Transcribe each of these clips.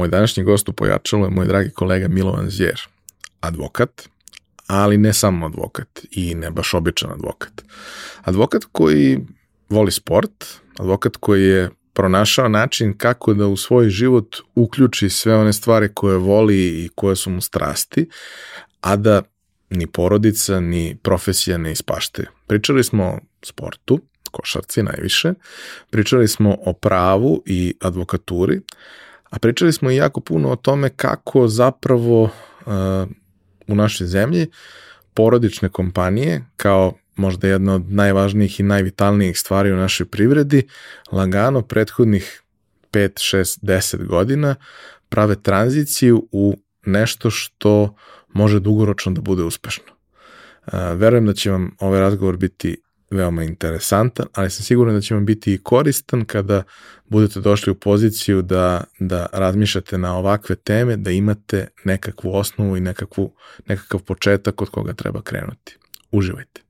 Moj današnji gost u Pojačalu je moj dragi kolega Milovan Zjer, advokat, ali ne samo advokat i ne baš običan advokat. Advokat koji voli sport, advokat koji je pronašao način kako da u svoj život uključi sve one stvari koje voli i koje su mu strasti, a da ni porodica, ni profesija ne ispaštaju. Pričali smo o sportu, košarci najviše, pričali smo o pravu i advokaturi, a pričali smo i jako puno o tome kako zapravo uh, u našoj zemlji porodične kompanije kao možda jedna od najvažnijih i najvitalnijih stvari u našoj privredi, lagano prethodnih 5, 6, 10 godina prave tranziciju u nešto što može dugoročno da bude uspešno. Verujem da će vam ovaj razgovor biti veoma interesantan, ali sam siguran da će vam biti i koristan kada budete došli u poziciju da, da razmišljate na ovakve teme, da imate nekakvu osnovu i nekakvu, nekakav početak od koga treba krenuti. Uživajte.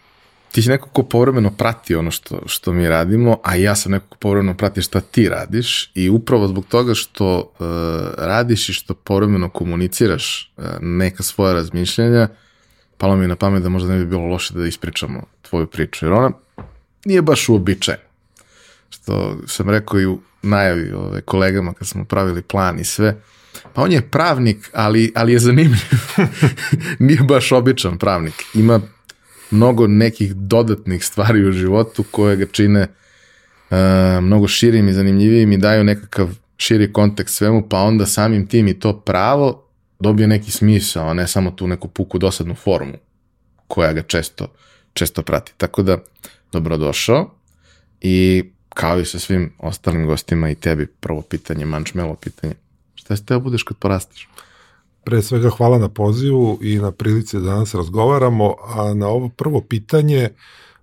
ti si neko ko povremeno prati ono što, što mi radimo, a ja sam neko ko povremeno prati šta ti radiš i upravo zbog toga što uh, radiš i što povremeno komuniciraš uh, neka svoja razmišljanja, palo mi je na pamet da možda ne bi bilo loše da ispričamo tvoju priču, jer ona nije baš uobičajena. Što sam rekao i u najavi ove, kolegama kad smo pravili plan i sve, pa on je pravnik, ali, ali je zanimljiv. nije baš običan pravnik. Ima mnogo nekih dodatnih stvari u životu koje ga čine uh, mnogo širim i zanimljivijim i daju nekakav širi kontekst svemu, pa onda samim tim i to pravo dobije neki smisao, a ne samo tu neku puku dosadnu formu koja ga često, često prati. Tako da, dobrodošao i kao i sa svim ostalim gostima i tebi prvo pitanje, mančmelo pitanje. Šta se teo budeš kad porastiš? Pre svega hvala na pozivu i na prilici da danas razgovaramo, a na ovo prvo pitanje,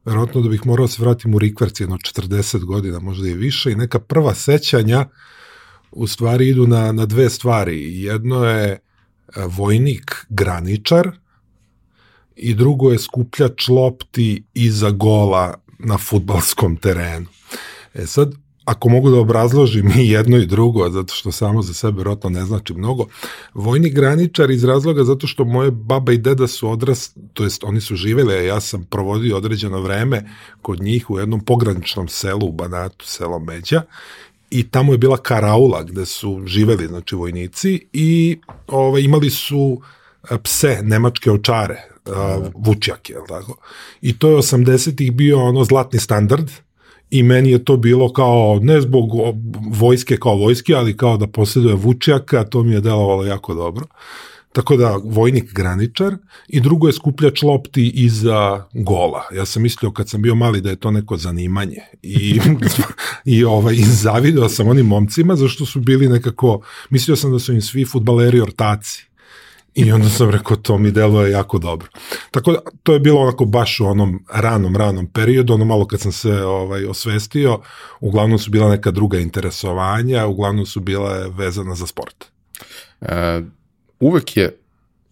verovatno da bih morao da se vratiti u rikverci jedno 40 godina, možda i više, i neka prva sećanja u stvari idu na, na dve stvari. Jedno je e, vojnik graničar i drugo je skupljač lopti iza gola na futbalskom terenu. E sad, ako mogu da obrazložim i jedno i drugo, zato što samo za sebe rotno ne znači mnogo, vojni graničar iz razloga zato što moje baba i deda su odras, to jest oni su živeli, a ja sam provodio određeno vreme kod njih u jednom pograničnom selu u Banatu, selo Međa, i tamo je bila karaula gde su živeli znači vojnici i ovaj imali su e, pse nemačke očare uh, vučjake, je tako? I to je 80-ih bio ono zlatni standard, i meni je to bilo kao, ne zbog vojske kao vojske, ali kao da posjeduje vučjaka, to mi je delovalo jako dobro. Tako da, vojnik graničar i drugo je skupljač lopti iza gola. Ja sam mislio kad sam bio mali da je to neko zanimanje i, i, ovaj, i sam onim momcima zašto su bili nekako, mislio sam da su im svi futbaleri ortaci I onda sam rekao, to mi deluje jako dobro. Tako da, to je bilo onako baš u onom ranom, ranom periodu, ono malo kad sam se ovaj, osvestio, uglavnom su bila neka druga interesovanja, uglavnom su bile vezana za sport. E, uvek je,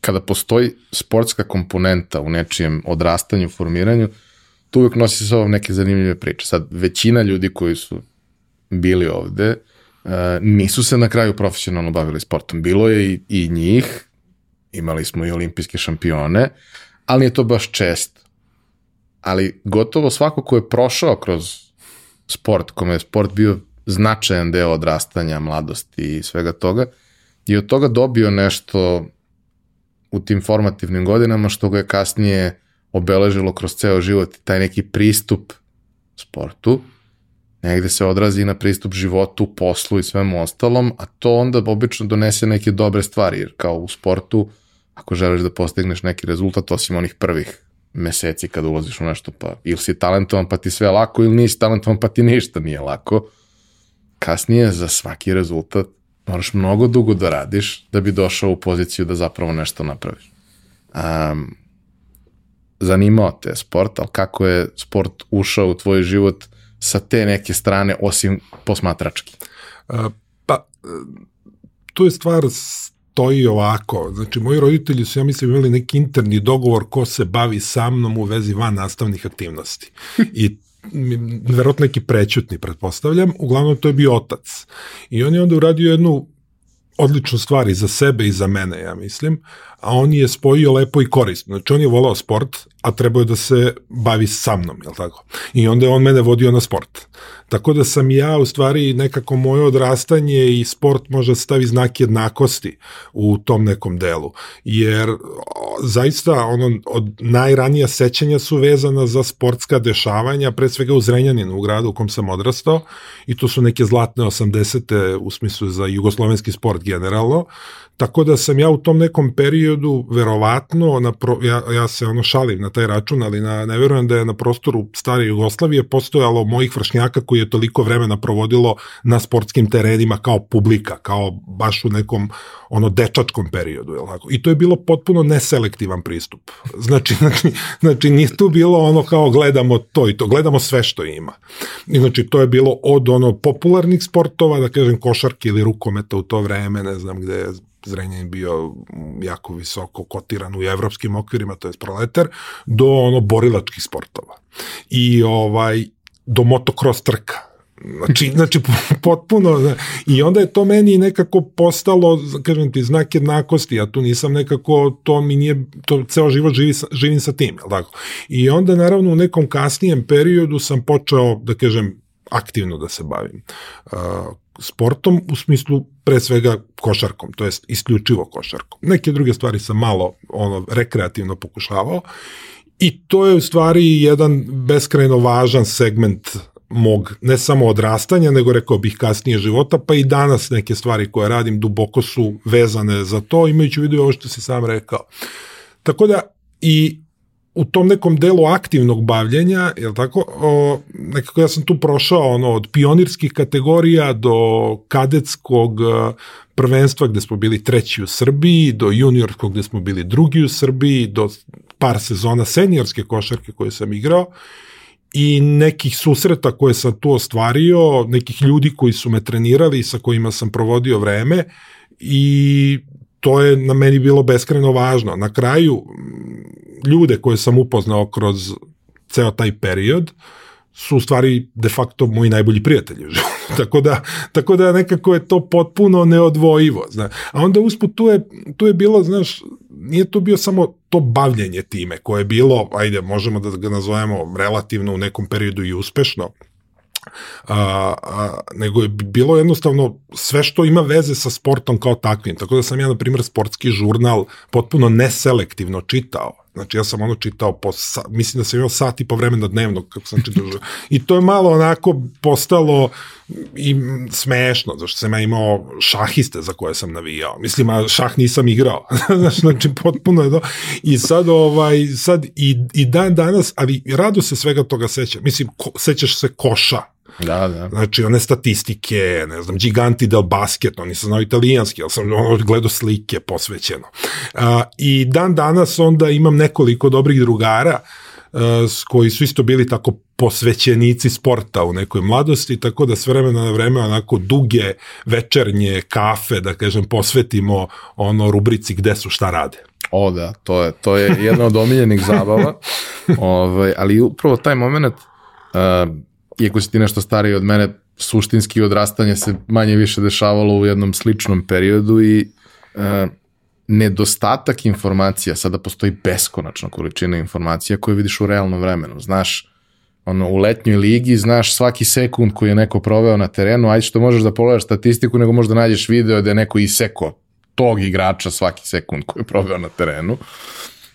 kada postoji sportska komponenta u nečijem odrastanju, formiranju, to uvek nosi sa sobom neke zanimljive priče. Sad, većina ljudi koji su bili ovde, nisu se na kraju profesionalno bavili sportom. Bilo je i, i njih, imali smo i olimpijske šampione, ali je to baš čest. Ali gotovo svako ko je prošao kroz sport, kome je sport bio značajan deo odrastanja, mladosti i svega toga, i od toga dobio nešto u tim formativnim godinama što ga je kasnije obeležilo kroz ceo život taj neki pristup sportu, negde se odrazi na pristup životu, poslu i svemu ostalom, a to onda obično donese neke dobre stvari, jer kao u sportu, ako želiš da postigneš neki rezultat, osim onih prvih meseci kad ulaziš u nešto, pa ili si talentovan pa ti sve lako, ili nisi talentovan pa ti ništa nije lako, kasnije za svaki rezultat moraš mnogo dugo da radiš da bi došao u poziciju da zapravo nešto napraviš. Um, zanimao te sport, ali kako je sport ušao u tvoj život sa te neke strane, osim posmatrački? Pa, tu je stvar stoji ovako. Znači, moji roditelji su, ja mislim, imali neki interni dogovor ko se bavi sa mnom u vezi van nastavnih aktivnosti. I verovatno neki prećutni, pretpostavljam, uglavnom to je bio otac. I on je onda uradio jednu odličnu stvar i za sebe i za mene, ja mislim, a on je spojio lepo i korisno. Znači, on je volao sport, a trebao je da se bavi sa mnom, jel tako? I onda je on mene vodio na sport. Tako da sam ja, u stvari, nekako moje odrastanje i sport može da stavi znak jednakosti u tom nekom delu. Jer zaista, ono, od najranija sećanja su vezana za sportska dešavanja, pre svega u Zrenjaninu, u gradu u kom sam odrastao, i to su neke zlatne 80. u smislu za jugoslovenski sport generalno, Tako da sam ja u tom nekom periodu verovatno, na pro, ja, ja se ono šalim na taj račun, ali na, ne verujem da je na prostoru stare Jugoslavije postojalo mojih vršnjaka koji je toliko vremena provodilo na sportskim terenima kao publika, kao baš u nekom ono dečačkom periodu. Je? I to je bilo potpuno neselektivan pristup. Znači, znači, znači nije tu bilo ono kao gledamo to i to, gledamo sve što ima. I znači to je bilo od ono popularnih sportova, da kažem košarke ili rukometa u to vreme, ne znam gde je Zrenjanin bio jako visoko kotiran u evropskim okvirima, to je proletar, do ono borilačkih sportova. I ovaj, do motocross trka. Znači, znači potpuno, i onda je to meni nekako postalo, kažem ti, znak jednakosti, ja tu nisam nekako, to mi nije, to ceo život živi, živim sa tim, jel tako? I onda naravno u nekom kasnijem periodu sam počeo, da kažem, aktivno da se bavim. Uh, sportom u smislu pre svega košarkom, to jest isključivo košarkom. Neke druge stvari sam malo ono rekreativno pokušavao i to je u stvari jedan beskrajno važan segment mog ne samo odrastanja, nego rekao bih kasnije života, pa i danas neke stvari koje radim duboko su vezane za to, imajući u vidu ovo što si sam rekao. Tako da i u tom nekom delu aktivnog bavljenja, je tako, o, nekako ja sam tu prošao ono, od pionirskih kategorija do kadetskog e, prvenstva gde smo bili treći u Srbiji, do juniorskog gde smo bili drugi u Srbiji, do par sezona seniorske košarke koje sam igrao. I nekih susreta koje sam tu ostvario, nekih ljudi koji su me trenirali sa kojima sam provodio vreme i to je na meni bilo beskreno važno. Na kraju, ljude koje sam upoznao kroz ceo taj period, su u stvari de facto moji najbolji prijatelji tako, da, tako da nekako je to potpuno neodvojivo. Zna. A onda usput tu je, tu je bilo, znaš, nije to bio samo to bavljenje time koje je bilo, ajde, možemo da ga nazovemo relativno u nekom periodu i uspešno, a, a, nego je bilo jednostavno sve što ima veze sa sportom kao takvim. Tako da sam ja, na primjer, sportski žurnal potpuno neselektivno čitao. Znači ja sam ono čitao, po, sa, mislim da sam imao sat i po vremena dnevno kako sam čitao. I to je malo onako postalo i smešno, zašto sam ja imao šahiste za koje sam navijao. Mislim, a šah nisam igrao. znači, potpuno je to. I sad, ovaj, sad i, i dan danas, ali rado se svega toga seća. Mislim, ko, sećaš se koša, Da, da. Znači, one statistike, ne znam, Giganti del Basket, oni sam znao italijanski, ali sam ono gledao slike posvećeno. Uh, I dan danas onda imam nekoliko dobrih drugara uh, koji su isto bili tako posvećenici sporta u nekoj mladosti, tako da s vremena na vreme onako duge večernje kafe, da kažem, posvetimo ono rubrici gde su šta rade. O da, to je, to je jedna od omiljenih zabava, ovaj, ali upravo taj moment uh, iako si ti nešto stariji od mene, suštinski odrastanje se manje više dešavalo u jednom sličnom periodu i e, nedostatak informacija, sada postoji beskonačna količina informacija koje vidiš u realnom vremenu. Znaš, ono, u letnjoj ligi znaš svaki sekund koji je neko proveo na terenu, ajde što možeš da pogledaš statistiku, nego možda nađeš video da je neko iseko tog igrača svaki sekund koji je proveo na terenu.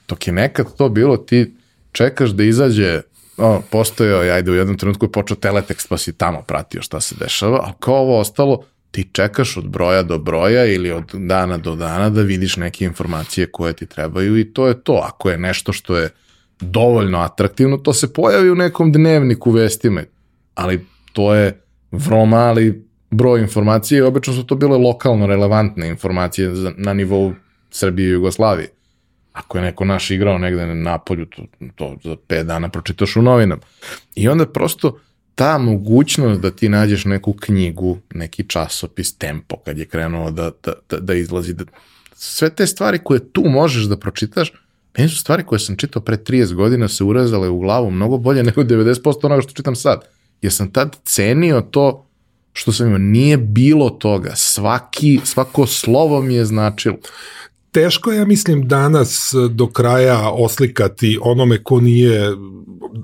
Dok je nekad to bilo, ti čekaš da izađe o, postojao je, ajde, u jednom trenutku je počeo teletekst, pa si tamo pratio šta se dešava, a kao ovo ostalo, ti čekaš od broja do broja ili od dana do dana da vidiš neke informacije koje ti trebaju i to je to. Ako je nešto što je dovoljno atraktivno, to se pojavi u nekom dnevniku vestima, ali to je vrlo mali broj informacije i obično su to bile lokalno relevantne informacije na nivou Srbije i Jugoslavije. Ako je neko naš igrao negde na napolju, to, to za 5 dana pročitaš u novinama. I onda prosto ta mogućnost da ti nađeš neku knjigu, neki časopis, tempo, kad je krenuo da, da, da, da izlazi, da, sve te stvari koje tu možeš da pročitaš, meni su stvari koje sam čitao pre 30 godina se urezale u glavu mnogo bolje nego 90% onoga što čitam sad. Jer sam tad cenio to što sam imao. Nije bilo toga. Svaki, svako slovo mi je značilo teško ja mislim, danas do kraja oslikati onome ko nije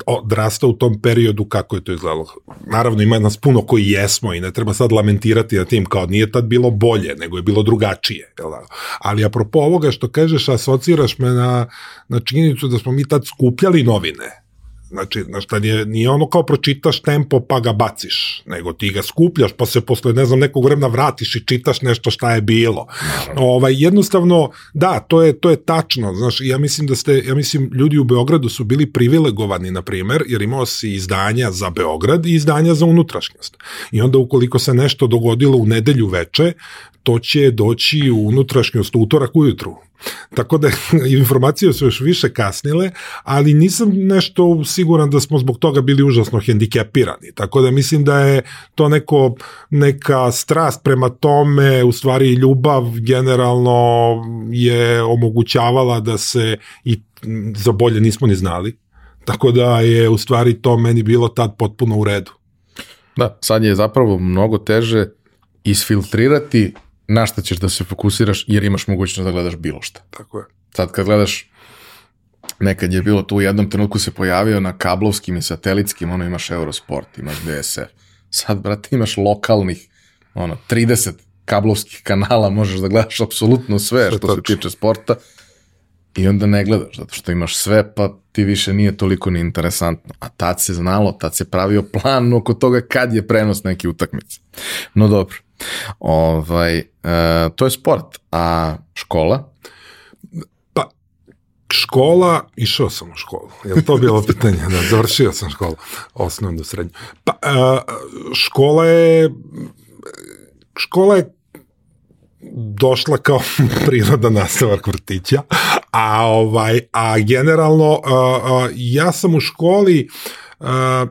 odrastao u tom periodu kako je to izgledalo. Naravno, ima nas puno koji jesmo i ne treba sad lamentirati na tim kao nije tad bilo bolje, nego je bilo drugačije. Jel da? Ali apropo ovoga što kažeš, asociraš me na, na činjenicu da smo mi tad skupljali novine Znači, znaš, tad je, nije ono kao pročitaš tempo pa ga baciš, nego ti ga skupljaš pa se posle, ne znam, nekog vremena vratiš i čitaš nešto šta je bilo. Ovaj, jednostavno, da, to je, to je tačno, znaš, ja mislim da ste, ja mislim, ljudi u Beogradu su bili privilegovani, na primer, jer imao si izdanja za Beograd i izdanja za unutrašnjost. I onda ukoliko se nešto dogodilo u nedelju veče, to će doći u unutrašnjost utorak ujutru. Tako da informacije su još više kasnile, ali nisam nešto siguran da smo zbog toga bili užasno hendikepirani. Tako da mislim da je to neko, neka strast prema tome, u stvari ljubav generalno je omogućavala da se i za bolje nismo ni znali. Tako da je u stvari to meni bilo tad potpuno u redu. Da, sad je zapravo mnogo teže isfiltrirati na šta ćeš da se fokusiraš jer imaš mogućnost da gledaš bilo šta. Tako je. Sad kad gledaš nekad je bilo tu u jednom trenutku se pojavio na kablovskim i satelitskim, ono imaš Eurosport, imaš DSF. Sad, brate, imaš lokalnih, ono, 30 kablovskih kanala, možeš da gledaš apsolutno sve što se tiče sporta i onda ne gledaš, zato što imaš sve, pa ti više nije toliko ni interesantno. A tad se znalo, tad se pravio plan oko toga kad je prenos neke utakmice. No dobro. Ovaj, e, to je sport, a škola? Pa, škola, išao sam u školu. Je to bilo pitanje? Da, završio sam školu, osnovnu, srednju. Pa, e, škola je škola je došla kao priroda nastavak vrtića, a ovaj a generalno a, a, ja sam u školi a,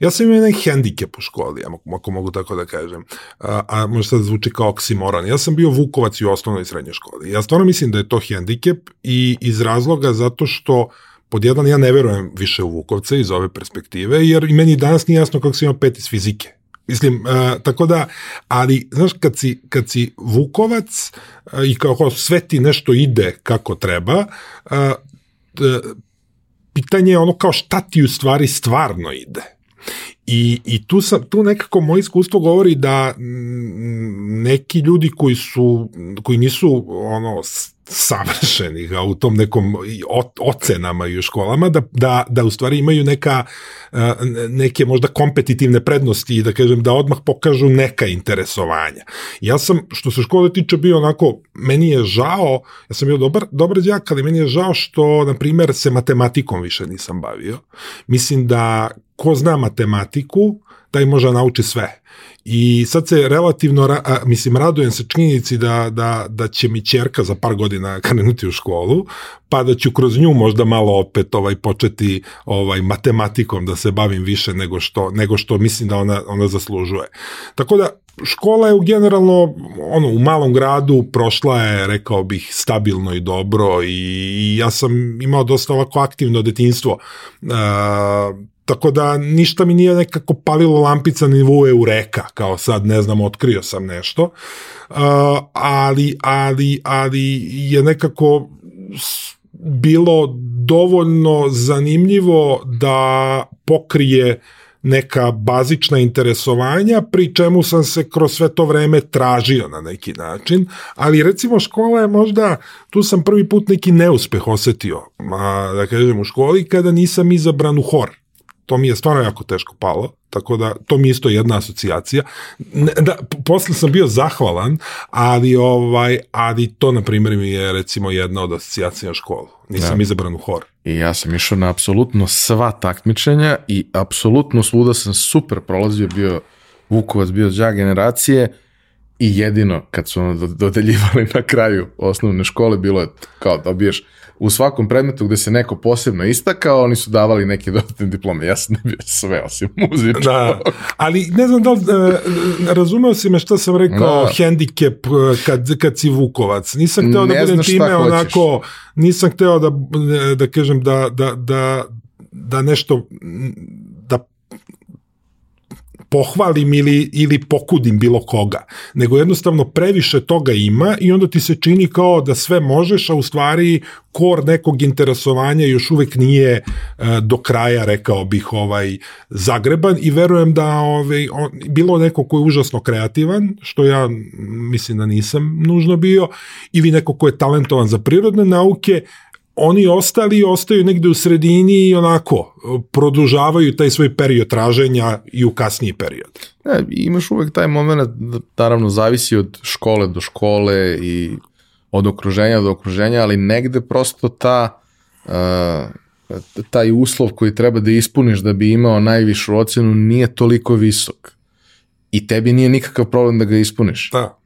Ja sam imao jedan hendikep u školi, ako mogu tako da kažem, a, a možda sad zvuči kao oksimoron. Ja sam bio Vukovac i u osnovnoj i srednjoj školi. Ja stvarno mislim da je to hendikep i iz razloga zato što pod jedan ja ne verujem više u Vukovce iz ove perspektive, jer meni danas nije jasno kako sam imao pet iz fizike. Mislim, uh, tako da, ali, znaš, kad si, kad si Vukovac uh, i kako sve ti nešto ide kako treba, uh, pitanje je ono kao šta ti u stvari stvarno ide. I, i tu, sam, tu nekako moje iskustvo govori da neki ljudi koji su koji nisu ono savršeni u tom nekom ocenama i u školama da, da, da u stvari imaju neka neke možda kompetitivne prednosti i da kažem da odmah pokažu neka interesovanja. Ja sam što se škole tiče bio onako meni je žao, ja sam bio dobar dobar đak, ali meni je žao što na primer se matematikom više nisam bavio. Mislim da ko zna matematiku, taj može da nauči sve. I sad se relativno, a, mislim, radujem se činjenici da, da, da će mi čerka za par godina krenuti u školu, pa da ću kroz nju možda malo opet ovaj početi ovaj matematikom da se bavim više nego što, nego što mislim da ona, ona zaslužuje. Tako da škola je u generalno ono u malom gradu prošla je rekao bih stabilno i dobro i, i ja sam imao dosta ovako aktivno detinjstvo. Uh, tako da ništa mi nije nekako palilo lampica na nivou eureka, kao sad ne znam, otkrio sam nešto, uh, ali, ali, ali je nekako bilo dovoljno zanimljivo da pokrije neka bazična interesovanja, pri čemu sam se kroz sve to vreme tražio na neki način, ali recimo škola je možda, tu sam prvi put neki neuspeh osetio, a, da kažem u školi, kada nisam izabran u hor to mi je stvarno jako teško palo, tako da to mi je isto jedna asocijacija. Da, posle sam bio zahvalan, ali, ovaj, ali to, na primjer, mi je recimo jedna od asocijacija na školu. Nisam ja. izabran u hor. I ja sam išao na apsolutno sva takmičenja i apsolutno svuda sam super prolazio, bio Vukovac, bio đak generacije i jedino kad su ono dodeljivali na kraju osnovne škole bilo je kao dobiješ u svakom predmetu gde se neko posebno istakao, oni su davali neke dodatne diplome. Ja sam ne bio sve osim muzičko. Da, ali ne znam da li, uh, razumeo si me šta sam rekao, da. hendikep kad, kad si Vukovac. Nisam hteo da budem time hoćeš. onako, nisam hteo da, da kažem da, da, da, da nešto pohvalim ili, ili pokudim bilo koga, nego jednostavno previše toga ima i onda ti se čini kao da sve možeš, a u stvari kor nekog interesovanja još uvek nije e, do kraja, rekao bih, ovaj zagreban i verujem da ovaj, on, bilo neko ko je užasno kreativan, što ja mislim da nisam nužno bio, ili neko ko je talentovan za prirodne nauke, oni ostali ostaju negde u sredini i onako produžavaju taj svoj period traženja i u kasniji period. Ne, imaš uvek taj moment, naravno zavisi od škole do škole i od okruženja do okruženja, ali negde prosto ta uh, taj uslov koji treba da ispuniš da bi imao najvišu ocenu nije toliko visok. I tebi nije nikakav problem da ga ispuniš. Da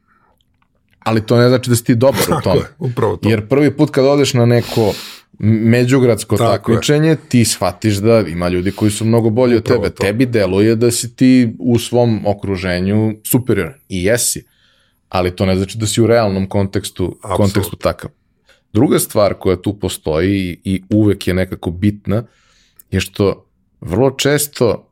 ali to ne znači da si ti dobar Tako u tome. Je, upravo to. Jer prvi put kad odeš na neko međugradsko Tako takmičenje, je. ti shvatiš da ima ljudi koji su mnogo bolji upravo od tebe. To. Tebi deluje da si ti u svom okruženju superior. I jesi. Ali to ne znači da si u realnom kontekstu, Absolut. kontekstu takav. Druga stvar koja tu postoji i uvek je nekako bitna je što vrlo često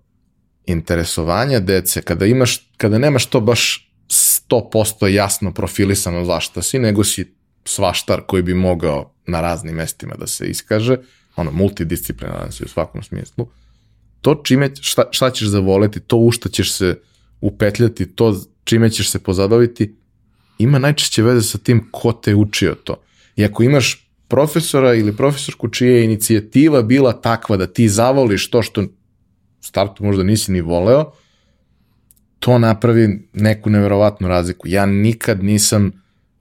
interesovanja dece, kada imaš, kada nemaš to baš 100% jasno profilisano zašta si, nego si svaštar koji bi mogao na raznim mestima da se iskaže, ono, multidisciplinaran si u svakom smislu, to čime, šta, šta ćeš zavoleti, to u šta ćeš se upetljati, to čime ćeš se pozabaviti, ima najčešće veze sa tim ko te učio to. I ako imaš profesora ili profesorku čija je inicijativa bila takva da ti zavoliš to što startu možda nisi ni voleo, to napravi neku neverovatnu razliku. Ja nikad nisam,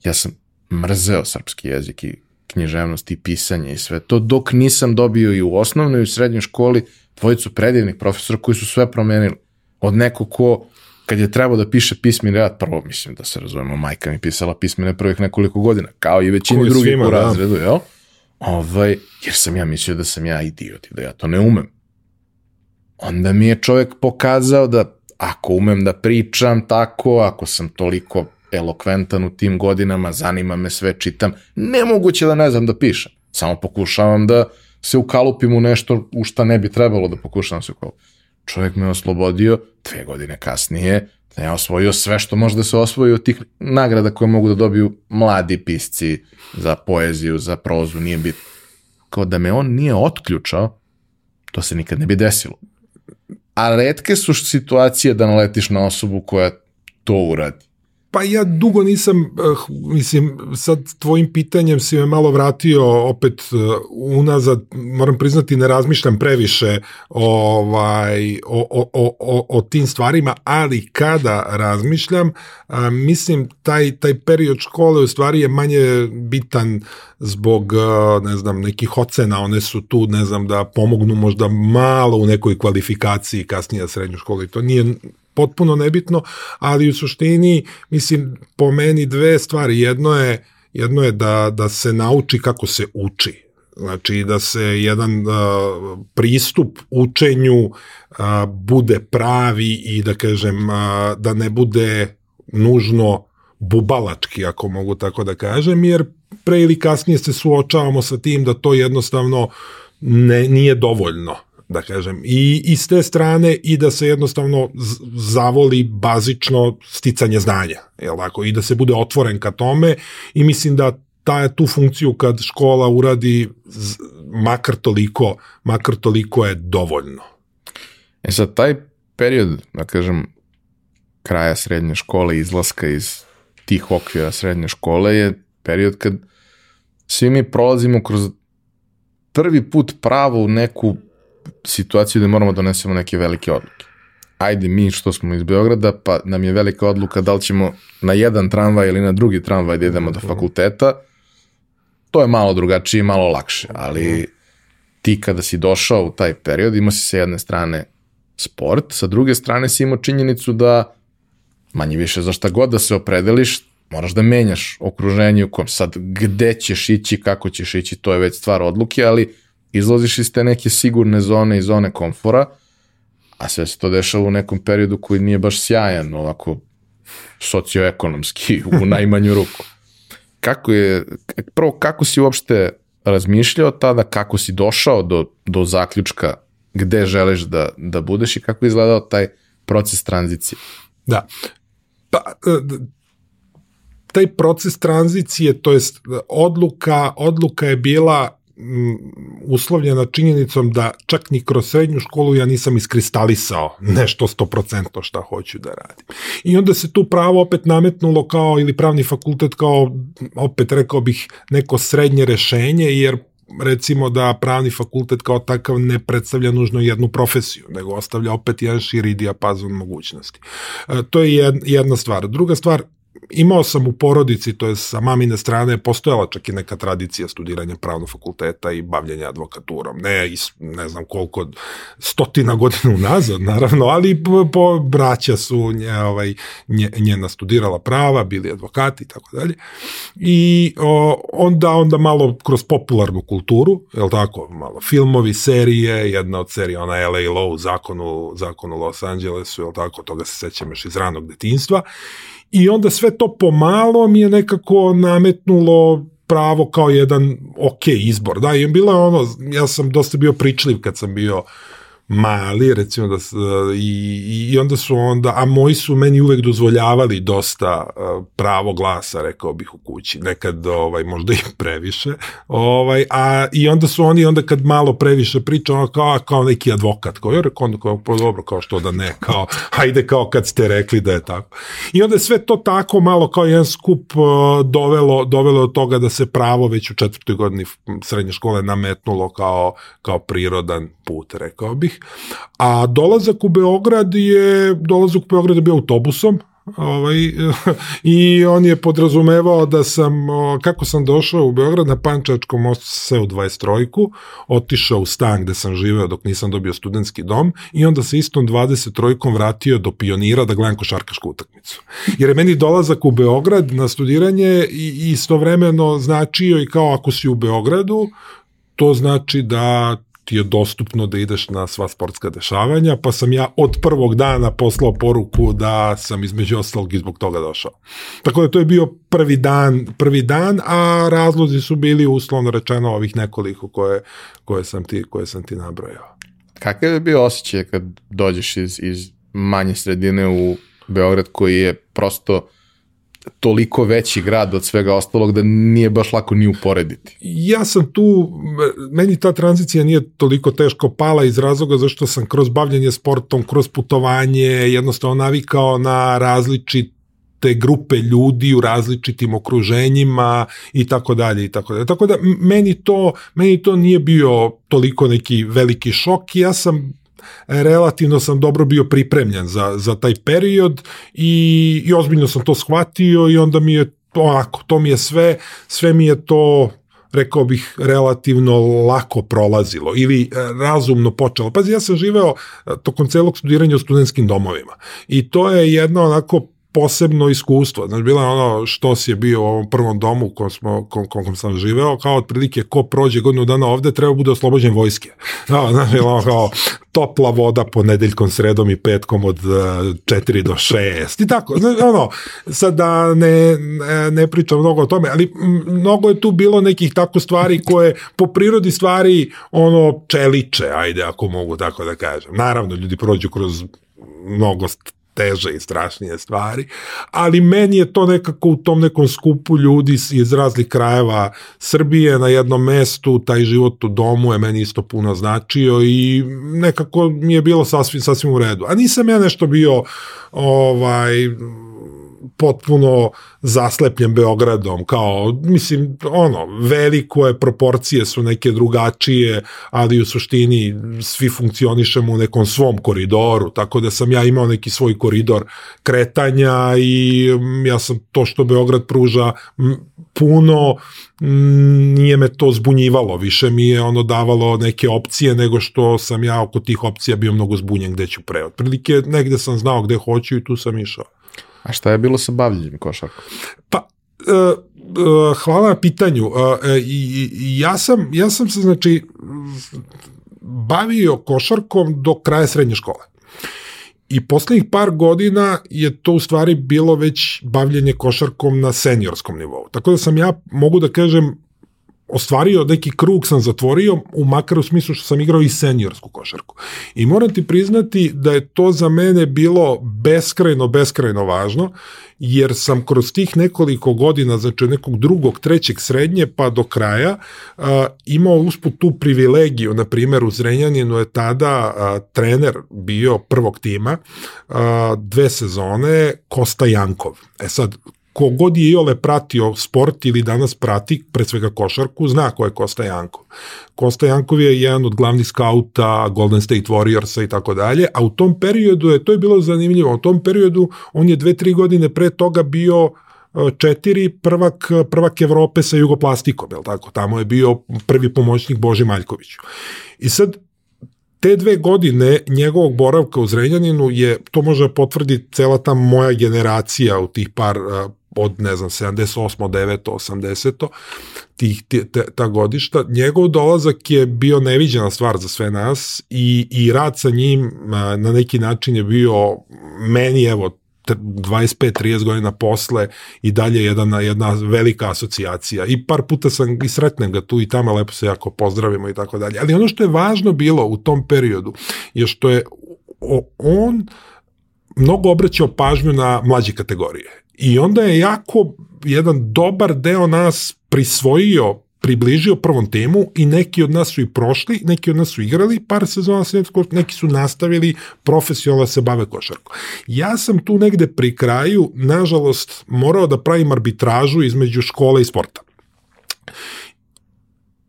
ja sam mrzeo srpski jezik i književnost i pisanje i sve to, dok nisam dobio i u osnovnoj i u srednjoj školi dvojicu predivnih profesora koji su sve promenili. Od nekog ko, kad je trebao da piše pismeni rad, prvo mislim da se razumemo, majka mi pisala pismene prvih nekoliko godina, kao i većini drugih svima, u da. razredu, da. jel? Ovaj, jer sam ja mislio da sam ja idiot i da ja to ne umem. Onda mi je čovjek pokazao da ako umem da pričam tako, ako sam toliko elokventan u tim godinama, zanima me sve, čitam, nemoguće da ne znam da pišem. Samo pokušavam da se ukalupim u nešto u šta ne bi trebalo da pokušavam da se ukalupim. Čovjek me oslobodio, dve godine kasnije, da ja osvojio sve što može da se osvoji od tih nagrada koje mogu da dobiju mladi pisci za poeziju, za prozu, nije bitno. Kao da me on nije otključao, to se nikad ne bi desilo a redke su situacije da naletiš na osobu koja to uradi. Pa ja dugo nisam, uh, mislim, sad tvojim pitanjem si me malo vratio opet uh, unazad, moram priznati ne razmišljam previše ovaj, o, o, o, o, tim stvarima, ali kada razmišljam, uh, mislim taj, taj period škole u stvari je manje bitan zbog, ne znam, nekih ocena, one su tu, ne znam, da pomognu možda malo u nekoj kvalifikaciji kasnije srednju školu i to nije potpuno nebitno, ali u suštini, mislim, po meni dve stvari. Jedno je, jedno je da, da se nauči kako se uči. Znači da se jedan uh, pristup učenju uh, bude pravi i da kažem uh, da ne bude nužno bubalački, ako mogu tako da kažem, jer pre ili kasnije se suočavamo sa tim da to jednostavno ne, nije dovoljno da kažem. I, I s te strane i da se jednostavno zavoli bazično sticanje znanja, jel tako? I da se bude otvoren ka tome i mislim da ta, tu funkciju kad škola uradi makar toliko, makar toliko je dovoljno. E sad, taj period, da kažem, kraja srednje škole, izlaska iz tih okvira srednje škole je period kad svi mi prolazimo kroz prvi put pravo u neku situaciju gde moramo da donesemo neke velike odluke. Ajde mi što smo iz Beograda, pa nam je velika odluka da li ćemo na jedan tramvaj ili na drugi tramvaj da idemo do fakulteta, to je malo drugačije i malo lakše, ali ti kada si došao u taj period, imao si sa jedne strane sport, sa druge strane si imao činjenicu da manje više za šta god da se opredeliš, moraš da menjaš okruženje u kojem sad gde ćeš ići, kako ćeš ići, to je već stvar odluke, ali izlaziš iz te neke sigurne zone i zone komfora, a sve se to dešava u nekom periodu koji nije baš sjajan, ovako socioekonomski u najmanju ruku. Kako je, prvo, kako si uopšte razmišljao tada, kako si došao do, do zaključka gde želiš da, da budeš i kako je izgledao taj proces tranzicije? Da. Pa, e, taj proces tranzicije, to jest odluka, odluka je bila uslovljena činjenicom da čak ni kroz srednju školu ja nisam iskristalisao nešto 100% šta hoću da radim. I onda se tu pravo opet nametnulo kao, ili pravni fakultet kao, opet rekao bih, neko srednje rešenje, jer recimo da pravni fakultet kao takav ne predstavlja nužno jednu profesiju, nego ostavlja opet jedan širi dijapazon mogućnosti. E, to je jedna stvar. Druga stvar, imao sam u porodici, to je sa mamine strane, postojala čak i neka tradicija studiranja pravnog fakulteta i bavljenja advokaturom. Ne, ne znam koliko, stotina godina unazad, naravno, ali po, po braća su nje, ovaj, nje, njena studirala prava, bili advokati i tako dalje. I o, onda, onda malo kroz popularnu kulturu, je tako, malo filmovi, serije, jedna od serija, ona LA Law, zakonu, zakonu Los Angelesu, je tako, toga se sećam još iz ranog detinstva. I onda sve to pomalo mi je nekako nametnulo pravo kao jedan ok izbor. Da, i bilo je ono, ja sam dosta bio pričljiv kad sam bio mali, recimo da i, i onda su onda, a moji su meni uvek dozvoljavali dosta uh, pravo glasa, rekao bih u kući, nekad ovaj možda i previše. Ovaj a i onda su oni onda kad malo previše pričao kao kao neki advokat, kao je rekao onda kao pa dobro kao što da ne, kao hajde kao kad ste rekli da je tako. I onda sve to tako malo kao jedan skup uh, dovelo dovelo do toga da se pravo već u četvrtoj godini srednje škole nametnulo kao kao prirodan put, rekao bih. A dolazak u Beograd je, dolazak u Beograd je bio autobusom, ovaj, i on je podrazumevao da sam, kako sam došao u Beograd na Pančačkom mostu se u 23-ku, otišao u stan gde sam živeo dok nisam dobio studentski dom i onda se istom 23-kom vratio do pionira da gledam košarkašku utakmicu. Jer je meni dolazak u Beograd na studiranje i istovremeno značio i kao ako si u Beogradu, to znači da ti je dostupno da ideš na sva sportska dešavanja, pa sam ja od prvog dana poslao poruku da sam između ostalog i zbog toga došao. Tako da to je bio prvi dan, prvi dan, a razlozi su bili uslovno rečeno ovih nekoliko koje, koje, sam, ti, koje sam ti nabrojao. Kakav je bio osjećaj kad dođeš iz, iz manje sredine u Beograd koji je prosto toliko veći grad od svega ostalog da nije baš lako ni uporediti. Ja sam tu, meni ta tranzicija nije toliko teško pala iz razloga zašto sam kroz bavljanje sportom, kroz putovanje jednostavno navikao na različit te grupe ljudi u različitim okruženjima i tako dalje i tako dalje. Tako da meni to meni to nije bio toliko neki veliki šok. Ja sam relativno sam dobro bio pripremljen za, za taj period i, i ozbiljno sam to shvatio i onda mi je to onako, to mi je sve, sve mi je to rekao bih, relativno lako prolazilo ili e, razumno počelo. Pazi, ja sam živeo e, tokom celog studiranja u studentskim domovima i to je jedna onako posebno iskustvo. Znači, bilo je ono što si je bio u ovom prvom domu kom, smo, kom, kom sam živeo, kao otprilike ko prođe godinu dana ovde, treba bude oslobođen vojske. Da, znači, ono kao topla voda ponedeljkom, sredom i petkom od 4 do 6 i tako. Znači, ono, sad da ne, ne pričam mnogo o tome, ali mnogo je tu bilo nekih tako stvari koje po prirodi stvari ono čeliče, ajde ako mogu tako da kažem. Naravno, ljudi prođu kroz mnogo teže i strašnije stvari, ali meni je to nekako u tom nekom skupu ljudi iz raznih krajeva Srbije na jednom mestu, taj život u domu je meni isto puno značio i nekako mi je bilo sasvim, sasvim u redu. A nisam ja nešto bio ovaj potpuno zaslepljen Beogradom, kao, mislim, ono, veliko je, proporcije su neke drugačije, ali u suštini svi funkcionišemo u nekom svom koridoru, tako da sam ja imao neki svoj koridor kretanja i ja sam to što Beograd pruža puno, nije me to zbunjivalo, više mi je ono davalo neke opcije nego što sam ja oko tih opcija bio mnogo zbunjen gde ću pre. Otprilike negde sam znao gde hoću i tu sam išao. A šta je bilo sa bavljenjem košarkom? Pa, uh, hvala na pitanju. Uh, i, i, ja, sam, ja sam se, znači, bavio košarkom do kraja srednje škole. I poslednjih par godina je to u stvari bilo već bavljenje košarkom na seniorskom nivou. Tako da sam ja, mogu da kažem, ostvario neki krug sam zatvorio, u makar u smislu što sam igrao i seniorsku košarku. I moram ti priznati da je to za mene bilo beskrajno, beskrajno važno, jer sam kroz tih nekoliko godina, znači nekog drugog, trećeg srednje pa do kraja, uh, imao usput tu privilegiju, na primjer u Zrenjaninu je tada uh, trener bio prvog tima, uh, dve sezone, Kosta Jankov. E sad, kogod je iole pratio sport ili danas prati, pre svega košarku, zna ko je Kosta Jankov. Kosta Jankov je jedan od glavnih skauta Golden State Warriorsa i tako dalje, a u tom periodu je, to je bilo zanimljivo, u tom periodu on je dve, tri godine pre toga bio e, četiri prvak, prvak Evrope sa jugoplastikom, je tako? Tamo je bio prvi pomoćnik Boži Maljkoviću. I sad, te dve godine njegovog boravka u Zrenjaninu je, to može potvrditi cela ta moja generacija u tih par od, ne znam, 78. 9. 80. Tih, te, ta godišta, njegov dolazak je bio neviđena stvar za sve nas i, i rad sa njim na neki način je bio meni, evo, 25-30 godina posle i dalje jedna, jedna velika asocijacija. I par puta sam i sretnem ga tu i tamo, lepo se jako pozdravimo i tako dalje. Ali ono što je važno bilo u tom periodu je što je on mnogo obraćao pažnju na mlađe kategorije I onda je jako jedan dobar deo nas prisvojio približio prvom temu i neki od nas su i prošli, neki od nas su igrali par sezona svjetskog, neki su nastavili profesionalno se bave košarkom. Ja sam tu negde pri kraju, nažalost, morao da pravim arbitražu između škole i sporta.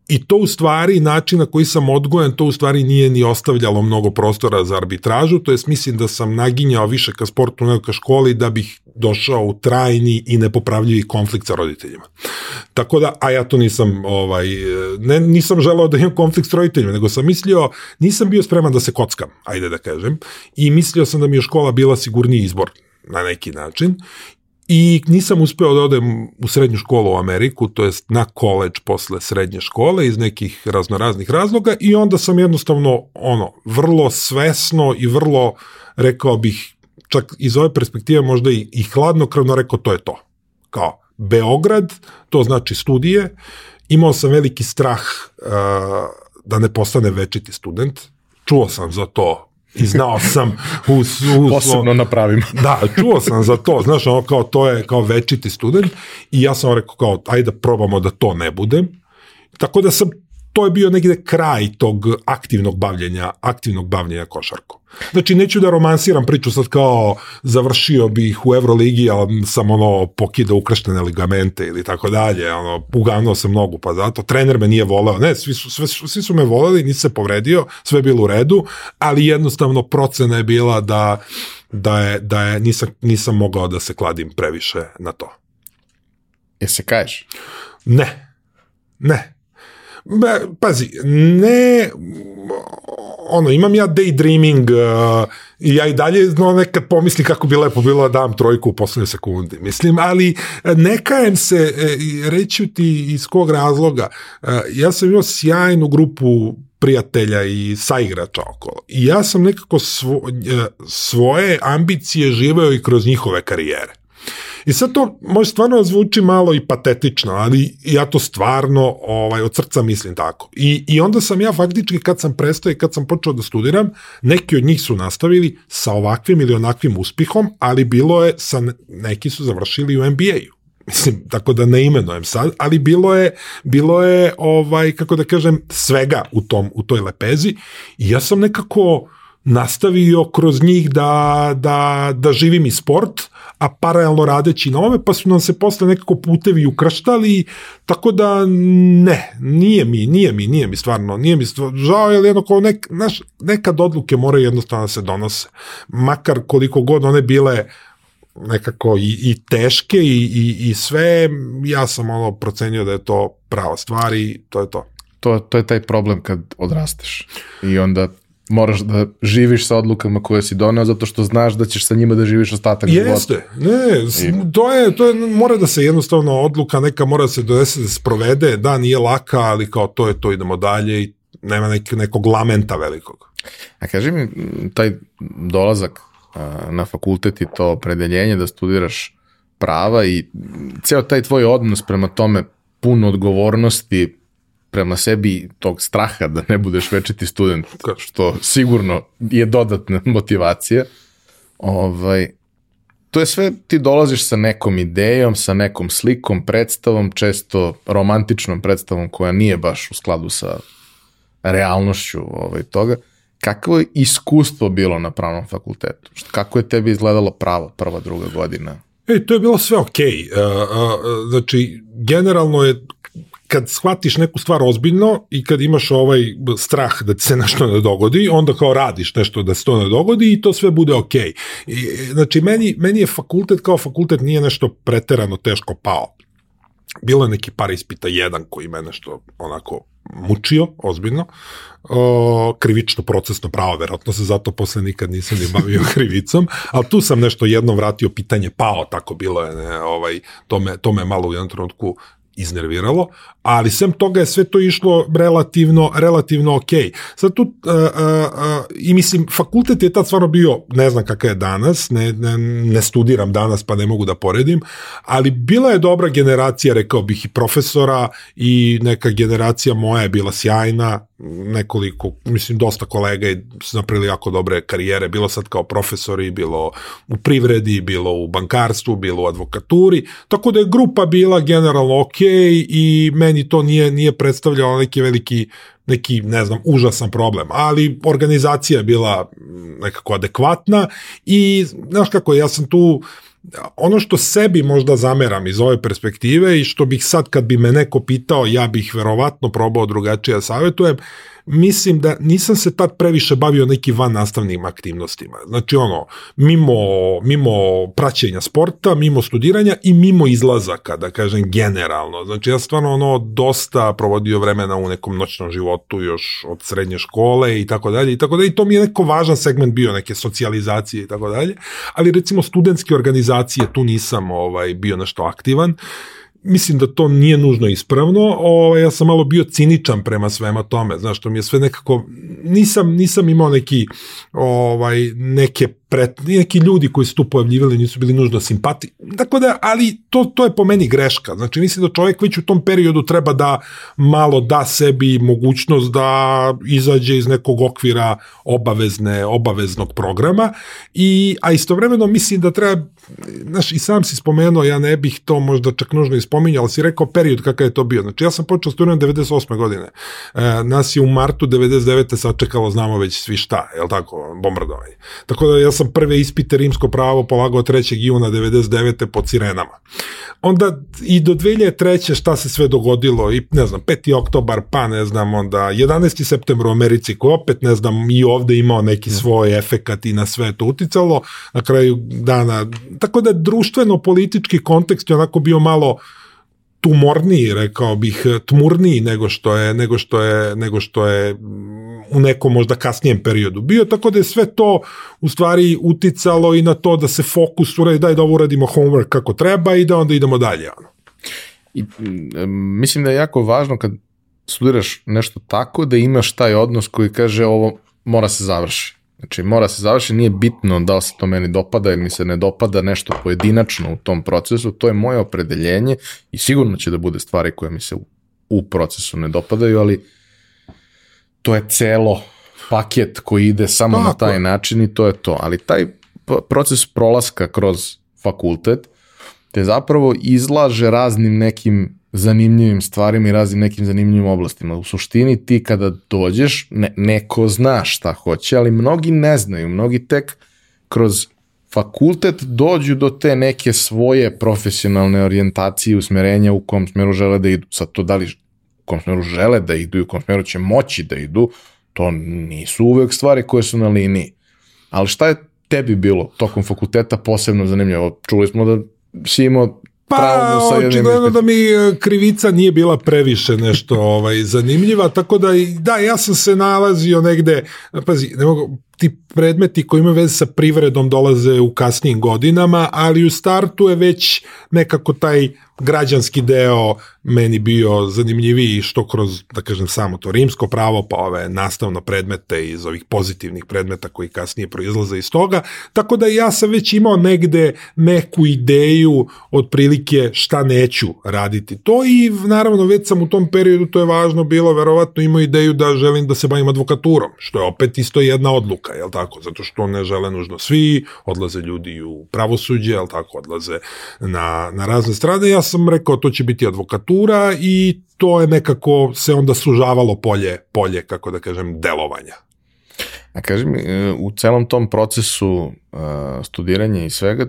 I to u stvari, način na koji sam odgojen, to u stvari nije ni ostavljalo mnogo prostora za arbitražu, to jest mislim da sam naginjao više ka sportu nego ka školi da bih došao u trajni i nepopravljivi konflikt sa roditeljima. Tako da, a ja to nisam, ovaj, ne, nisam želeo da imam konflikt s roditeljima, nego sam mislio, nisam bio spreman da se kockam, ajde da kažem, i mislio sam da mi je škola bila sigurniji izbor na neki način I nisam uspeo da odem u srednju školu u Ameriku, to jest na koleđ posle srednje škole iz nekih raznoraznih razloga i onda sam jednostavno ono vrlo svesno i vrlo rekao bih čak iz ove perspektive možda i, i hladnokrvno rekao to je to. Kao Beograd, to znači studije, imao sam veliki strah uh, da ne postane večiti student, čuo sam za to i znao sam u, u posebno napravim. da, čuo sam za to, znaš, ono kao to je kao večiti student i ja sam rekao kao ajde da probamo da to ne budem. Tako da sam to je bio negde kraj tog aktivnog bavljenja, aktivnog bavljenja košarkom. Znači, neću da romansiram priču sad kao završio bih u Euroligi, ali sam ono pokidao ukrštene ligamente ili tako dalje, ono, uganuo sam nogu, pa zato trener me nije voleo, ne, svi su, sve, svi su me voleli, nisi se povredio, sve je bilo u redu, ali jednostavno procena je bila da, da je, da je nisam, nisam mogao da se kladim previše na to. Je se kaješ? Ne, ne, pazi, ne ono, imam ja daydreaming uh, i ja i dalje no, nekad pomisli kako bi lepo bilo da dam trojku u poslednjoj sekundi. Mislim, ali ne kajem se, reću ti iz kog razloga. Ja sam imao sjajnu grupu prijatelja i saigrača okolo. I ja sam nekako svo, svoje ambicije živeo i kroz njihove karijere. I sad to može stvarno zvuči malo i patetično, ali ja to stvarno ovaj, od srca mislim tako. I, I onda sam ja faktički kad sam prestao i kad sam počeo da studiram, neki od njih su nastavili sa ovakvim ili onakvim uspihom, ali bilo je, sa, neki su završili u NBA-u. Mislim, tako da ne imenujem sad, ali bilo je, bilo je ovaj, kako da kažem, svega u, tom, u toj lepezi i ja sam nekako nastavio kroz njih da, da, da živim i sport, a paralelno radeći na ove, pa su nam se posle nekako putevi ukrštali, tako da ne, nije mi, nije mi, nije mi stvarno, nije mi stvarno, žao je jednako, nek, naš, nekad odluke moraju jednostavno da se donose, makar koliko god one bile nekako i, i teške i, i, i sve, ja sam ono procenio da je to prava stvar i to je to. To, to je taj problem kad odrasteš i onda moraš da živiš sa odlukama koje si doneo zato što znaš da ćeš sa njima da živiš ostatak života. Jeste, ne, I... to je, to je, mora da se jednostavno odluka neka mora da se donese da se sprovede, da nije laka, ali kao to je to, idemo dalje i nema nek, nekog lamenta velikog. A kaži mi, taj dolazak na fakultet i to opredeljenje da studiraš prava i ceo taj tvoj odnos prema tome puno odgovornosti prema sebi tog straha da ne budeš večiti student, što sigurno je dodatna motivacija. Ovaj, to je sve, ti dolaziš sa nekom idejom, sa nekom slikom, predstavom, često romantičnom predstavom koja nije baš u skladu sa realnošću ovaj, toga. Kakvo je iskustvo bilo na pravnom fakultetu? Kako je tebi izgledalo pravo prva, druga godina? Ej, to je bilo sve okej. Okay. Znači, generalno je kad shvatiš neku stvar ozbiljno i kad imaš ovaj strah da se nešto ne dogodi, onda kao radiš nešto da se to ne dogodi i to sve bude okej. Okay. I, znači, meni, meni je fakultet kao fakultet nije nešto preterano teško pao. Bilo je neki par ispita, jedan koji me nešto onako mučio, ozbiljno, o, krivično procesno pravo, verovatno se zato posle nikad nisam ni bavio krivicom, ali tu sam nešto jednom vratio pitanje pao, tako bilo je, ne, ovaj, to, me, to me malo u jednom trenutku iznerviralo, ali sem toga je sve to išlo relativno, relativno ok. Sad tu, uh, uh, uh, i mislim, fakultet je tad stvarno bio, ne znam kakav je danas, ne, ne, ne studiram danas pa ne mogu da poredim, ali bila je dobra generacija, rekao bih, i profesora i neka generacija moja je bila sjajna, nekoliko, mislim, dosta kolega su napravili jako dobre karijere, bilo sad kao profesori, bilo u privredi, bilo u bankarstvu, bilo u advokaturi, tako da je grupa bila generalno ok i meni to nije, nije predstavljalo neki veliki neki, ne znam, užasan problem, ali organizacija je bila nekako adekvatna i, znaš kako, ja sam tu ono što sebi možda zameram iz ove perspektive i što bih sad kad bi me neko pitao, ja bih verovatno probao drugačije da savjetujem, mislim da nisam se tad previše bavio neki van nastavnim aktivnostima. Znači ono, mimo, mimo praćenja sporta, mimo studiranja i mimo izlazaka, da kažem generalno. Znači ja stvarno ono dosta provodio vremena u nekom noćnom životu još od srednje škole i tako dalje i tako dalje i to mi je neko važan segment bio neke socijalizacije i tako dalje, ali recimo studentske organizacije tu nisam ovaj bio nešto aktivan mislim da to nije nužno ispravno, o, ovaj, ja sam malo bio ciničan prema svema tome, znaš, to mi je sve nekako, nisam, nisam imao neki, ovaj, neke pret, neki ljudi koji su tu pojavljivali nisu bili nužno simpati. Tako da, ali to, to je po meni greška. Znači, mislim da čovjek već u tom periodu treba da malo da sebi mogućnost da izađe iz nekog okvira obavezne, obaveznog programa, i, a istovremeno mislim da treba, znaš, i sam si spomenuo, ja ne bih to možda čak nužno ispominjao, ali si rekao period kakav je to bio. Znači, ja sam počeo studiram 98. godine. E, nas je u martu 99. sačekalo, znamo već svi šta, je li tako, bombardovanje. Tako da ja sam prve ispite rimsko pravo polagao 3. juna 99. pod sirenama. Onda i do 2003. šta se sve dogodilo i ne znam, 5. oktobar, pa ne znam, onda 11. septembar u Americi koji opet ne znam i ovde imao neki svoj efekat i na sve to uticalo na kraju dana. Tako da društveno politički kontekst je onako bio malo tumorniji, rekao bih, tmurniji nego što je, nego što je, nego što je u nekom možda kasnijem periodu bio, tako da je sve to u stvari uticalo i na to da se fokus uradi, daj da ovo uradimo homework kako treba i da onda idemo dalje. Ono. I, mislim da je jako važno kad studiraš nešto tako da imaš taj odnos koji kaže ovo mora se završi. Znači mora se završi, nije bitno da li se to meni dopada ili mi se ne dopada nešto pojedinačno u tom procesu, to je moje opredeljenje i sigurno će da bude stvari koje mi se u, u procesu ne dopadaju, ali to je celo paket koji ide samo Tako. na taj način i to je to. Ali taj proces prolaska kroz fakultet te zapravo izlaže raznim nekim zanimljivim stvarima i raznim nekim zanimljivim oblastima. U suštini ti kada dođeš, ne, neko zna šta hoće, ali mnogi ne znaju, mnogi tek kroz fakultet dođu do te neke svoje profesionalne orijentacije i usmerenja u kom smeru žele da idu. Sad to da li u kom smeru žele da idu i u kom smeru će moći da idu, to nisu uvek stvari koje su na liniji. Ali šta je tebi bilo tokom fakulteta posebno zanimljivo? Čuli smo da si imao Pa, očigledno da mi e, krivica nije bila previše nešto ovaj zanimljiva, tako da, da, ja sam se nalazio negde, pazi, ne mogu, ti predmeti koji imaju veze sa privredom dolaze u kasnijim godinama, ali u startu je već nekako taj građanski deo meni bio zanimljiviji što kroz, da kažem, samo to rimsko pravo, pa ove nastavno predmete iz ovih pozitivnih predmeta koji kasnije proizlaze iz toga, tako da ja sam već imao negde neku ideju otprilike šta neću raditi. To i naravno već sam u tom periodu, to je važno bilo, verovatno imao ideju da želim da se bavim advokaturom, što je opet isto jedna odluka, jel tako, zato što ne žele nužno svi, odlaze ljudi u pravosuđe, jel tako, odlaze na, na razne strane, ja sam rekao to će biti advokatura i to je nekako se onda sužavalo polje, polje kako da kažem, delovanja. A kaži mi, e, u celom tom procesu uh, studiranja i svega,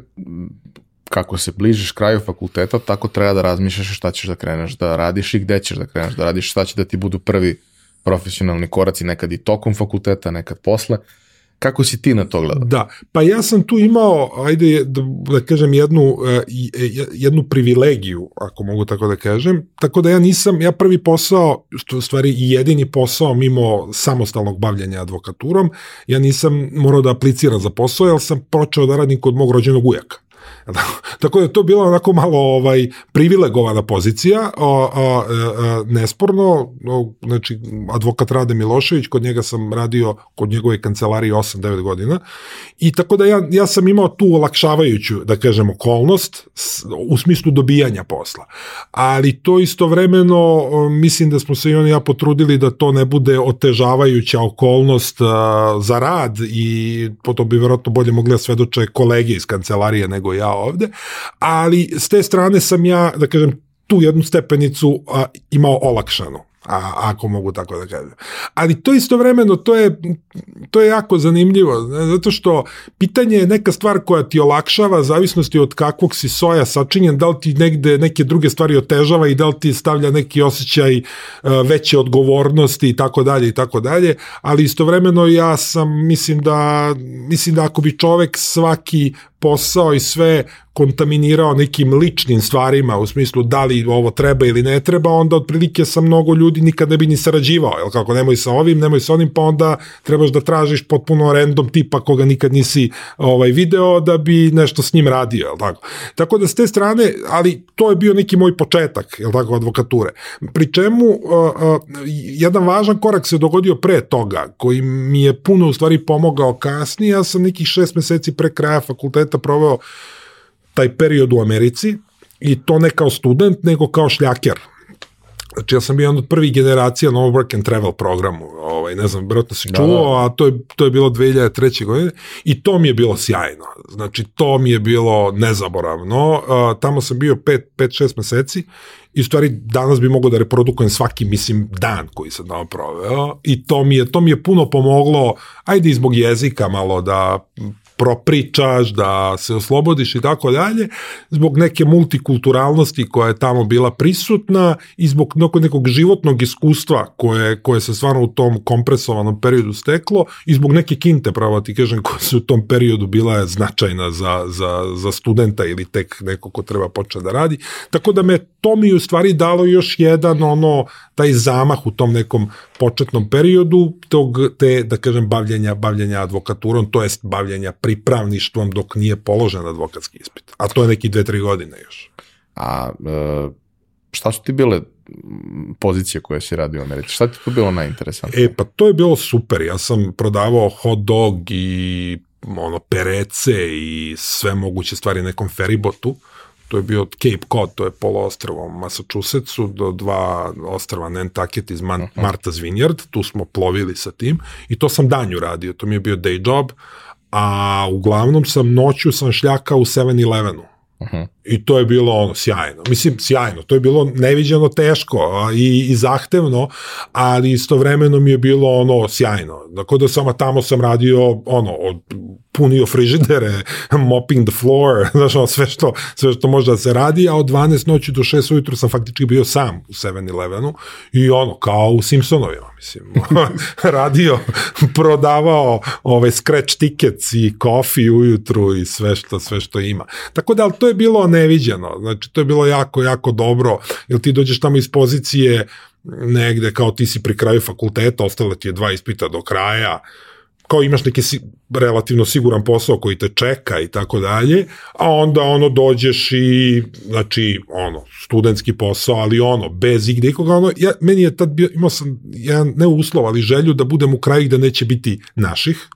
kako se bližiš kraju fakulteta, tako treba da razmišljaš šta ćeš da kreneš da radiš i gde ćeš da kreneš da radiš, šta će da ti budu prvi profesionalni koraci, nekad i tokom fakulteta, nekad posle. Uh, Kako si ti na to gledao? Da, pa ja sam tu imao, ajde da, da kažem, jednu, e, jednu privilegiju, ako mogu tako da kažem, tako da ja nisam, ja prvi posao, u stvari jedini posao mimo samostalnog bavljanja advokaturom, ja nisam morao da apliciram za posao, jer sam počeo da radim kod mog rođenog ujaka. Tako da to bila onako malo ovaj privilegovana pozicija, a, a, a, nesporno, znači advokat Rade Milošević, kod njega sam radio kod njegove kancelarije 8-9 godina i tako da ja, ja sam imao tu olakšavajuću, da kažem, okolnost u smislu dobijanja posla. Ali to istovremeno mislim da smo se i oni ja potrudili da to ne bude otežavajuća okolnost za rad i potom bi verovatno bolje mogli da svedoče kolege iz kancelarije nego ja ovde, ali s te strane sam ja, da kažem, tu jednu stepenicu a, imao olakšanu a, ako mogu tako da kažem. Ali to istovremeno, to je, to je jako zanimljivo, zato što pitanje je neka stvar koja ti olakšava, zavisnosti od kakvog si soja sačinjen, da li ti negde neke druge stvari otežava i da li ti stavlja neki osjećaj uh, veće odgovornosti i tako dalje i tako dalje, ali istovremeno ja sam, mislim da, mislim da ako bi čovek svaki posao i sve kontaminirao nekim ličnim stvarima u smislu da li ovo treba ili ne treba, onda otprilike sa mnogo ljudi nikad ne bi ni sarađivao, jel kako nemoj sa ovim, nemoj sa onim, pa onda trebaš da tražiš potpuno random tipa koga nikad nisi ovaj video da bi nešto s njim radio, jel tako. Tako da s te strane, ali to je bio neki moj početak, jel tako, advokature. Pri čemu uh, uh, jedan važan korak se dogodio pre toga, koji mi je puno u stvari pomogao kasnije, ja sam nekih šest meseci pre kraja fakulteta proveo taj period u Americi i to ne kao student, nego kao šljaker. Znači ja sam bio jedan od prvih generacija na work and travel programu, ovaj, ne znam, vjerojatno si da, čuo, da, da. a to je, to je bilo 2003. godine i to mi je bilo sjajno. Znači to mi je bilo nezaboravno. Uh, tamo sam bio 5-6 meseci i u stvari danas bi mogao da reprodukujem svaki, mislim, dan koji sam tamo proveo i to mi je, to mi je puno pomoglo, ajde i zbog jezika malo da propričaš, da se oslobodiš i tako dalje, zbog neke multikulturalnosti koja je tamo bila prisutna i zbog nekog životnog iskustva koje, koje se stvarno u tom kompresovanom periodu steklo i zbog neke kinte, pravo ti kažem, koja se u tom periodu bila značajna za, za, za studenta ili tek neko ko treba početi da radi. Tako da me to mi u stvari dalo još jedan ono, taj zamah u tom nekom početnom periodu tog, te, da kažem, bavljenja, bavljenja advokaturom, to jest bavljenja pripravništvom dok nije položen advokatski ispit. A to je neki dve, tri godine još. A e, šta su ti bile pozicije koje si radio u Americi? Šta ti to bilo najinteresantnije? E, pa to je bilo super. Ja sam prodavao hot dog i ono, perece i sve moguće stvari nekom feribotu. To je bio od Cape Cod, to je poloostrvo u Massachusettsu, do dva ostrava Nantucket iz Man uh -huh. Martha's Vineyard, tu smo plovili sa tim i to sam danju radio, to mi je bio day job, a uglavnom sam noću sam šljaka u 7-Elevenu. Uh -huh. I to je bilo ono sjajno. Mislim, sjajno. To je bilo neviđeno teško i, i zahtevno, ali istovremeno mi je bilo ono sjajno. Dakle, da samo tamo sam radio ono, od punio frižidere, mopping the floor, znaš, ono, sve što, sve što može da se radi, a od 12 noći do 6 ujutru sam faktički bio sam u 7-Elevenu i ono, kao u Simpsonovima, mislim, radio, prodavao ove scratch tickets i kofi ujutru i sve što, sve što ima. Tako da, to je bilo neviđeno, znači, to je bilo jako, jako dobro, jer ti dođeš tamo iz pozicije negde kao ti si pri kraju fakulteta, ostale ti je dva ispita do kraja, kao imaš neki si, relativno siguran posao koji te čeka i tako dalje, a onda ono dođeš i, znači, ono, studentski posao, ali ono, bez igde ikoga, ono, ja, meni je tad bio, imao sam jedan, ne uslov, ali želju da budem u kraju gde neće biti naših,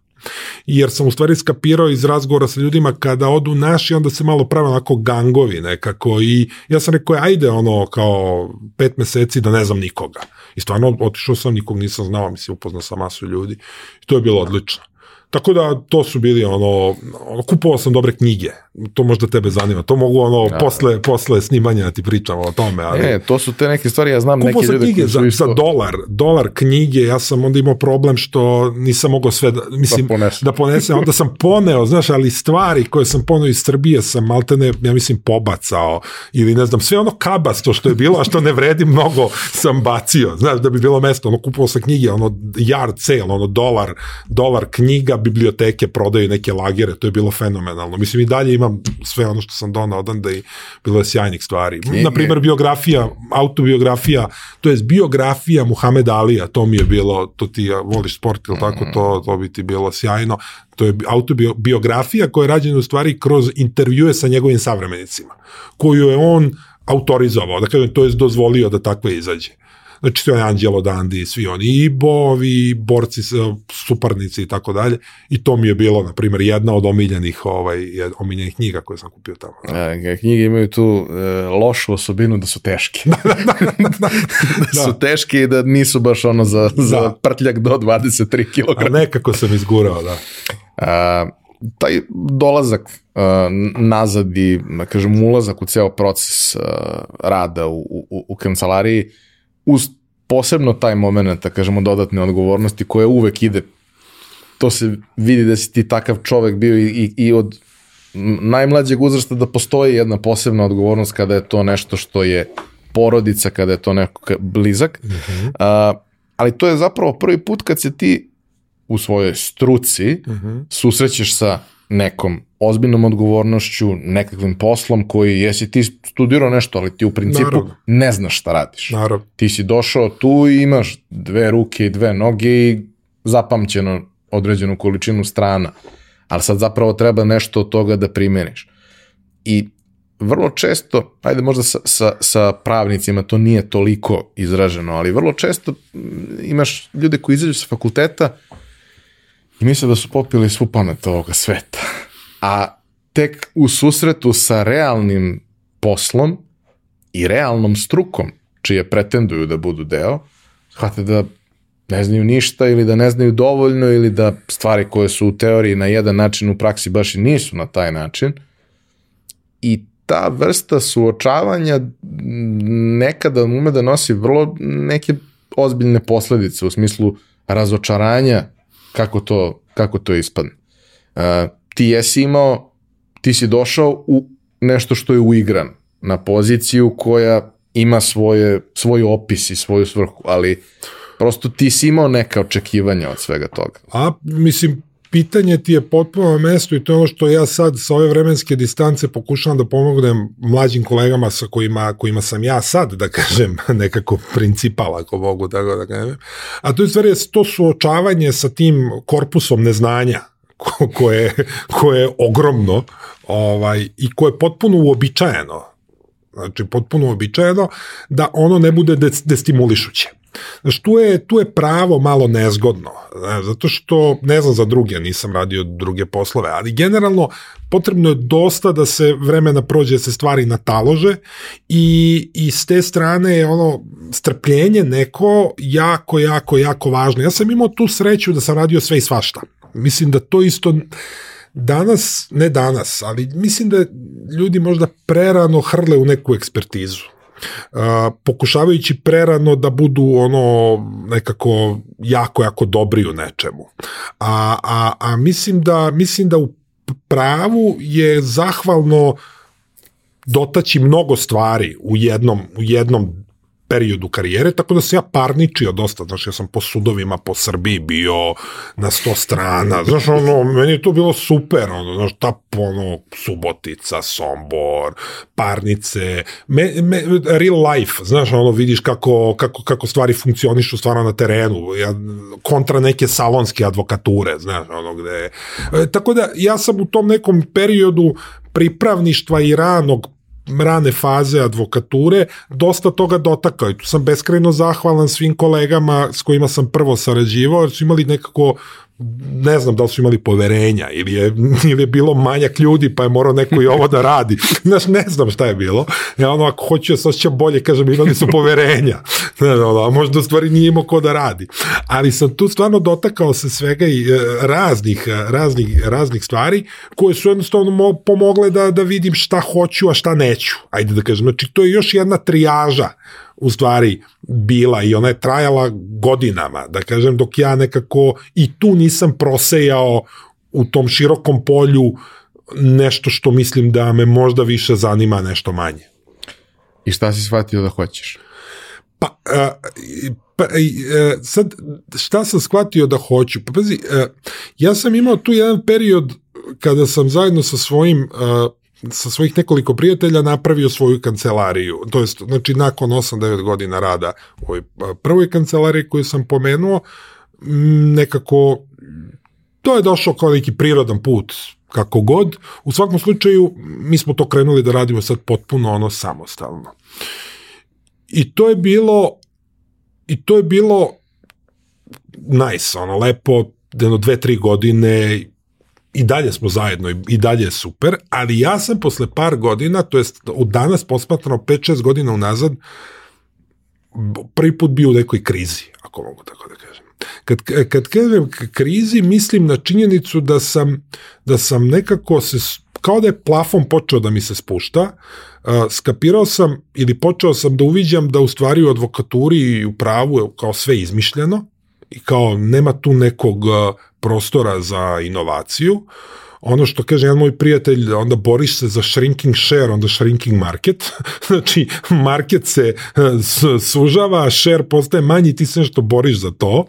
jer sam u stvari skapirao iz razgovora sa ljudima kada odu naši, onda se malo prave onako gangovi nekako i ja sam rekao, ajde ono kao pet meseci da ne znam nikoga. I stvarno otišao sam, nikog nisam znao, mislim, upoznao sam masu ljudi i to je bilo odlično. Tako da to su bili ono, ono kupovao sam dobre knjige. To možda tebe zanima. To mogu ono ja. posle posle snimanja da ti pričam o tome, ali E, to su te neke stvari, ja znam neke ljude knjige za, isto... za dolar, dolar knjige. Ja sam onda imao problem što nisam mogao sve da, mislim da, ponese. da ponesem, onda sam poneo, znaš, ali stvari koje sam poneo iz Srbije sam maltene, ja mislim pobacao ili ne znam, sve ono kabasto što je bilo, a što ne vredi mnogo sam bacio. Znaš, da bi bilo mesto, ono kupovao sam knjige, ono yard sale, ono dolar, dolar knjiga biblioteke prodaju neke lagere, to je bilo fenomenalno. Mislim i dalje imam sve ono što sam donao odanda i bilo je sjajnih stvari. Knjige. Na primer biografija, autobiografija, to je biografija Muhameda Alija, to mi je bilo, to ti ja, voliš sport ili tako, to, to bi ti bilo sjajno. To je autobiografija koja je rađena u stvari kroz intervjue sa njegovim savremenicima, koju je on autorizovao, da kažem, to je dozvolio da takve izađe. Znači, sve Anđelo Dandi, svi oni, i bovi, borci, suparnici i tako dalje. I to mi je bilo, na primjer, jedna od omiljenih, ovaj, omiljenih knjiga koje sam kupio tamo. Da. knjige imaju tu e, lošu osobinu da su teške. da, da, da, da, da, su teške i da nisu baš ono za, za da. prtljak do 23 kg. A nekako sam izgurao, da. A, taj dolazak uh, nazad i, da kažem, ulazak u ceo proces uh, rada u, u, u kancelariji uz posebno taj moment, da kažemo, dodatne odgovornosti koje uvek ide, to se vidi da si ti takav čovek bio i, i, i od najmlađeg uzrasta da postoji jedna posebna odgovornost kada je to nešto što je porodica, kada je to neko blizak. Mm -hmm. A, ali to je zapravo prvi put kad se ti u svojoj struci mm -hmm. susrećeš sa nekom ozbiljnom odgovornošću, nekakvim poslom koji jesi ti studirao nešto, ali ti u principu Naravno. ne znaš šta radiš. Naravno. Ti si došao tu i imaš dve ruke i dve noge i zapamćeno određenu količinu strana, ali sad zapravo treba nešto od toga da primeniš. I vrlo često, ajde možda sa, sa, sa pravnicima to nije toliko izraženo, ali vrlo često imaš ljude koji izađu sa fakulteta i misle da su popili svu pamet ovoga sveta. A tek u susretu sa realnim poslom i realnom strukom, čije pretenduju da budu deo, shvate da ne znaju ništa ili da ne znaju dovoljno ili da stvari koje su u teoriji na jedan način u praksi baš i nisu na taj način. I ta vrsta suočavanja nekada ume da nosi vrlo neke ozbiljne posledice u smislu razočaranja kako to, kako to ispadne. Uh, ti jesi imao, ti si došao u nešto što je uigran, na poziciju koja ima svoje, svoj opis i svoju svrhu, ali prosto ti si imao neka očekivanja od svega toga. A, mislim, pitanje ti je potpuno na i to je ono što ja sad sa ove vremenske distance pokušavam da pomognem mlađim kolegama sa kojima, kojima sam ja sad, da kažem, nekako principal, ako mogu tako da kažem. A to je stvari to suočavanje sa tim korpusom neznanja koje, koje je ogromno ovaj, i koje je potpuno uobičajeno znači potpuno uobičajeno, da ono ne bude destimulišuće. Znači, tu je, tu je pravo malo nezgodno, ne, zato što, ne znam za druge, nisam radio druge poslove, ali generalno potrebno je dosta da se vremena prođe, da se stvari natalože i, i s te strane je ono strpljenje neko jako, jako, jako važno. Ja sam imao tu sreću da sam radio sve i svašta. Mislim da to isto danas, ne danas, ali mislim da ljudi možda prerano hrle u neku ekspertizu. Pokušavajući prerano da budu ono nekako jako jako dobri u nečemu. A, a, a mislim da mislim da u pravu je zahvalno dotaći mnogo stvari u jednom u jednom periodu karijere, tako da se ja parničio dosta, znaš, ja sam po sudovima po Srbiji bio na sto strana, znaš, ono, meni je to bilo super, ono, znaš, ta, ono, Subotica, Sombor, parnice, me, me, real life, znaš, ono, vidiš kako, kako, kako stvari funkcionišu stvarno na terenu, ja, kontra neke salonske advokature, znaš, ono, gde, e, tako da, ja sam u tom nekom periodu pripravništva i ranog rane faze advokature dosta toga dotakao i tu sam beskrajno zahvalan svim kolegama s kojima sam prvo sarađivao, jer su imali nekako ne znam da li su imali poverenja ili je, ili je bilo manjak ljudi pa je morao neko i ovo da radi. Znaš, ne znam šta je bilo. Ja ono, ako hoću ja se osjećam bolje, kažem, imali su poverenja. Ne, ono, a možda u stvari nije imao ko da radi. Ali sam tu stvarno dotakao se svega i e, raznih, raznih, raznih stvari koje su jednostavno pomogle da, da vidim šta hoću, a šta neću. Ajde da kažem, znači to je još jedna trijaža u stvari bila i ona je trajala godinama, da kažem, dok ja nekako i tu nisam prosejao u tom širokom polju nešto što mislim da me možda više zanima, nešto manje. I šta si shvatio da hoćeš? Pa, a, pa a, e, sad, šta sam shvatio da hoću? Pa, pazi, a, ja sam imao tu jedan period kada sam zajedno sa svojim a, sa svojih nekoliko prijatelja napravio svoju kancelariju. To jest, znači, nakon 8-9 godina rada u ovoj prvoj kancelariji koju sam pomenuo, nekako to je došlo kao neki prirodan put kako god. U svakom slučaju, mi smo to krenuli da radimo sad potpuno ono samostalno. I to je bilo i to je bilo nice, ono, lepo, jedno dve, tri godine i dalje smo zajedno i dalje je super, ali ja sam posle par godina, to jest u danas posmatrano 5-6 godina unazad, prvi put bio u nekoj krizi, ako mogu tako da kažem. Kad, kad kažem krizi, mislim na činjenicu da sam, da sam nekako se, kao da je plafon počeo da mi se spušta, skapirao sam ili počeo sam da uviđam da u stvari u advokaturi i u pravu je kao sve izmišljeno i kao nema tu nekog prostora za inovaciju. Ono što kaže jedan moj prijatelj, onda boriš se za shrinking share, onda shrinking market. znači, market se e, sužava, share postaje manji, ti se nešto boriš za to.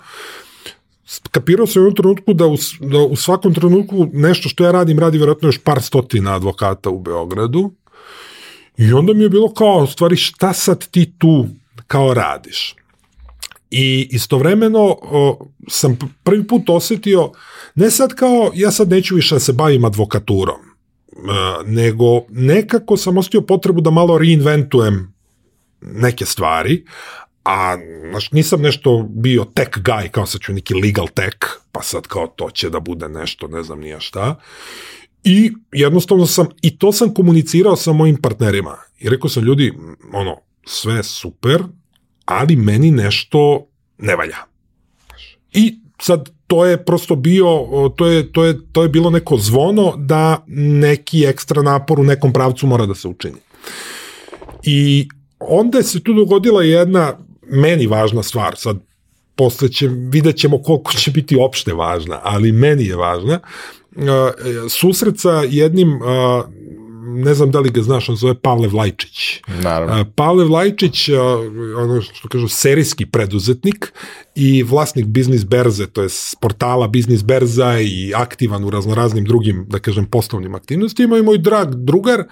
Kapirao sam u jednom trenutku da u, da u svakom trenutku nešto što ja radim, radi vjerojatno još par stotina advokata u Beogradu. I onda mi je bilo kao, stvari, šta sad ti tu kao radiš? I istovremeno o, sam prvi put osetio, ne sad kao, ja sad neću više da se bavim advokaturom, e, nego nekako sam osetio potrebu da malo reinventujem neke stvari, a znaš, nisam nešto bio tech guy, kao sad ću neki legal tech, pa sad kao to će da bude nešto, ne znam nija šta. I jednostavno sam, i to sam komunicirao sa mojim partnerima. I rekao sam, ljudi, ono, sve super, ali meni nešto ne valja. I sad to je prosto bio, to je, to je, to je bilo neko zvono da neki ekstra napor u nekom pravcu mora da se učini. I onda se tu dogodila jedna meni važna stvar, sad posle će, vidjet ćemo koliko će biti opšte važna, ali meni je važna, susret sa jednim ne znam da li ga znaš, on zove Pavle Vlajčić. Naravno. Pavle Vlajčić, ono što kažu, serijski preduzetnik i vlasnik biznis berze, to je portala biznis berza i aktivan u raznoraznim drugim, da kažem, poslovnim aktivnostima i moj drag drugar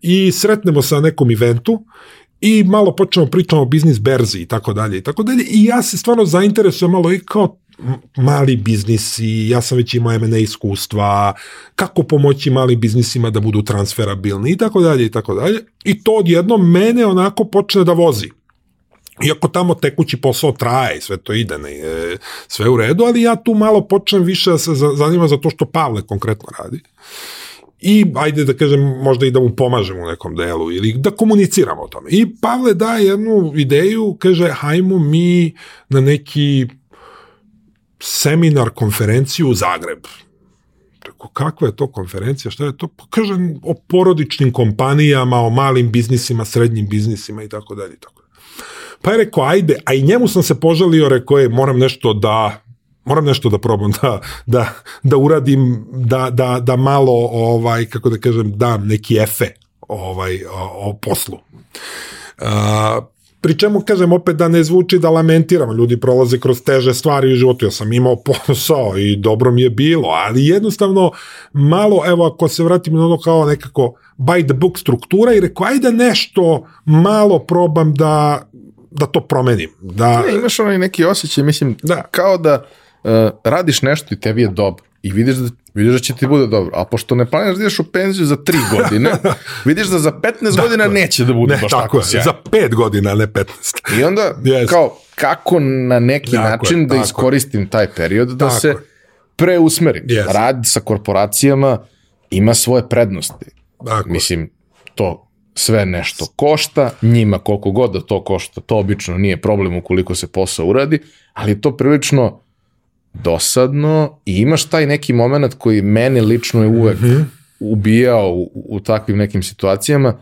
i sretnemo se na nekom eventu i malo počnemo pričamo o biznis berzi i tako dalje i tako dalje i ja se stvarno zainteresujem malo i kao mali biznisi, ja sam već imao M&A iskustva, kako pomoći malim biznisima da budu transferabilni i tako dalje i tako dalje. I to odjednom mene onako počne da vozi. Iako tamo tekući posao traje sve to ide, ne, e, sve u redu, ali ja tu malo počnem više da se zanima za to što Pavle konkretno radi. I ajde da kažem, možda i da mu pomažem u nekom delu ili da komuniciramo o tome. I Pavle da jednu ideju, kaže, hajmo mi na neki seminar, konferenciju u Zagreb. Tako, kakva je to konferencija, šta je to? Pa kažem o porodičnim kompanijama, o malim biznisima, srednjim biznisima i tako dalje. Tako. Pa je rekao, ajde, a i njemu sam se požalio, rekao je, moram nešto da moram nešto da probam da, da, da uradim, da, da, da malo, ovaj, kako da kažem, dam neki efe ovaj, o, o poslu. Uh, Pri čemu, kažem, opet da ne zvuči da lamentiram, ljudi prolaze kroz teže stvari u životu, ja sam imao posao i dobro mi je bilo, ali jednostavno malo, evo, ako se vratim na ono kao nekako by the book struktura i rekao, ajde nešto malo probam da, da to promenim. Da... Ne, imaš onaj neki osjećaj, mislim, da. kao da uh, radiš nešto i tebi je dobro i vidiš da, vidiš da će ti bude dobro. A pošto ne planiraš da ideš u penziju za 3 godine, vidiš da za 15 da, godina neće da bude ne, baš tako, tako sjajno. Za 5 godina, ne 15. I onda, yes. kao, kako na neki tako način je, da iskoristim taj period da tako se preusmerim. Yes. Rad sa korporacijama ima svoje prednosti. Tako. Mislim, to sve nešto košta, njima koliko god da to košta, to obično nije problem ukoliko se posao uradi, ali to prilično dosadno i imaš taj neki moment koji meni lično je uvek mm -hmm. ubijao u, u takvim nekim situacijama,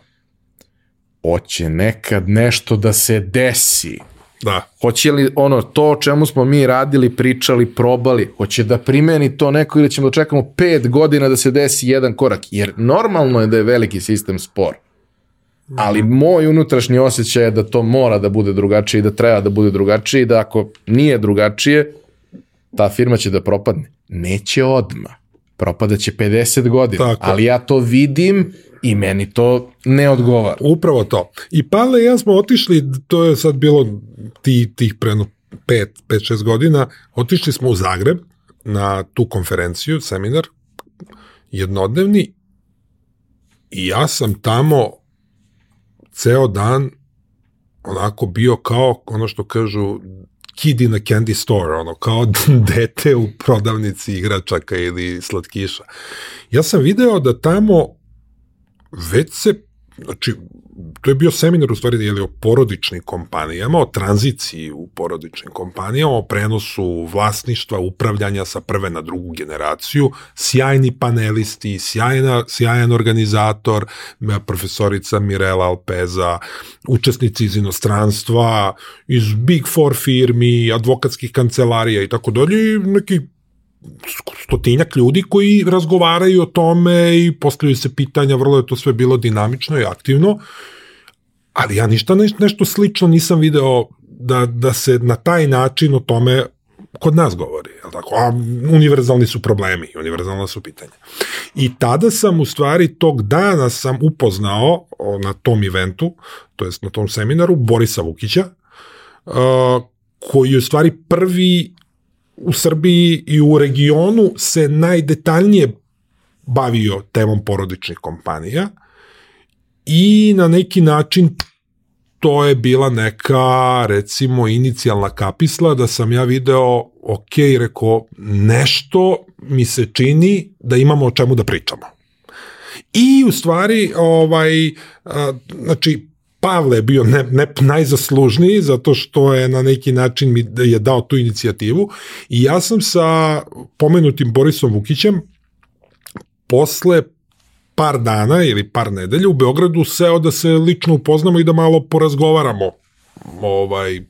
hoće nekad nešto da se desi. Da. Hoće li ono, to o čemu smo mi radili, pričali, probali, hoće da primeni to neko ili ćemo da čekamo pet godina da se desi jedan korak, jer normalno je da je veliki sistem spor. Ali moj unutrašnji osjećaj je da to mora da bude drugačije i da treba da bude drugačije i da ako nije drugačije, ta firma će da propadne. Neće odma. Propadaće 50 godina. Tako. Ali ja to vidim i meni to ne odgovara. Upravo to. I Pavle i ja smo otišli, to je sad bilo ti, tih preno 5, 5, 6 godina, otišli smo u Zagreb na tu konferenciju, seminar, jednodnevni i ja sam tamo ceo dan onako bio kao ono što kažu kid in a candy store, ono, kao dete u prodavnici igračaka ili slatkiša. Ja sam video da tamo već se, znači, to je bio seminar u stvari jeli, o porodičnim kompanijama, o tranziciji u porodičnim kompanijama, o prenosu vlasništva, upravljanja sa prve na drugu generaciju, sjajni panelisti, sjajna, sjajan organizator, profesorica Mirela Alpeza, učesnici iz inostranstva, iz Big Four firmi, advokatskih kancelarija i tako dalje, neki stotinjak ljudi koji razgovaraju o tome i postavljaju se pitanja, vrlo je to sve bilo dinamično i aktivno, ali ja ništa ne, nešto slično nisam video da, da se na taj način o tome kod nas govori, je tako? A univerzalni su problemi, univerzalna su pitanja. I tada sam u stvari tog dana sam upoznao na tom eventu, to jest na tom seminaru, Borisa Vukića, uh, koji je u stvari prvi u Srbiji i u regionu se najdetaljnije bavio temom porodičnih kompanija i na neki način to je bila neka, recimo, inicijalna kapisla da sam ja video, ok, rekao, nešto mi se čini da imamo o čemu da pričamo. I u stvari, ovaj, znači, Pavle je bio ne, ne, najzaslužniji zato što je na neki način mi je dao tu inicijativu i ja sam sa pomenutim Borisom Vukićem posle par dana ili par nedelja u Beogradu seo da se lično upoznamo i da malo porazgovaramo ovaj,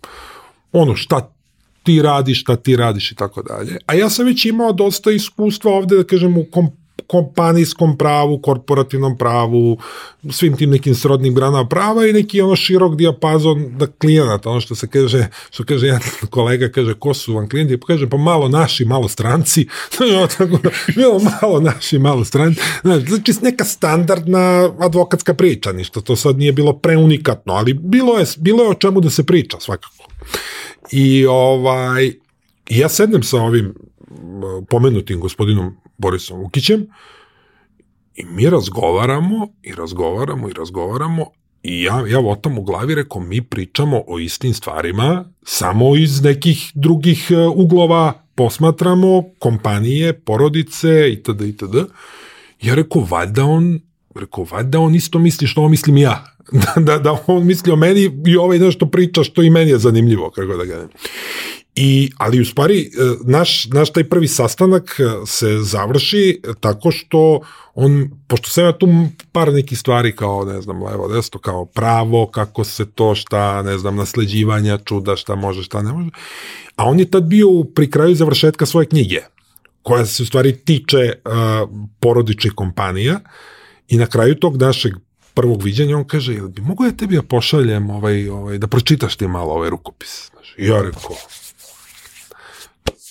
ono šta ti radiš, šta ti radiš i tako dalje. A ja sam već imao dosta iskustva ovde, da kažem, u kom, kompanijskom pravu, korporativnom pravu, svim tim nekim srodnim granama prava i neki ono širok dijapazon da klijenata, ono što se kaže, što kaže jedan kolega, kaže, ko su vam klijenti? Pa kaže, pa malo naši, malo stranci, bilo malo naši, malo stranci, znači neka standardna advokatska priča, ništa, to sad nije bilo preunikatno, ali bilo je, bilo je o čemu da se priča svakako. I ovaj, ja sednem sa ovim pomenutim gospodinom Borisom Vukićem i mi razgovaramo i razgovaramo i razgovaramo i ja, ja votam u glavi rekao mi pričamo o istim stvarima samo iz nekih drugih e, uglova posmatramo kompanije, porodice itd. itd. Ja rekao valjda on rekao valjda on isto misli što mislim ja da, da, on misli o meni i ovaj nešto priča što i meni je zanimljivo kako da ga I, ali u stvari, e, naš, naš taj prvi sastanak e, se završi tako što on, pošto sam ja tu par nekih stvari kao, ne znam, levo, desto, kao pravo, kako se to, šta, ne znam, nasleđivanja, čuda, šta može, šta ne može. A on je tad bio pri kraju završetka svoje knjige, koja se u stvari tiče uh, porodičnih kompanija i na kraju tog našeg prvog viđenja on kaže, jel bi mogu ja tebi ja pošaljem ovaj, ovaj, da pročitaš ti malo ovaj rukopis? I ja rekao,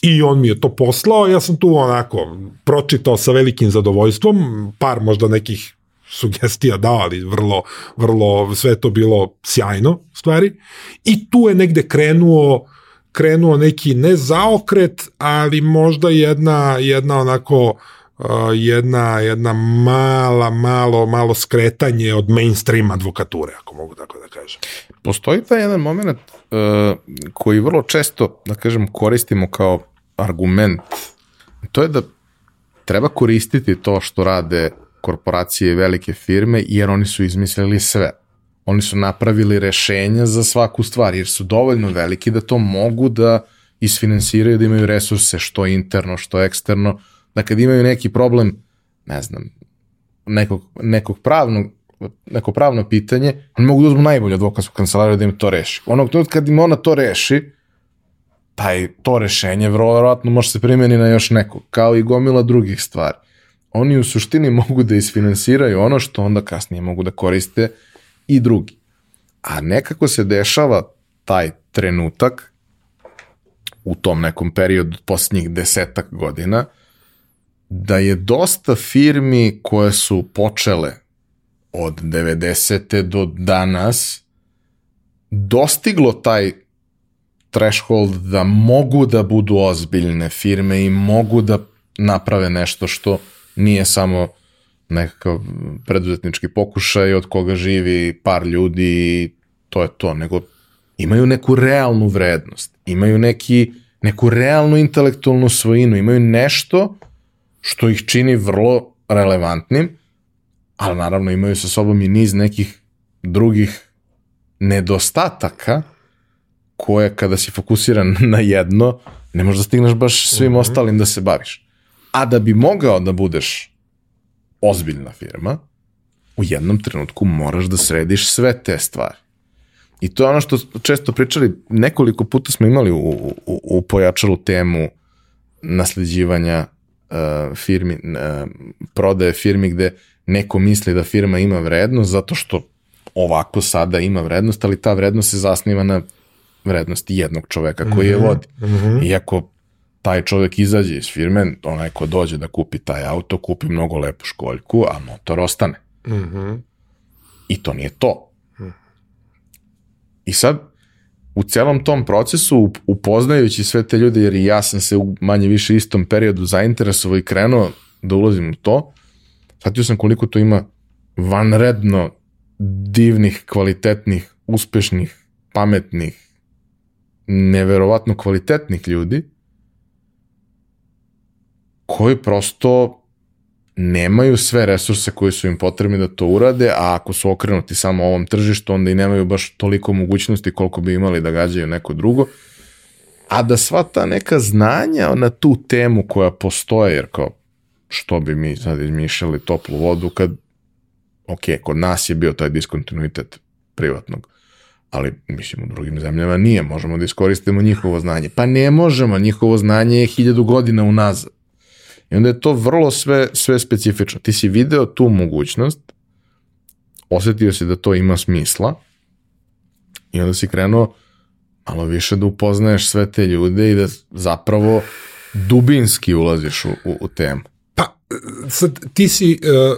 I on mi je to poslao, ja sam tu onako pročitao sa velikim zadovoljstvom, par možda nekih sugestija dao, ali vrlo, vrlo, sve to bilo sjajno stvari. I tu je negde krenuo, krenuo neki ne zaokret, ali možda jedna, jedna onako, uh, jedna, jedna mala, malo, malo skretanje od mainstream advokature, ako mogu tako da kažem. Postoji taj jedan moment uh, koji vrlo često, da kažem, koristimo kao argument, to je da treba koristiti to što rade korporacije i velike firme, jer oni su izmislili sve. Oni su napravili rešenja za svaku stvar, jer su dovoljno veliki da to mogu da isfinansiraju, da imaju resurse, što interno, što eksterno, da kad imaju neki problem, ne znam, nekog, nekog pravnog, neko pravno pitanje, oni mogu da uzmu najbolju advokatsku kancelariju da im to reši. Onog trenutka kad im ona to reši, taj, to rešenje verovatno može se primjeni na još neko, kao i gomila drugih stvari. Oni u suštini mogu da isfinansiraju ono što onda kasnije mogu da koriste i drugi. A nekako se dešava taj trenutak u tom nekom periodu posljednjih desetak godina, da je dosta firmi koje su počele od 90. do danas dostiglo taj threshold da mogu da budu ozbiljne firme i mogu da naprave nešto što nije samo nekakav preduzetnički pokušaj od koga živi par ljudi i to je to, nego imaju neku realnu vrednost, imaju neki, neku realnu intelektualnu svojinu, imaju nešto što ih čini vrlo relevantnim, ali naravno imaju sa sobom i niz nekih drugih nedostataka koje kada si fokusiran na jedno, ne možeš da stigneš baš svim mm -hmm. ostalim da se baviš. A da bi mogao da budeš ozbiljna firma, u jednom trenutku moraš da središ sve te stvari. I to je ono što često pričali, nekoliko puta smo imali u, u, u pojačalu temu nasleđivanja uh, firmi, uh, prodaje firmi gde neko misli da firma ima vrednost zato što ovako sada ima vrednost, ali ta vrednost se zasniva na vrednosti jednog čoveka koji je mhm, vodi. Mm -hmm. Iako taj čovek izađe iz firme, onaj ko dođe da kupi taj auto, kupi mnogo lepu školjku, a motor ostane. Mm -hmm. I to nije to. I sad, u celom tom procesu, upoznajući sve te ljude, jer i ja sam se u manje više istom periodu zainteresovao i krenuo da ulazim u to, shvatio sam koliko to ima vanredno divnih, kvalitetnih, uspešnih, pametnih, neverovatno kvalitetnih ljudi koji prosto nemaju sve resurse koji su im potrebni da to urade, a ako su okrenuti samo ovom tržištu, onda i nemaju baš toliko mogućnosti koliko bi imali da gađaju neko drugo. A da sva ta neka znanja na tu temu koja postoje, jer kao što bi mi sad izmišljali toplu vodu kad ok, kod nas je bio taj diskontinuitet privatnog ali mislim u drugim zemljama nije, možemo da iskoristimo njihovo znanje. Pa ne možemo, njihovo znanje je hiljadu godina unazad. I onda je to vrlo sve, sve specifično. Ti si video tu mogućnost, osetio si da to ima smisla i onda si krenuo malo više da upoznaješ sve te ljude i da zapravo dubinski ulaziš u, u, u temu. Pa, sad, ti si uh,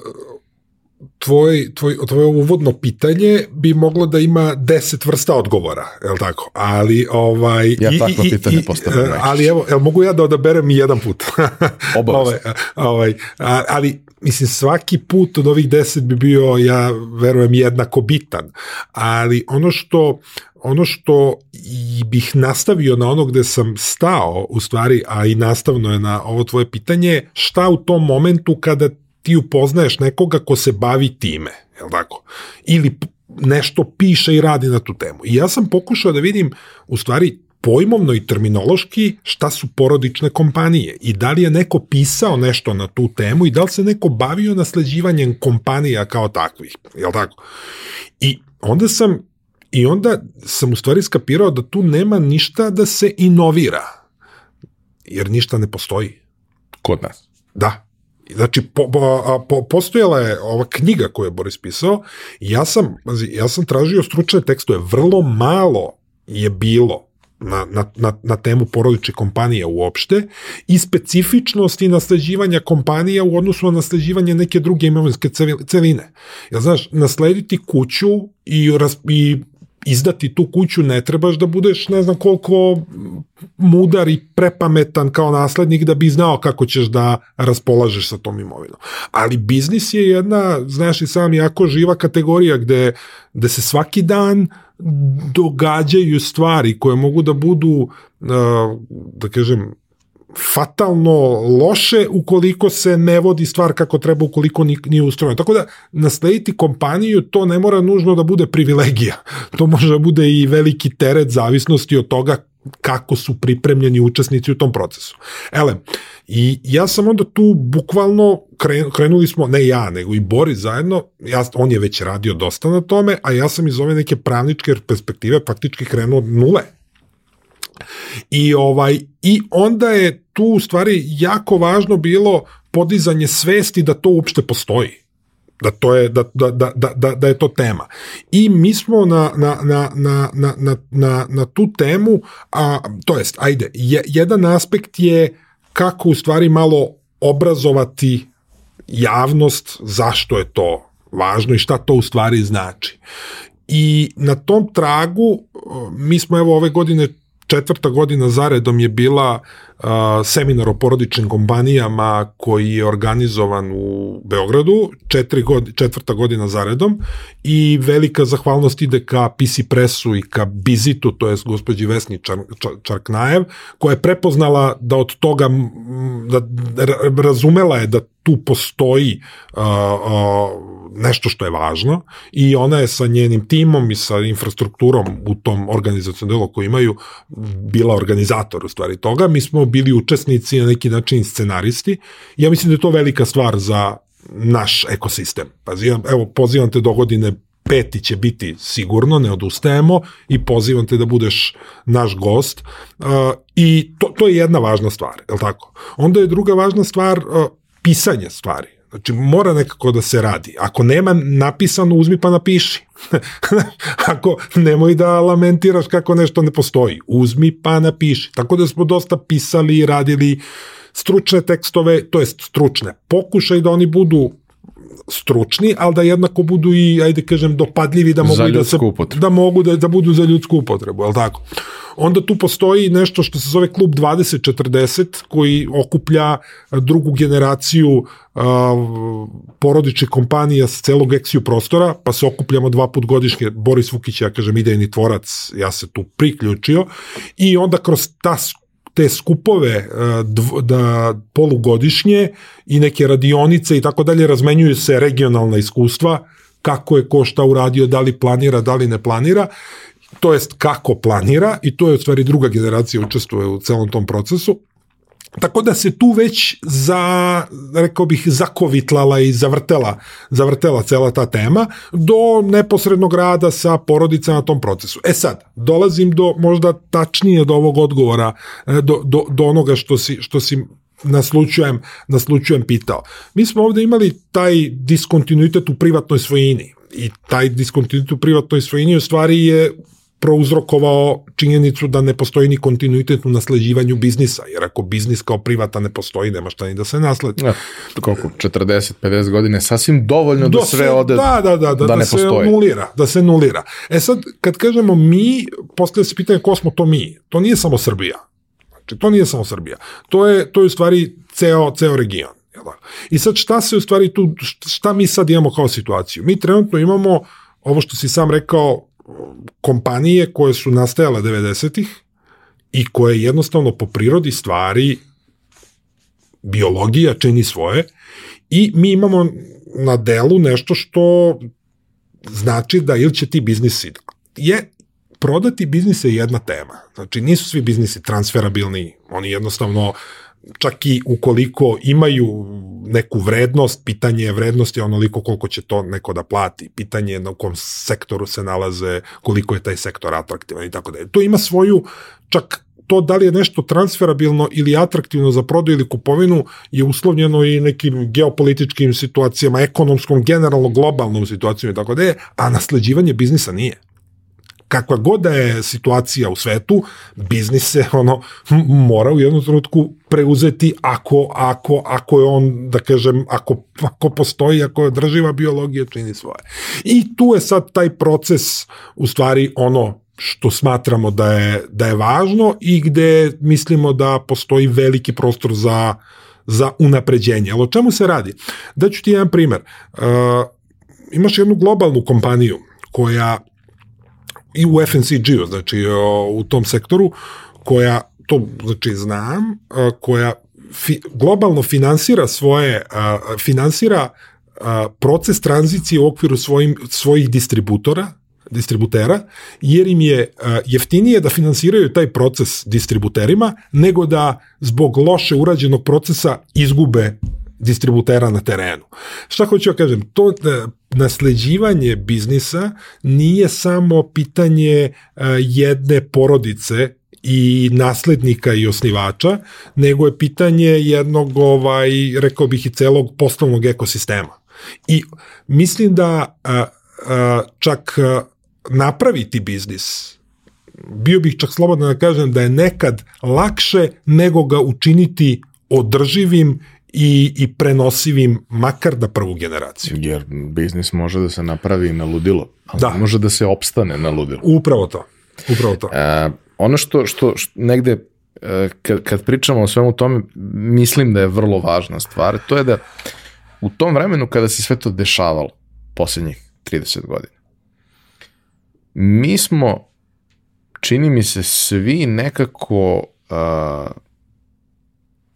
tvoj, tvoj, tvoje uvodno pitanje bi moglo da ima deset vrsta odgovora, je li tako? Ali, ovaj... Ja i, takva i, pitanje postavljam e, Ali evo, jel mogu ja da odaberem jedan put? Obavezno. ovaj, ovaj, ali, mislim, svaki put od ovih deset bi bio, ja verujem, jednako bitan. Ali ono što, ono što i bih nastavio na ono gde sam stao, u stvari, a i nastavno je na ovo tvoje pitanje, šta u tom momentu kada ti upoznaješ nekoga ko se bavi time, je tako? Ili nešto piše i radi na tu temu. I ja sam pokušao da vidim, u stvari, pojmovno i terminološki šta su porodične kompanije i da li je neko pisao nešto na tu temu i da li se neko bavio nasleđivanjem kompanija kao takvih, je tako? I onda sam i onda sam u stvari skapirao da tu nema ništa da se inovira, jer ništa ne postoji. Kod nas? Da, Znači, po, po, po, postojala je ova knjiga koju je Boris pisao ja sam, ja sam tražio stručne tekstove, vrlo malo je bilo na, na, na, na temu porodične kompanije uopšte i specifičnosti nasleđivanja kompanija u odnosu na nasleđivanje neke druge imovinske celine. Ja znaš, naslediti kuću i, i izdati tu kuću ne trebaš da budeš ne znam koliko mudar i prepametan kao naslednik da bi znao kako ćeš da raspolažeš sa tom imovinom. Ali biznis je jedna, znaš i sam, jako živa kategorija gde, gde se svaki dan događaju stvari koje mogu da budu, da kažem, fatalno loše ukoliko se ne vodi stvar kako treba ukoliko nije ustrojeno. Tako da naslediti kompaniju to ne mora nužno da bude privilegija. To može da bude i veliki teret zavisnosti od toga kako su pripremljeni učesnici u tom procesu. Ele, i ja sam onda tu bukvalno krenuli smo, ne ja, nego i Boris zajedno, ja, on je već radio dosta na tome, a ja sam iz ove neke pravničke perspektive faktički krenuo od nule I, ovaj, I onda je tu u stvari jako važno bilo podizanje svesti da to uopšte postoji da to je da, da, da, da, da je to tema. I mi smo na, na, na, na, na, na, na tu temu, a, to jest, ajde, je, jedan aspekt je kako u stvari malo obrazovati javnost zašto je to važno i šta to u stvari znači. I na tom tragu mi smo evo ove godine četvrta godina zaredom je bila seminar o porodičnim kompanijama koji je organizovan u Beogradu, četiri god, četvrta godina zaredom i velika zahvalnost ide ka PC Pressu i ka Bizitu, to je gospođi Vesni Čar, Čar, Čarknajev, koja je prepoznala da od toga, da, razumela je da tu postoji uh, uh, nešto što je važno i ona je sa njenim timom i sa infrastrukturom u tom organizacijom delu koji imaju bila organizator u stvari toga. Mi smo bili učesnici na neki način scenaristi. Ja mislim da je to velika stvar za naš ekosistem. Pazivam, evo, pozivam te do godine peti će biti sigurno, ne odustajemo i pozivam te da budeš naš gost uh, i to, to je jedna važna stvar, je li tako? Onda je druga važna stvar uh, pisanje stvari. Znači, mora nekako da se radi. Ako nema napisano, uzmi pa napiši. Ako nemoj da lamentiraš kako nešto ne postoji, uzmi pa napiši. Tako da smo dosta pisali i radili stručne tekstove, to jest stručne. Pokušaj da oni budu stručni, ali da jednako budu i, ajde kažem, dopadljivi da mogu da se, upotrebu. da mogu da, da budu za ljudsku upotrebu, je tako? Onda tu postoji nešto što se zove klub 2040 koji okuplja drugu generaciju porodične kompanija s celog eksiju prostora, pa se okupljamo dva put godišnje, Boris Vukić, ja kažem idejni tvorac, ja se tu priključio i onda kroz ta te skupove e, da polugodišnje i neke radionice i tako dalje razmenjuju se regionalna iskustva kako je ko šta uradio, da li planira, da li ne planira, to jest kako planira i to je u stvari druga generacija učestvuje u celom tom procesu Tako da se tu već za, rekao bih, zakovitlala i zavrtela, zavrtela cela ta tema do neposrednog rada sa porodicama na tom procesu. E sad, dolazim do možda tačnije do ovog odgovora, e, do, do, do onoga što si, što si naslučujem, naslučujem pitao. Mi smo ovde imali taj diskontinuitet u privatnoj svojini i taj diskontinuitet u privatnoj svojini u stvari je prouzrokovao činjenicu da ne postoji ni kontinuitet u nasleđivanju biznisa, jer ako biznis kao privata ne postoji, nema šta ni da se nasledi. Ja, koliko, 40-50 godine, sasvim dovoljno da, da sve ode, da, da, da, da, da, da ne se postoji. nulira, da se nulira. E sad, kad kažemo mi, postoje se pitanje ko smo to mi. To nije samo Srbija. Znači, to nije samo Srbija. To je, to je u stvari ceo, ceo region. I sad šta se u stvari tu, šta mi sad imamo kao situaciju? Mi trenutno imamo ovo što si sam rekao, kompanije koje su nastajale 90-ih i koje jednostavno po prirodi stvari biologija čini svoje i mi imamo na delu nešto što znači da ili će ti biznisi je prodati biznise je jedna tema. Znači nisu svi biznisi transferabilni, oni jednostavno čak i ukoliko imaju neku vrednost, pitanje je vrednosti onoliko koliko će to neko da plati, pitanje je na kom sektoru se nalaze, koliko je taj sektor atraktivan i tako dalje. To ima svoju, čak to da li je nešto transferabilno ili atraktivno za prodaju ili kupovinu je uslovljeno i nekim geopolitičkim situacijama, ekonomskom, generalno globalnom situacijom i tako dalje, a nasleđivanje biznisa nije kakva god da je situacija u svetu, biznis se ono mora u jednom trenutku preuzeti ako, ako, ako je on, da kažem, ako, ako postoji, ako je održiva biologija, čini svoje. I tu je sad taj proces u stvari ono što smatramo da je, da je važno i gde mislimo da postoji veliki prostor za, za unapređenje. Ali o čemu se radi? Daću ti jedan primer. Uh, imaš jednu globalnu kompaniju koja i u FNCG-u, znači u tom sektoru, koja, to znači znam, koja fi, globalno finansira svoje, finansira proces tranzicije u okviru svojim, svojih distributora, distributera, jer im je jeftinije da finansiraju taj proces distributerima, nego da zbog loše urađenog procesa izgube distributera na terenu. Šta hoću ja kažem? To nasleđivanje biznisa nije samo pitanje uh, jedne porodice i naslednika i osnivača, nego je pitanje jednog, ovaj, rekao bih i celog poslovnog ekosistema. I mislim da čak napraviti biznis bio bih čak slobodno da kažem da je nekad lakše nego ga učiniti održivim i, i prenosivim makar da prvu generaciju. Jer biznis može da se napravi na ludilo, ali da. može da se opstane na ludilo. Upravo to. Upravo to. E, ono što, što, što negde e, kad, kad pričamo o svemu tome, mislim da je vrlo važna stvar, to je da u tom vremenu kada se sve to dešavalo, poslednjih 30 godina, mi smo, čini mi se, svi nekako uh,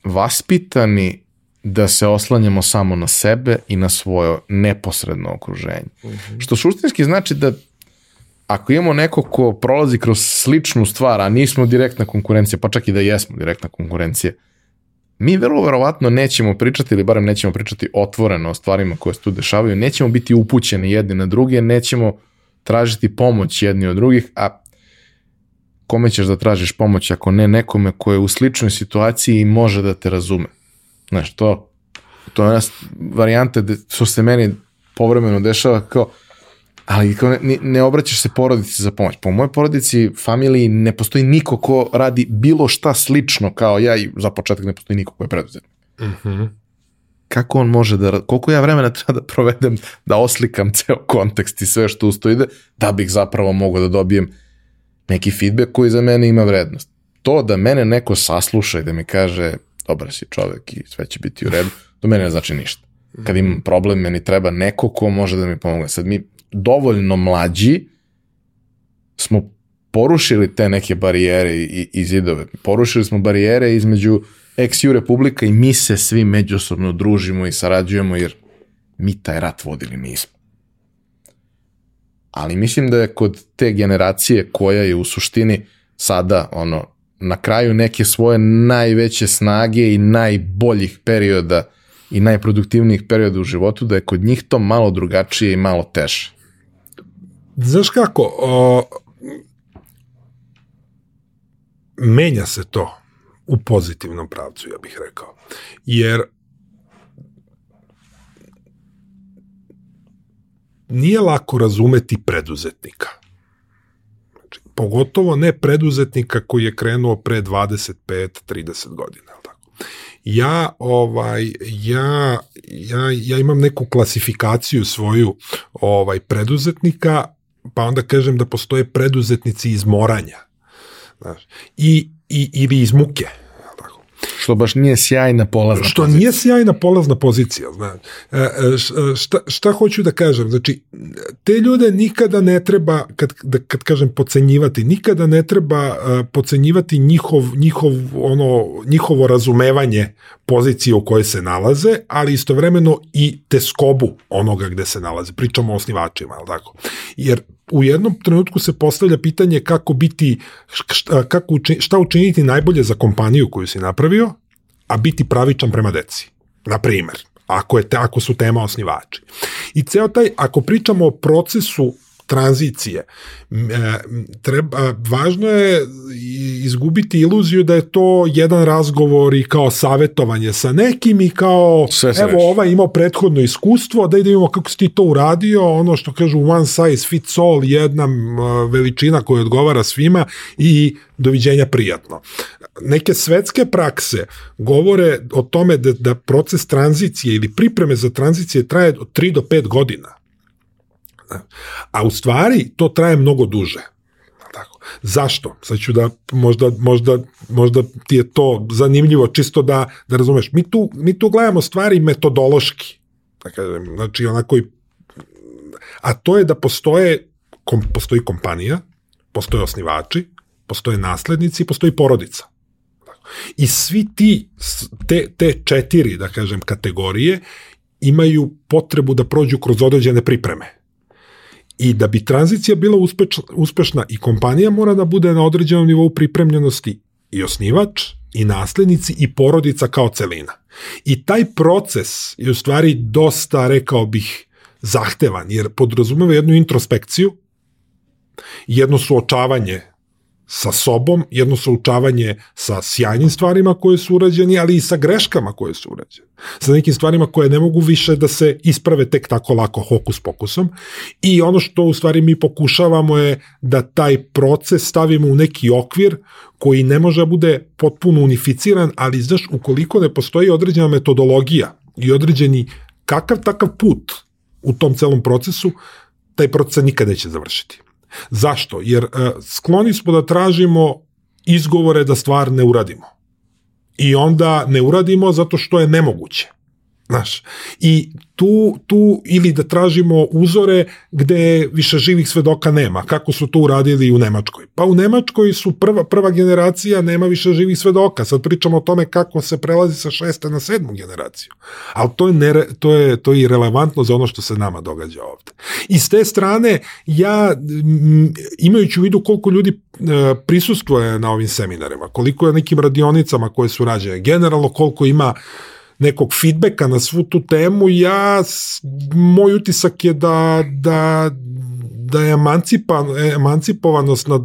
vaspitani da se oslanjamo samo na sebe i na svoje neposredno okruženje. Uh mhm. -huh. Što suštinski znači da ako imamo neko ko prolazi kroz sličnu stvar, a nismo direktna konkurencija, pa čak i da jesmo direktna konkurencija, mi vrlo verovatno nećemo pričati, ili barem nećemo pričati otvoreno o stvarima koje se tu dešavaju, nećemo biti upućeni jedni na druge, nećemo tražiti pomoć jedni od drugih, a kome ćeš da tražiš pomoć ako ne nekome ko je u sličnoj situaciji i može da te razume. Znaš, to, to je ona varijanta što se meni povremeno dešava kao, ali kao ne, ne obraćaš se porodici za pomoć. Po mojoj porodici, familiji ne postoji niko ko radi bilo šta slično kao ja i za početak ne postoji niko ko je preduzetnik. Uh mhm. -huh. Kako on može da, koliko ja vremena treba da provedem da oslikam ceo kontekst i sve što usto ide, da bih zapravo mogao da dobijem neki feedback koji za mene ima vrednost. To da mene neko sasluša i da mi kaže dobar si čovek i sve će biti u redu, to mene ne znači ništa. Kad imam problem, meni treba neko ko može da mi pomogne. Sad mi dovoljno mlađi smo porušili te neke barijere i, i zidove. Porušili smo barijere između ex-ju republika i mi se svi međusobno družimo i sarađujemo jer mi taj rat vodili nismo. Ali mislim da je kod te generacije koja je u suštini sada ono na kraju neke svoje najveće snage i najboljih perioda i najproduktivnijih perioda u životu, da je kod njih to malo drugačije i malo teže. Znaš kako, o, menja se to u pozitivnom pravcu, ja bih rekao. Jer nije lako razumeti preduzetnika. Pogotovo ne preduzetnika koji je krenuo pre 25-30 godina. Tako. Ja, ovaj, ja, ja, ja imam neku klasifikaciju svoju ovaj preduzetnika, pa onda kažem da postoje preduzetnici iz moranja. Znaš, i, i, ili iz muke. Što baš nije sjajna polazna što pozicija. Što nije sjajna polazna pozicija, znaš. E, e, šta, šta hoću da kažem? Znači, te ljude nikada ne treba, kad, da, kad kažem pocenjivati, nikada ne treba uh, pocenjivati njihov, njihov, ono, njihovo razumevanje pozicije u kojoj se nalaze, ali istovremeno i teskobu onoga gde se nalaze. Pričamo o osnivačima, ali tako? Jer u jednom trenutku se postavlja pitanje kako biti, šta, kako učin, šta učiniti najbolje za kompaniju koju si napravio, a biti pravičan prema deci. Na primer, ako, je te, ako su tema osnivači. I ceo taj, ako pričamo o procesu tranzicije. E, treba, važno je izgubiti iluziju da je to jedan razgovor i kao savetovanje sa nekim i kao Sve evo ovaj imao prethodno iskustvo, da idemo kako si ti to uradio, ono što kažu one size fits all, jedna veličina koja odgovara svima i doviđenja prijatno. Neke svetske prakse govore o tome da, da proces tranzicije ili pripreme za tranzicije traje od 3 do 5 godina A u stvari to traje mnogo duže. Tako. Zašto? Sad ću da možda, možda, možda ti je to zanimljivo čisto da, da razumeš. Mi tu, mi tu gledamo stvari metodološki. Da kažem, znači onako i a to je da postoje kom, postoji kompanija, postoje osnivači, postoje naslednici, postoji porodica. I svi ti, te, te četiri, da kažem, kategorije imaju potrebu da prođu kroz određene pripreme. I da bi tranzicija bila uspešna, i kompanija mora da bude na određenom nivou pripremljenosti i osnivač, i naslednici, i porodica kao celina. I taj proces je u stvari dosta, rekao bih, zahtevan, jer podrazumeva jednu introspekciju, jedno suočavanje sa sobom, jedno suočavanje sa sjajnim stvarima koje su urađeni, ali i sa greškama koje su urađene. Sa nekim stvarima koje ne mogu više da se isprave tek tako lako hokus pokusom. I ono što u stvari mi pokušavamo je da taj proces stavimo u neki okvir koji ne može da bude potpuno unificiran, ali znaš, ukoliko ne postoji određena metodologija i određeni kakav takav put u tom celom procesu, taj proces nikad neće završiti. Zašto? Jer uh, skloni smo da tražimo izgovore da stvar ne uradimo. I onda ne uradimo zato što je nemoguće. Znaš, i tu, tu ili da tražimo uzore gde više živih svedoka nema, kako su to uradili u Nemačkoj. Pa u Nemačkoj su prva, prva generacija, nema više živih svedoka. Sad pričamo o tome kako se prelazi sa šeste na sedmu generaciju. Ali to je, nere, to je, to je i relevantno za ono što se nama događa ovde. I s te strane, ja, imajući u vidu koliko ljudi e, prisustuje na ovim seminarima, koliko je nekim radionicama koje su rađene, generalno koliko ima nekog feedbacka na svu tu temu, ja, moj utisak je da, da, da je emancipan, emancipovanost na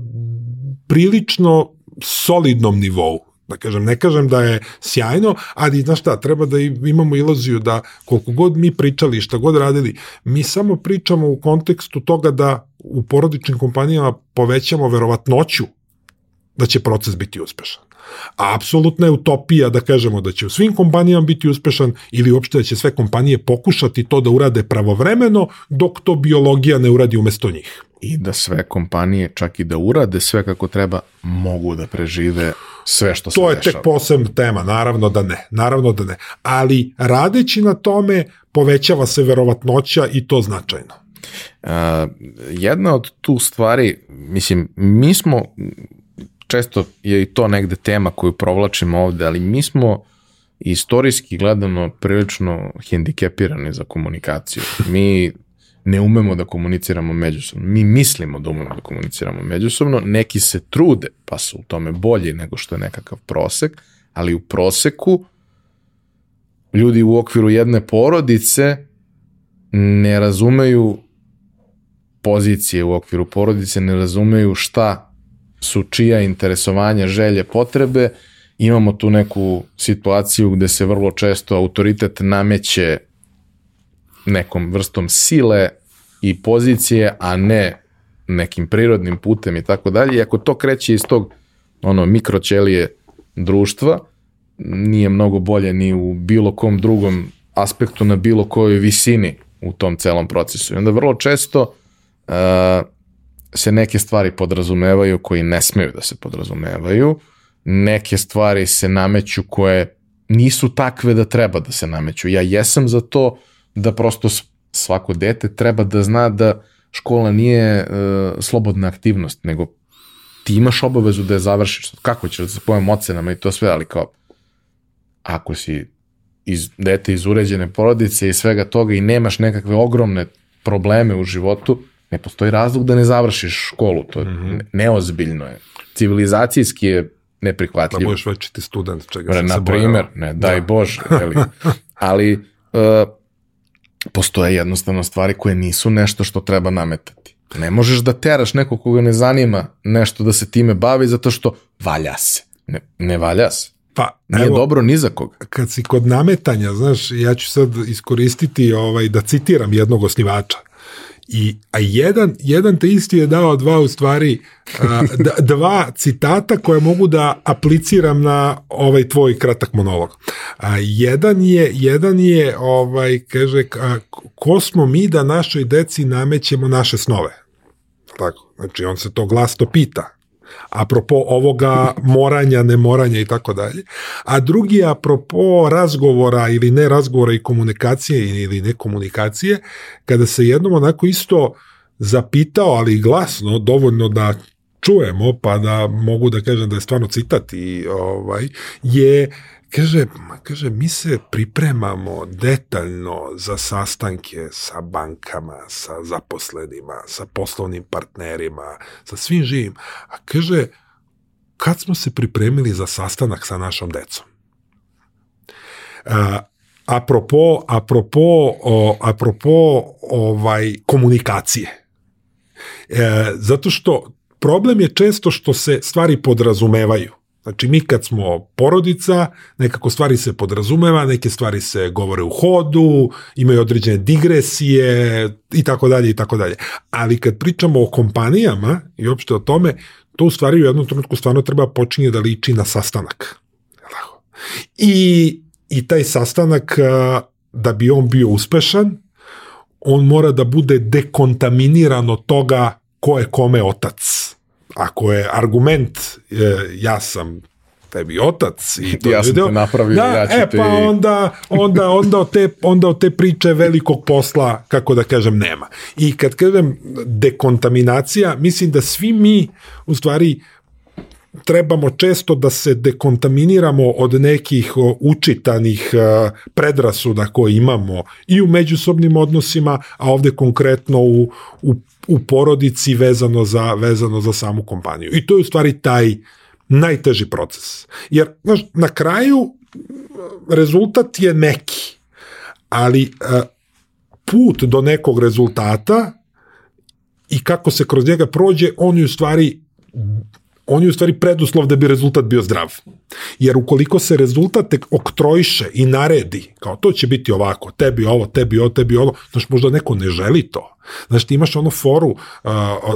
prilično solidnom nivou da kažem, ne kažem da je sjajno, ali znaš šta, treba da imamo ilaziju da koliko god mi pričali, šta god radili, mi samo pričamo u kontekstu toga da u porodičnim kompanijama povećamo verovatnoću da će proces biti uspešan. A apsolutna je utopija da kažemo da će u svim kompanijama biti uspešan ili uopšte da će sve kompanije pokušati to da urade pravovremeno dok to biologija ne uradi umesto njih. I da sve kompanije, čak i da urade sve kako treba, mogu da prežive sve što se dešava. To je tek posebna tema, naravno da ne, naravno da ne. Ali radeći na tome povećava se verovatnoća i to značajno. Uh, jedna od tu stvari, mislim, mi smo često je i to negde tema koju provlačimo ovde, ali mi smo istorijski gledano prilično hendikepirani za komunikaciju. Mi ne umemo da komuniciramo međusobno. Mi mislimo da umemo da komuniciramo međusobno, neki se trude, pa su u tome bolji nego što je nekakav prosek, ali u proseku ljudi u okviru jedne porodice ne razumeju pozicije u okviru porodice, ne razumeju šta su čija interesovanja, želje, potrebe. Imamo tu neku situaciju gde se vrlo često autoritet nameće nekom vrstom sile i pozicije, a ne nekim prirodnim putem i tako dalje. I ako to kreće iz tog ono mikroćelije društva, nije mnogo bolje ni u bilo kom drugom aspektu na bilo kojoj visini u tom celom procesu. I onda vrlo često uh, se neke stvari podrazumevaju koji ne smeju da se podrazumevaju, neke stvari se nameću koje nisu takve da treba da se nameću. Ja jesam za to da prosto svako dete treba da zna da škola nije uh, slobodna aktivnost, nego ti imaš obavezu da je završiš. Kako ćeš da se pojem ocenama i to sve, ali kao ako si iz, dete iz uređene porodice i svega toga i nemaš nekakve ogromne probleme u životu, ne postoji razlog da ne završiš školu. To je mm -hmm. neozbiljno je. Civilizacijski je neprihvatljivo. Da budeš večiti student, čega sam Na se primer, ne, daj da. Bože. Ali, ali uh, postoje jednostavno stvari koje nisu nešto što treba nametati. Ne možeš da teraš nekog koga ne zanima nešto da se time bavi zato što valja se. Ne, ne valja se. Pa, Nije evo, dobro ni za koga. Kad si kod nametanja, znaš, ja ću sad iskoristiti ovaj, da citiram jednog osnivača. I, a jedan, jedan te isti je dao dva u stvari a, dva citata koje mogu da apliciram na ovaj tvoj kratak monolog. A, jedan je jedan je ovaj kaže a, ko smo mi da našoj deci namećemo naše snove. Tako. Znači on se to glasno pita apropo ovoga moranja, nemoranja i tako dalje. A drugi apropo razgovora ili ne razgovora i komunikacije ili ne komunikacije, kada se jednom onako isto zapitao, ali glasno, dovoljno da čujemo, pa da mogu da kažem da je stvarno citat i ovaj, je Kaže, kaže, mi se pripremamo detaljno za sastanke sa bankama, sa zaposlenima, sa poslovnim partnerima, sa svim živim. A kaže, kad smo se pripremili za sastanak sa našom decom? A, apropo, apropo, o, apropo ovaj, komunikacije. E, zato što problem je često što se stvari podrazumevaju. Znači mi kad smo porodica, nekako stvari se podrazumeva, neke stvari se govore u hodu, imaju određene digresije i tako dalje i tako dalje. Ali kad pričamo o kompanijama i uopšte o tome, to u stvari u jednom trenutku stvarno treba počinje da liči na sastanak. I, i taj sastanak, da bi on bio uspešan, on mora da bude dekontaminiran od toga ko je kome otac ako je argument ja sam tebi otac i to ja sam te napravio da, ja ću e, pa onda, onda, onda, od te, onda od te priče velikog posla, kako da kažem, nema. I kad kažem dekontaminacija, mislim da svi mi u stvari trebamo često da se dekontaminiramo od nekih učitanih predrasuda koje imamo i u međusobnim odnosima, a ovde konkretno u, u, u porodici vezano za, vezano za samu kompaniju. I to je u stvari taj najteži proces. Jer znaš, na kraju rezultat je neki, ali put do nekog rezultata i kako se kroz njega prođe, on je u stvari on je u stvari preduslov da bi rezultat bio zdrav. Jer ukoliko se rezultat oktrojiše i naredi, kao to će biti ovako, tebi ovo, tebi ovo, tebi ovo, znaš, možda neko ne želi to. Znaš, ti imaš onu foru uh,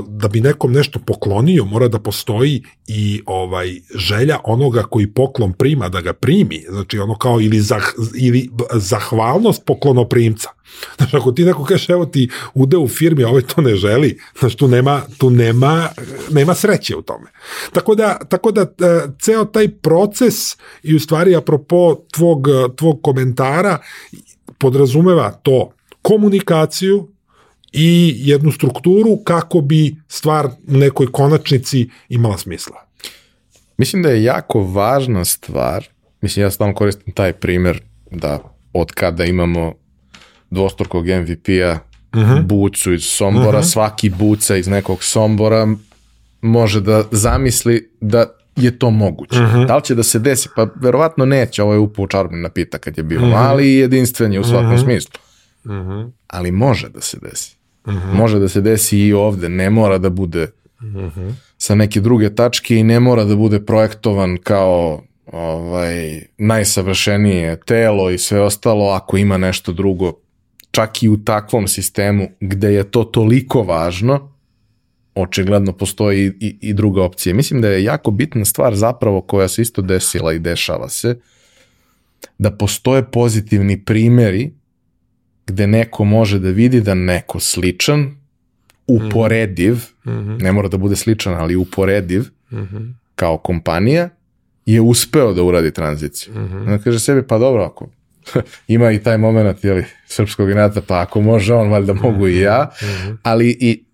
da bi nekom nešto poklonio, mora da postoji i ovaj želja onoga koji poklon prima da ga primi. Znači, ono kao ili, zah, ili zahvalnost poklonoprimca. Znaš, ako ti neko kaže, evo ti ude u firmi, a ovaj to ne želi, znaš, tu nema, tu nema, nema sreće u tome. Tako da, tako da ceo taj proces i u stvari apropo tvog, tvog komentara podrazumeva to komunikaciju, i jednu strukturu kako bi stvar u nekoj konačnici imala smisla. Mislim da je jako važna stvar, mislim ja stalno koristim taj primer da od kada imamo dvostrukog MVP-a uh -huh. bucu iz Sombora, uh -huh. svaki buca iz nekog Sombora može da zamisli da je to moguće. Uh -huh. Da li će da se desi? Pa verovatno neće, ovo je upao čarobni napitak kad je bio uh -huh. mali i jedinstven je u svakom uh -huh. smislu. Uh -huh. Ali može da se desi. Uh -huh. Može da se desi i ovde, ne mora da bude uh -huh. sa neke druge tačke i ne mora da bude projektovan kao ovaj, najsavršenije telo i sve ostalo ako ima nešto drugo čak i u takvom sistemu gde je to toliko važno očigledno postoji i, i druga opcija. Mislim da je jako bitna stvar zapravo koja se isto desila i dešava se, da postoje pozitivni primeri gde neko može da vidi da neko sličan, uporediv, mm -hmm. ne mora da bude sličan, ali uporediv, mm -hmm. kao kompanija, je uspeo da uradi tranziciju. Mm -hmm. Da kaže sebi, pa dobro, ako ima i taj moment jeli, srpskog inata, pa ako može on, valjda mogu i ja, mm -hmm. ali i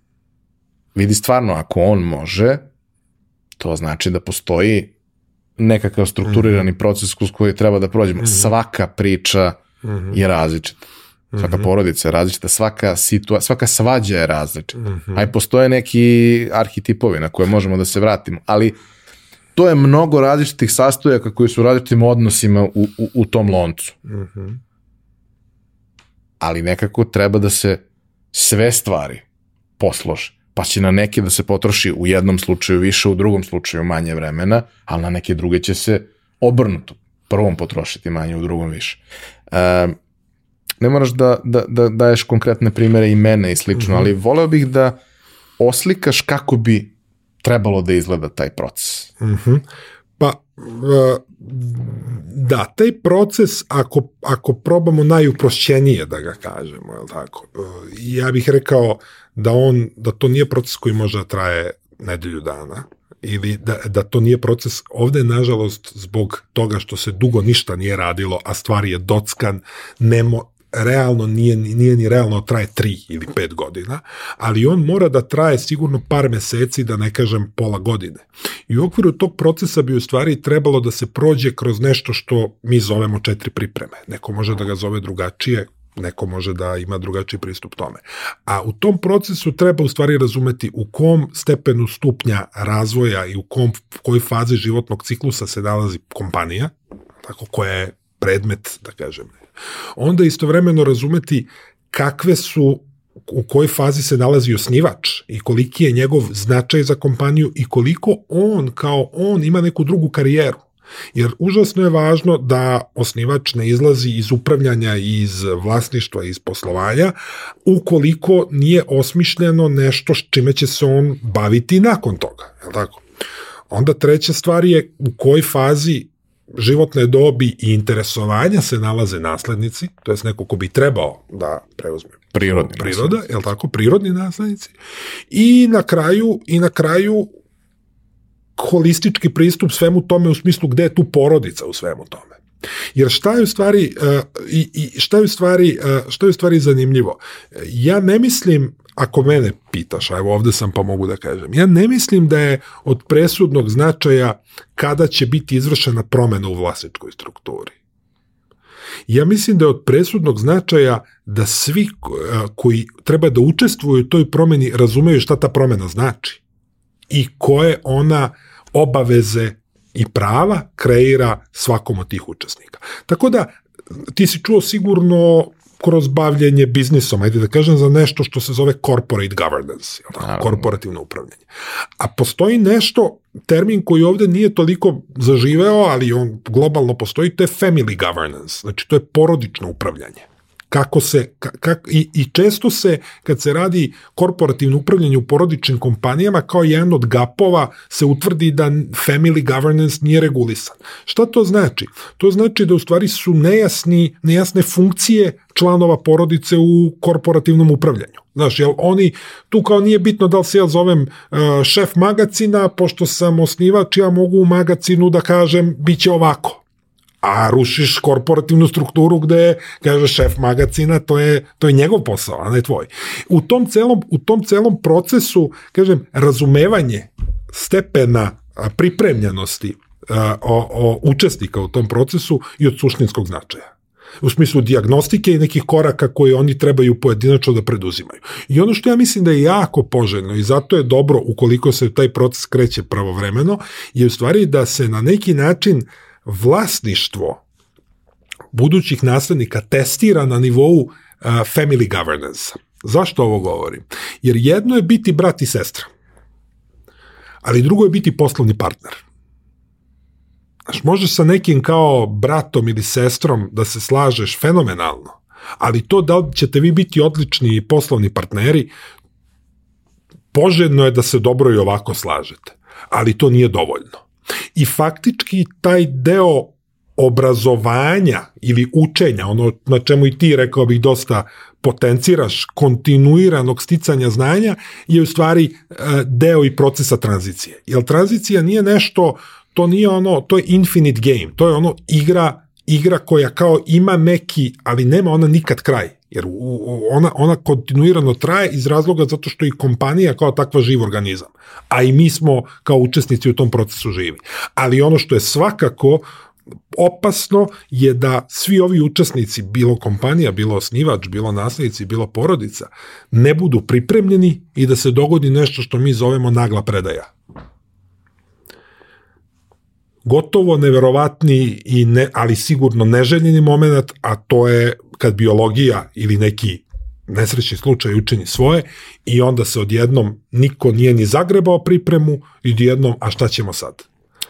vidi stvarno, ako on može, to znači da postoji nekakav strukturirani mm -hmm. proces kroz koji treba da prođemo. Mm -hmm. Svaka priča mm -hmm. je različita. Svaka mm -hmm. porodica je različita, svaka, situa svaka svađa je različita. Mm -hmm. Aj postoje neki arhetipovi na koje možemo da se vratimo, ali to je mnogo različitih sastojaka koji su različitim odnosima u, u, u tom loncu. Mm -hmm. Ali nekako treba da se sve stvari poslože pa će na neke da se potroši u jednom slučaju više, u drugom slučaju manje vremena, ali na neke druge će se obrnuto prvom potrošiti manje, u drugom više. E, ne moraš da, da, da daješ konkretne primere imene i slično, mm -hmm. ali voleo bih da oslikaš kako bi trebalo da izgleda taj proces. Mm -hmm. Pa, e, da, taj proces, ako, ako probamo najuprošćenije da ga kažemo, je tako? E, ja bih rekao da on, da to nije proces koji može da traje nedelju dana, ili da, da to nije proces ovde nažalost zbog toga što se dugo ništa nije radilo a stvar je dockan nemo, realno nije, nije ni realno traje 3 ili 5 godina, ali on mora da traje sigurno par meseci, da ne kažem pola godine. I u okviru tog procesa bi u stvari trebalo da se prođe kroz nešto što mi zovemo četiri pripreme. Neko može da ga zove drugačije, neko može da ima drugačiji pristup tome. A u tom procesu treba u stvari razumeti u kom stepenu stupnja razvoja i u kom, kojoj fazi životnog ciklusa se nalazi kompanija, tako koja je predmet, da kažem, onda istovremeno razumeti kakve su u kojoj fazi se nalazi osnivač i koliki je njegov značaj za kompaniju i koliko on kao on ima neku drugu karijeru. Jer užasno je važno da osnivač ne izlazi iz upravljanja, iz vlasništva, iz poslovanja, ukoliko nije osmišljeno nešto s čime će se on baviti nakon toga. Je tako? Onda treća stvar je u kojoj fazi životne dobi i interesovanja se nalaze naslednici, to je neko ko bi trebao da preuzme prirodni priroda, je tako, prirodni naslednici. I na kraju i na kraju holistički pristup svemu tome u smislu gde je tu porodica u svemu tome. Jer šta je u stvari uh, i, i šta je u stvari uh, šta je u stvari zanimljivo? Ja ne mislim ako mene pitaš, a evo ovde sam pa mogu da kažem, ja ne mislim da je od presudnog značaja kada će biti izvršena promena u vlasničkoj strukturi. Ja mislim da je od presudnog značaja da svi e, koji treba da učestvuju u toj promeni razumeju šta ta promena znači i koje ona obaveze i prava kreira svakom od tih učesnika. Tako da ti si čuo sigurno kroz bavljenje biznisom, ajde da kažem, za nešto što se zove corporate governance, tako, korporativno upravljanje. A postoji nešto, termin koji ovde nije toliko zaživeo, ali on globalno postoji, to je family governance, znači to je porodično upravljanje kako se, kak, i, i često se, kad se radi korporativno upravljanje u porodičnim kompanijama, kao jedan od gapova se utvrdi da family governance nije regulisan. Šta to znači? To znači da u stvari su nejasni, nejasne funkcije članova porodice u korporativnom upravljanju. Znaš, jel oni, tu kao nije bitno da li se ja zovem uh, šef magacina, pošto sam osnivač, ja mogu u magacinu da kažem, bit će ovako a rušiš korporativnu strukturu gde kaže šef magacina, to je to je njegov posao, a ne tvoj. U tom celom u tom celom procesu, kažem, razumevanje stepena pripremljenosti o, o učesnika u tom procesu i od suštinskog značaja. u smislu diagnostike i nekih koraka koje oni trebaju pojedinačno da preduzimaju. I ono što ja mislim da je jako poželjno i zato je dobro ukoliko se taj proces kreće pravovremeno, je u stvari da se na neki način vlasništvo budućih naslednika testira na nivou uh, family governance. Zašto ovo govorim? Jer jedno je biti brat i sestra, ali drugo je biti poslovni partner. Znaš, možeš sa nekim kao bratom ili sestrom da se slažeš fenomenalno, ali to da li ćete vi biti odlični poslovni partneri, poželjno je da se dobro i ovako slažete, ali to nije dovoljno. I faktički taj deo obrazovanja ili učenja, ono na čemu i ti rekao bih dosta potenciraš kontinuiranog sticanja znanja je u stvari e, deo i procesa tranzicije. Jer tranzicija nije nešto, to nije ono, to je infinite game, to je ono igra igra koja kao ima neki, ali nema ona nikad kraj. Jer ona, ona kontinuirano traje iz razloga zato što i kompanija kao takva živ organizam. A i mi smo kao učesnici u tom procesu živi. Ali ono što je svakako opasno je da svi ovi učesnici, bilo kompanija, bilo osnivač, bilo naslednici, bilo porodica, ne budu pripremljeni i da se dogodi nešto što mi zovemo nagla predaja. Gotovo neverovatni, i ne, ali sigurno neželjeni moment, a to je kad biologija ili neki nesrećni slučaj učini svoje i onda se odjednom niko nije ni zagrebao pripremu i odjednom, a šta ćemo sad?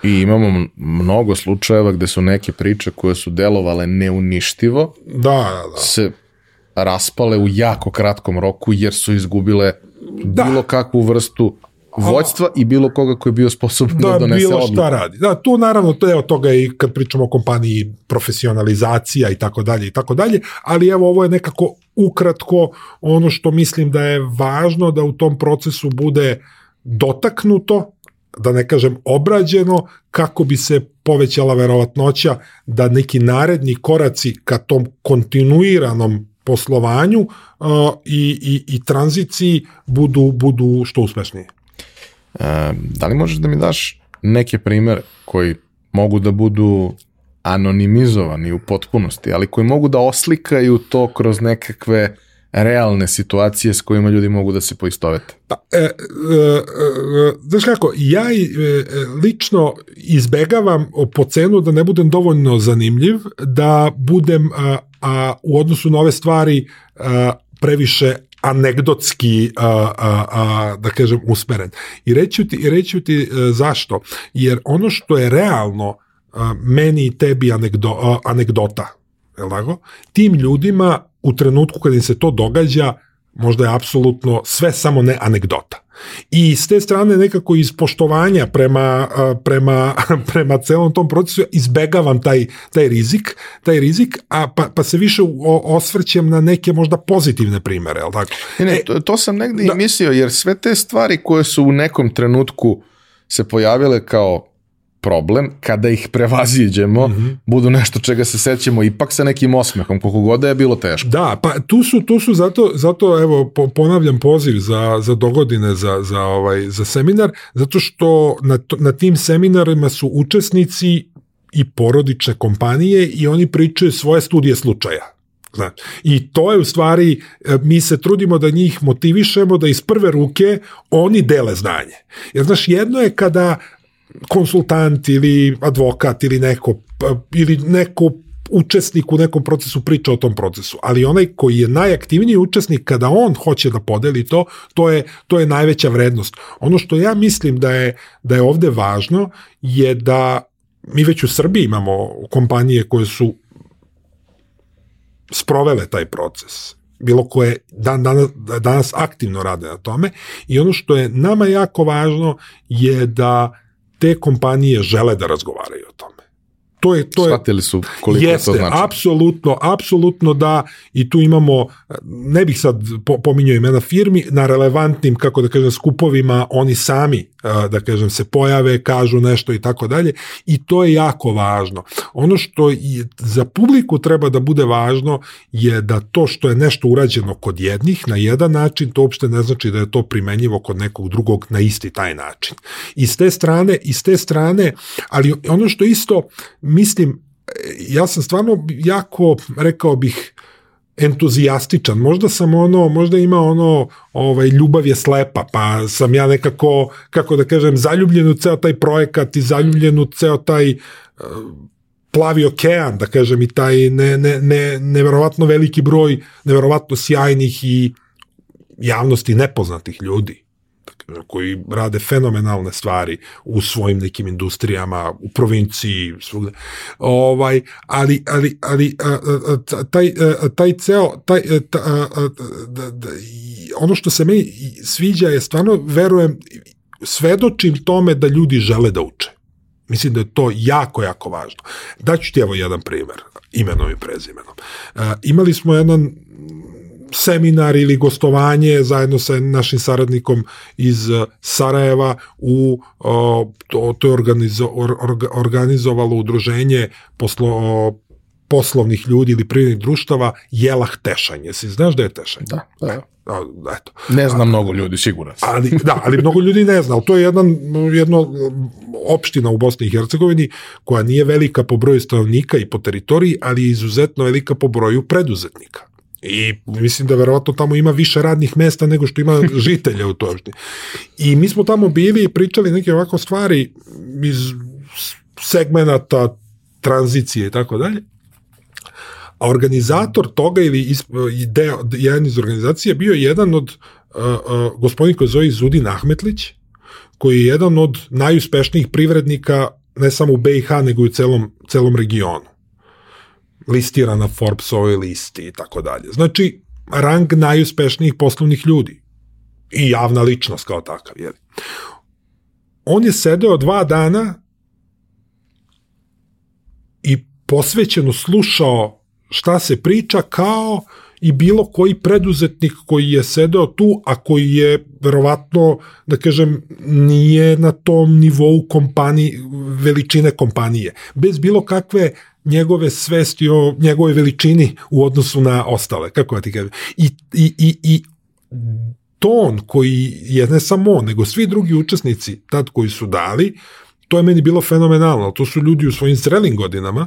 I imamo mnogo slučajeva gde su neke priče koje su delovale neuništivo da, da, da. se raspale u jako kratkom roku jer su izgubile da. bilo kakvu vrstu vođstva i bilo koga koji je bio sposoban da, da donese bilo odluku. šta radi. Da, tu naravno to je od toga i kad pričamo o kompaniji profesionalizacija i tako dalje i tako dalje, ali evo ovo je nekako ukratko ono što mislim da je važno da u tom procesu bude dotaknuto, da ne kažem obrađeno, kako bi se povećala verovatnoća da neki naredni koraci ka tom kontinuiranom poslovanju uh, i, i, i tranziciji budu, budu što uspešnije. Da li možeš da mi daš neke primere koji mogu da budu anonimizovani u potpunosti, ali koji mogu da oslikaju to kroz nekakve realne situacije s kojima ljudi mogu da se poistovete? Pa, e, e, e, znaš kako, ja e, lično izbegavam po cenu da ne budem dovoljno zanimljiv, da budem a, a, u odnosu na ove stvari a, previše anegdotski, a, a, a, da kažem, usmeren. I reću ti, reću ti a, zašto? Jer ono što je realno a, meni i tebi anegdo, a, anegdota, je tako? Tim ljudima u trenutku kad im se to događa, možda je apsolutno sve samo ne anegdota. I s te strane nekako iz poštovanja prema, prema, prema celom tom procesu izbegavam taj, taj rizik, taj rizik, a pa, pa se više osvrćem na neke možda pozitivne primere, al tako? Ne, ne, to, to sam negde da, i mislio, jer sve te stvari koje su u nekom trenutku se pojavile kao problem, kada ih prevaziđemo, mm -hmm. budu nešto čega se sećamo ipak sa nekim osmehom, koliko god da je bilo teško. Da, pa tu su, tu su zato, zato evo, ponavljam poziv za, za dogodine, za, za, ovaj, za seminar, zato što na, na tim seminarima su učesnici i porodične kompanije i oni pričaju svoje studije slučaja. Zna. I to je u stvari, e, mi se trudimo da njih motivišemo da iz prve ruke oni dele znanje. Jer znaš, jedno je kada konsultant ili advokat ili neko ili neko učesnik u nekom procesu priča o tom procesu, ali onaj koji je najaktivniji učesnik kada on hoće da podeli to, to je to je najveća vrednost. Ono što ja mislim da je da je ovde važno je da mi već u Srbiji imamo kompanije koje su sprovele taj proces bilo koje dan, danas, danas aktivno rade na tome i ono što je nama jako važno je da te kompanije žele da razgovaraju o tome. To je to Shvatili su koliko jeste, to znači. apsolutno, apsolutno da i tu imamo ne bih sad pominjao imena firmi, na relevantnim kako da kažem skupovima oni sami da kažem se pojave, kažu nešto i tako dalje i to je jako važno. Ono što za publiku treba da bude važno je da to što je nešto urađeno kod jednih na jedan način, to uopšte ne znači da je to primenjivo kod nekog drugog na isti taj način. I s te strane, i s te strane, ali ono što isto mislim ja sam stvarno jako, rekao bih, entuzijastičan. Možda sam ono, možda ima ono, ovaj, ljubav je slepa, pa sam ja nekako, kako da kažem, zaljubljen u ceo taj projekat i zaljubljen u ceo taj uh, plavi okean, da kažem, i taj ne, ne, ne, neverovatno veliki broj, neverovatno sjajnih i javnosti nepoznatih ljudi koji rade fenomenalne stvari u svojim nekim industrijama, u provinciji, svugde. Ovaj, ali, ali, ali taj, taj ceo, taj, ta, a, da, da, ono što se meni sviđa je stvarno, verujem, svedočim tome da ljudi žele da uče. Mislim da je to jako, jako važno. Daću ti evo jedan primer, imenom i prezimenom. Imali smo jedan seminar ili gostovanje zajedno sa našim saradnikom iz uh, Sarajeva u to, to je organizo, or, organizovalo udruženje poslo, poslovnih ljudi ili privrednih društava Jelah Tešanje. Si znaš da je Tešanje? Da, da. A, eto. Ne zna mnogo ljudi, siguran sam. Ali, da, ali mnogo ljudi ne zna, ali to je jedan, jedno opština u Bosni i Hercegovini koja nije velika po broju stanovnika i po teritoriji, ali je izuzetno velika po broju preduzetnika. I mislim da verovatno tamo ima više radnih mesta nego što ima žitelja u toj opštini. I mi smo tamo bili i pričali neke ovako stvari iz segmenata tranzicije i tako dalje. A organizator toga ili deo, jedan iz organizacije bio jedan od uh, uh, gospodin koji zove Zudin Ahmetlić, koji je jedan od najuspešnijih privrednika ne samo u BiH, nego i u celom, celom regionu. Listira na Forbesovoj listi i tako dalje. Znači, rang najuspešnijih poslovnih ljudi i javna ličnost kao takav. Jeli. On je sedeo dva dana i posvećeno slušao šta se priča kao i bilo koji preduzetnik koji je sedeo tu, a koji je verovatno, da kažem, nije na tom nivou kompanije, veličine kompanije. Bez bilo kakve njegove svesti o njegove veličini u odnosu na ostale, kako ja ti kažem. I, i, i, i ton koji je ne samo on, nego svi drugi učesnici tad koji su dali, to je meni bilo fenomenalno. To su ljudi u svojim zrelim godinama,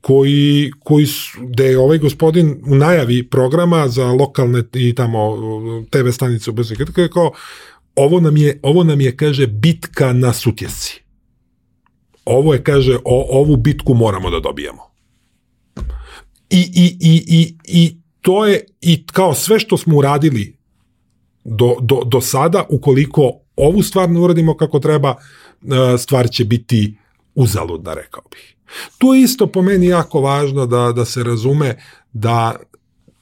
koji, koji su, gde je ovaj gospodin u najavi programa za lokalne i tamo TV stanice u Bosni je kao ovo nam je, ovo nam je, kaže, bitka na sutjesci. Ovo je, kaže, o, ovu bitku moramo da dobijemo. I, i, i, i, i to je, i kao sve što smo uradili do, do, do sada, ukoliko ovu stvar ne uradimo kako treba, e, stvar će biti uzaludna, rekao bih. Tu je isto po meni jako važno da, da se razume da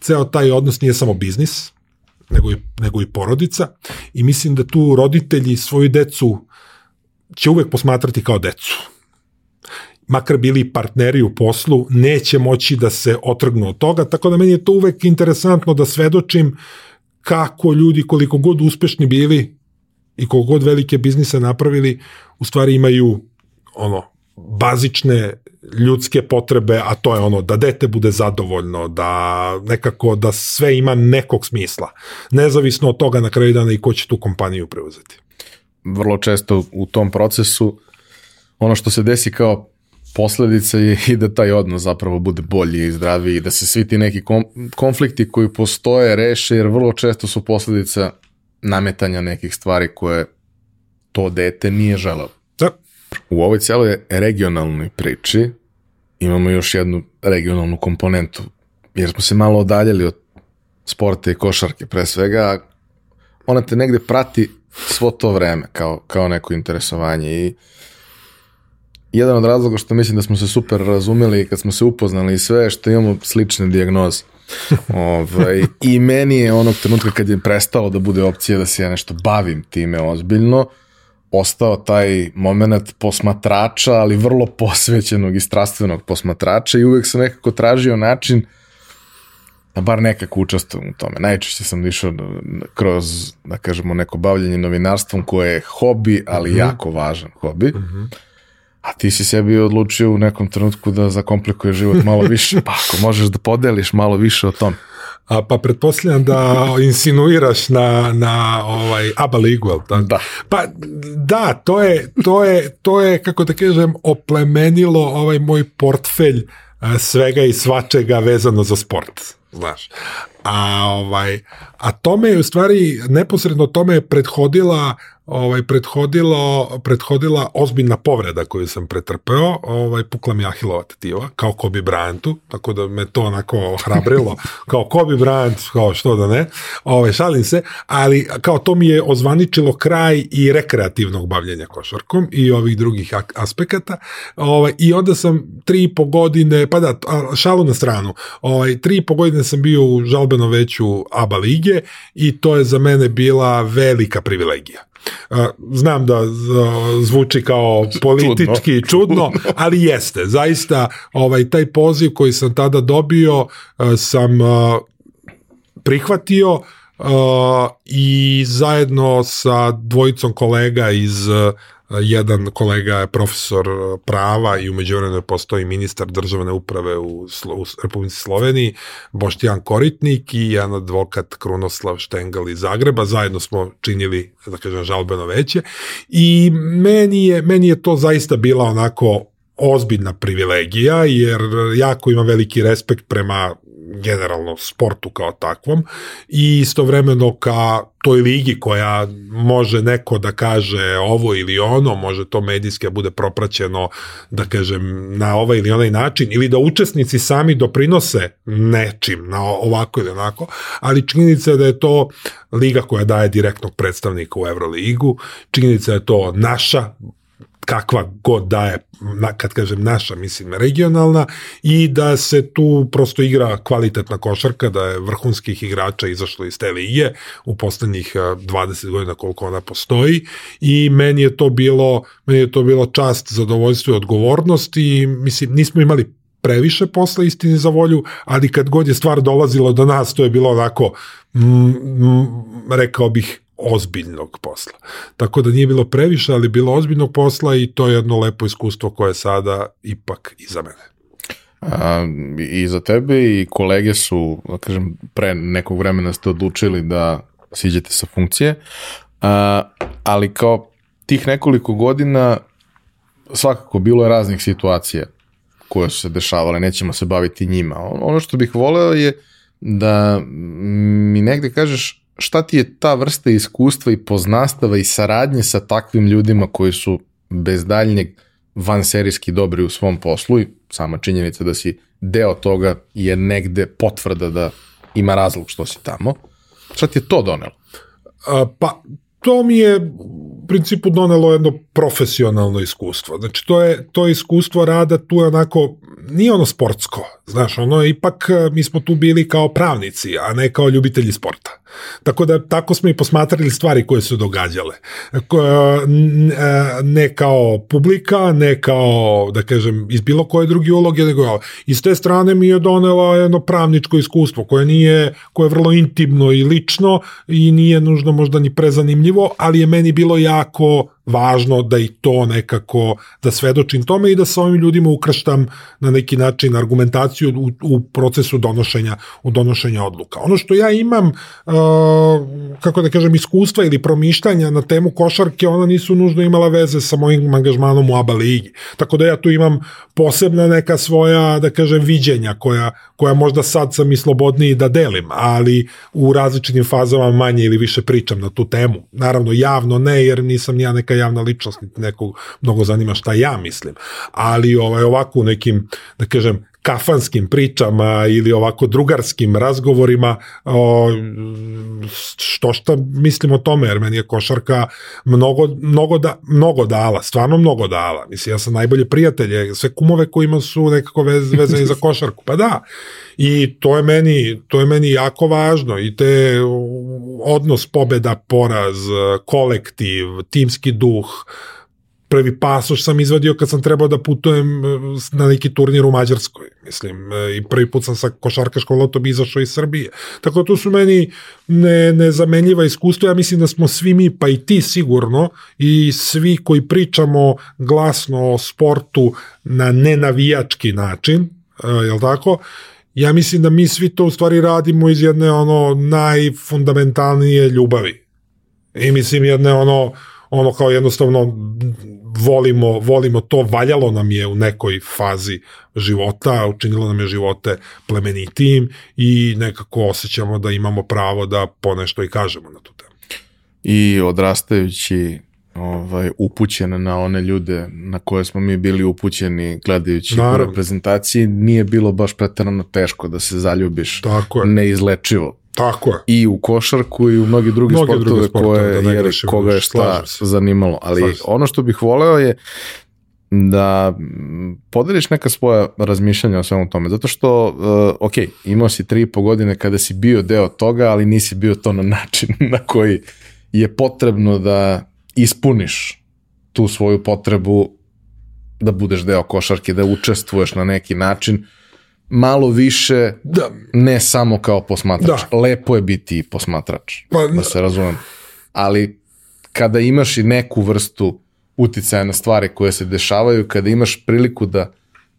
ceo taj odnos nije samo biznis, nego i, nego i porodica i mislim da tu roditelji svoju decu će uvek posmatrati kao decu. Makar bili partneri u poslu, neće moći da se otrgnu od toga, tako da meni je to uvek interesantno da svedočim kako ljudi, koliko god uspešni bili i koliko god velike biznise napravili, u stvari imaju ono, bazične ljudske potrebe, a to je ono da dete bude zadovoljno, da nekako da sve ima nekog smisla. Nezavisno od toga na kraju dana i ko će tu kompaniju preuzeti. Vrlo često u tom procesu ono što se desi kao posledica je i da taj odnos zapravo bude bolji i zdraviji i da se svi ti neki konflikti koji postoje reše jer vrlo često su posledica nametanja nekih stvari koje to dete nije želeo. Da. U ovoj celoj regionalnoj priči imamo još jednu regionalnu komponentu, jer smo se malo odaljali od sporta i košarke pre svega, ona te negde prati svo to vreme kao, kao neko interesovanje i jedan od razloga što mislim da smo se super razumeli kad smo se upoznali i sve što imamo slične dijagnoze. ovaj, I meni je onog trenutka kad je prestalo da bude opcija da se ja nešto bavim time ozbiljno, ostao taj moment posmatrača, ali vrlo posvećenog i strastvenog posmatrača i uvek sam nekako tražio način da bar nekako učestvujem u tome. Najčešće sam išao kroz, da kažemo, neko bavljanje novinarstvom koje je hobi, ali mhm. -huh. jako važan hobi. Mhm. -huh. A ti si sebi odlučio u nekom trenutku da zakomplikuje život malo više, pa ako možeš da podeliš malo više o tom. a, pa pretpostavljam da insinuiraš na, na ovaj ABA ligu, jel tako? Da. Pa da, to je, to je, to je, kako da kažem, oplemenilo ovaj moj portfelj a, svega i svačega vezano za sport, znaš. A ovaj a tome je u stvari neposredno tome je prethodila ovaj prethodilo prethodila ozbiljna povreda koju sam pretrpeo, ovaj pukla mi ahilova tetiva kao Kobe Bryantu, tako da me to onako hrabrilo kao Kobe Bryant, kao što da ne. Ovaj šalim se, ali kao to mi je ozvaničilo kraj i rekreativnog bavljenja košarkom i ovih drugih aspekata. Ovaj i onda sam tri i po godine, pa da, šalu na stranu. Ovaj tri i po godine sam bio u žalbeno veću ABA lige i to je za mene bila velika privilegija. Znam da zvuči kao politički čudno, čudno ali jeste. Zaista ovaj taj poziv koji sam tada dobio sam prihvatio i zajedno sa dvojicom kolega iz jedan kolega je profesor prava i umeđu vremenu postoji ministar državne uprave u, Slo, u Republici Sloveniji, Boštijan Koritnik i jedan advokat Krunoslav Štengal iz Zagreba. Zajedno smo činili, da kažem, žalbeno veće i meni je, meni je to zaista bila onako ozbiljna privilegija, jer jako ima veliki respekt prema generalno sportu kao takvom. I istovremeno ka toj ligi koja može neko da kaže ovo ili ono, može to medijski da bude propraćeno, da kažem, na ovaj ili onaj način, ili da učesnici sami doprinose nečim na ovako ili onako, ali činjenica je da je to liga koja daje direktnog predstavnika u Euroligu, činjenica je to naša kakva god da je, kad kažem naša, mislim regionalna, i da se tu prosto igra kvalitetna košarka, da je vrhunskih igrača izašlo iz te lige u poslednjih 20 godina koliko ona postoji. I meni je to bilo, meni je to bilo čast, zadovoljstvo i odgovornost i mislim, nismo imali previše posla istini za volju, ali kad god je stvar dolazila do nas, to je bilo onako, mm, mm, rekao bih, ozbiljnog posla. Tako da nije bilo previše, ali bilo ozbiljnog posla i to je jedno lepo iskustvo koje je sada ipak iza mene. A, I za tebe i kolege su, da kažem, pre nekog vremena ste odlučili da siđete sa funkcije, a, ali kao tih nekoliko godina svakako bilo je raznih situacija koje su se dešavale, nećemo se baviti njima. Ono što bih voleo je da mi negde kažeš šta ti je ta vrsta iskustva i poznastava i saradnje sa takvim ljudima koji su bez daljnjeg vanserijski dobri u svom poslu i sama činjenica da si deo toga je negde potvrda da ima razlog što si tamo. Šta ti je to donelo? Pa, to mi je u principu donelo jedno profesionalno iskustvo. Znači, to je to iskustvo rada tu je onako, nije ono sportsko, znaš, ono je ipak, mi smo tu bili kao pravnici, a ne kao ljubitelji sporta. Tako da tako smo i posmatrali stvari koje su događale. Ne kao publika, ne kao, da kažem, iz bilo koje drugi uloge, nego iz te strane mi je donela jedno pravničko iskustvo koje nije, koje je vrlo intimno i lično i nije nužno možda ni prezanimljivo, ali je meni bilo jako važno da i to nekako, da svedočim tome i da sa ovim ljudima ukrštam na neki način argumentaciju u, u procesu donošenja, u donošenja odluka. Ono što ja imam, uh, kako da kažem, iskustva ili promišljanja na temu košarke, ona nisu nužno imala veze sa mojim angažmanom u ABA ligi. Tako da ja tu imam posebna neka svoja, da kažem, viđenja koja, koja možda sad sam i slobodniji da delim, ali u različitim fazama manje ili više pričam na tu temu. Naravno, javno ne, jer nisam ja neka javna ličnost, nekog mnogo zanima šta ja mislim, ali ovaj, ovako u nekim, da kažem, kafanskim pričama ili ovako drugarskim razgovorima o, što šta mislim o tome, jer meni je košarka mnogo, mnogo, da, mnogo dala, stvarno mnogo dala. Mislim, ja sam najbolje prijatelje, sve kumove koji ima su nekako vez, vezani za košarku. Pa da, i to je meni, to je meni jako važno i te odnos pobeda, poraz, kolektiv, timski duh, prvi pasoš sam izvadio kad sam trebao da putujem e, na neki turnir u Mađarskoj, mislim, e, i prvi put sam sa košarkaškom lotom izašao iz Srbije. Tako da to su meni ne, nezamenljiva iskustva, ja mislim da smo svi mi, pa i ti sigurno, i svi koji pričamo glasno o sportu na nenavijački način, e, jel tako, ja mislim da mi svi to u stvari radimo iz jedne ono najfundamentalnije ljubavi. I mislim jedne ono ono kao jednostavno volimo, volimo to, valjalo nam je u nekoj fazi života, učinilo nam je živote plemenitijim i nekako osjećamo da imamo pravo da ponešto i kažemo na tu temu. I odrastajući ovaj, upućen na one ljude na koje smo mi bili upućeni gledajući Naravno. u reprezentaciji, nije bilo baš pretarano teško da se zaljubiš Tako je. neizlečivo. Tako je. I u košarku i u mnogi drugi mnogi sportove, sportove koje, da jer, koga je šta zanimalo. Ali ono što bih voleo je da podeliš neka svoja razmišljanja o svemu tome, zato što, uh, ok, imao si tri i po godine kada si bio deo toga, ali nisi bio to na način na koji je potrebno da ispuniš tu svoju potrebu da budeš deo košarke, da učestvuješ na neki način, malo više da. ne samo kao posmatrač. Da. Lepo je biti posmatrač, pa, da se razumem. Ali kada imaš i neku vrstu uticaja na stvari koje se dešavaju, kada imaš priliku da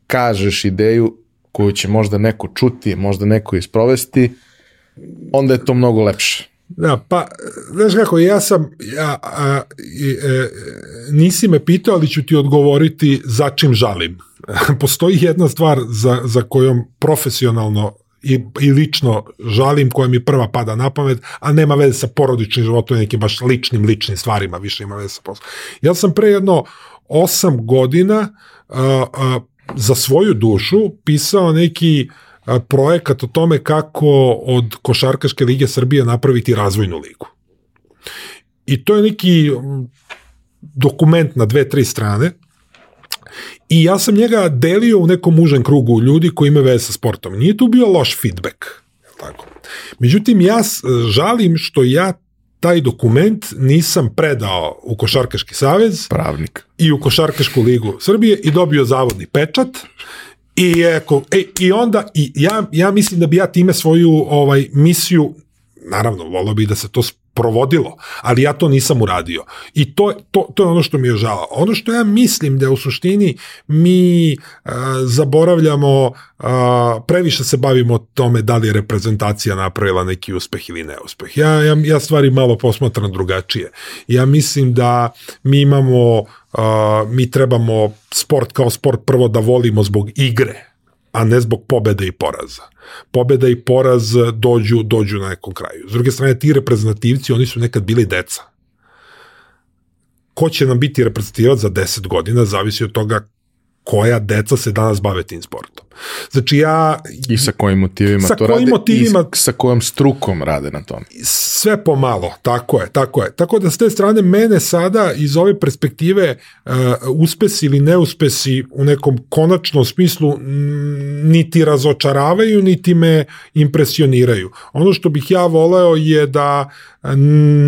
kažeš ideju koju će možda neko čuti, možda neko isprovesti, onda je to mnogo lepše. Da, pa, znaš kako, ja sam, ja, a, i, e, nisi me pitao, ali ću ti odgovoriti za čim žalim. Postoji jedna stvar za, za kojom profesionalno i, i lično žalim koja mi prva pada na pamet, a nema veze sa porodičnim životom, nekim baš ličnim, ličnim stvarima, više ima veze sa poslom. Ja sam pre jedno osam godina a, a, za svoju dušu pisao neki projekat o tome kako od Košarkaške lige Srbije napraviti razvojnu ligu. I to je neki dokument na dve, tri strane i ja sam njega delio u nekom užem krugu ljudi koji imaju veze sa sportom. Nije tu bio loš feedback. Tako. Međutim, ja žalim što ja taj dokument nisam predao u Košarkaški savez pravnik i u Košarkašku ligu Srbije i dobio zavodni pečat I, eko, e, i onda i ja, ja mislim da bi ja time svoju ovaj misiju naravno, volio bih da se to provodilo, ali ja to nisam uradio. I to, to, to je ono što mi je žao. Ono što ja mislim da u suštini mi a, zaboravljamo, a, previše se bavimo tome da li je reprezentacija napravila neki uspeh ili neuspeh. Ja, ja, ja stvari malo posmatram drugačije. Ja mislim da mi imamo, a, mi trebamo sport kao sport prvo da volimo zbog igre, a ne zbog pobede i poraza. Pobeda i poraz dođu, dođu na nekom kraju. S druge strane, ti reprezentativci, oni su nekad bili deca. Ko će nam biti reprezentativac za 10 godina, zavisi od toga koja deca se danas bave tim sportom. Znači ja... I sa kojim motivima sa to kojim rade motivima, i sa kojom strukom rade na tom. Sve pomalo, tako je, tako je. Tako da s te strane mene sada iz ove perspektive uh, uspesi ili neuspesi u nekom konačnom smislu niti razočaravaju, niti me impresioniraju. Ono što bih ja voleo je da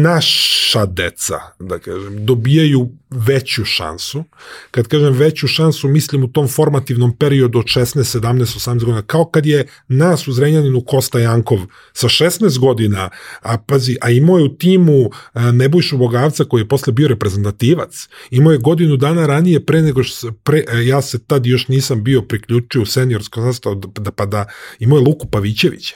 naša deca, da kažem, dobijaju veću šansu. Kad kažem veću šansu, mislim u tom formativnom periodu od 16, 17, 18 godina, kao kad je nas u Zrenjaninu Kosta Jankov sa 16 godina, a pazi, a imao je u timu Nebojšu Bogavca koji je posle bio reprezentativac, imao je godinu dana ranije pre nego što pre, ja se tad još nisam bio priključio u seniorsko sastav, da, pa da imao je Luku Pavićevića.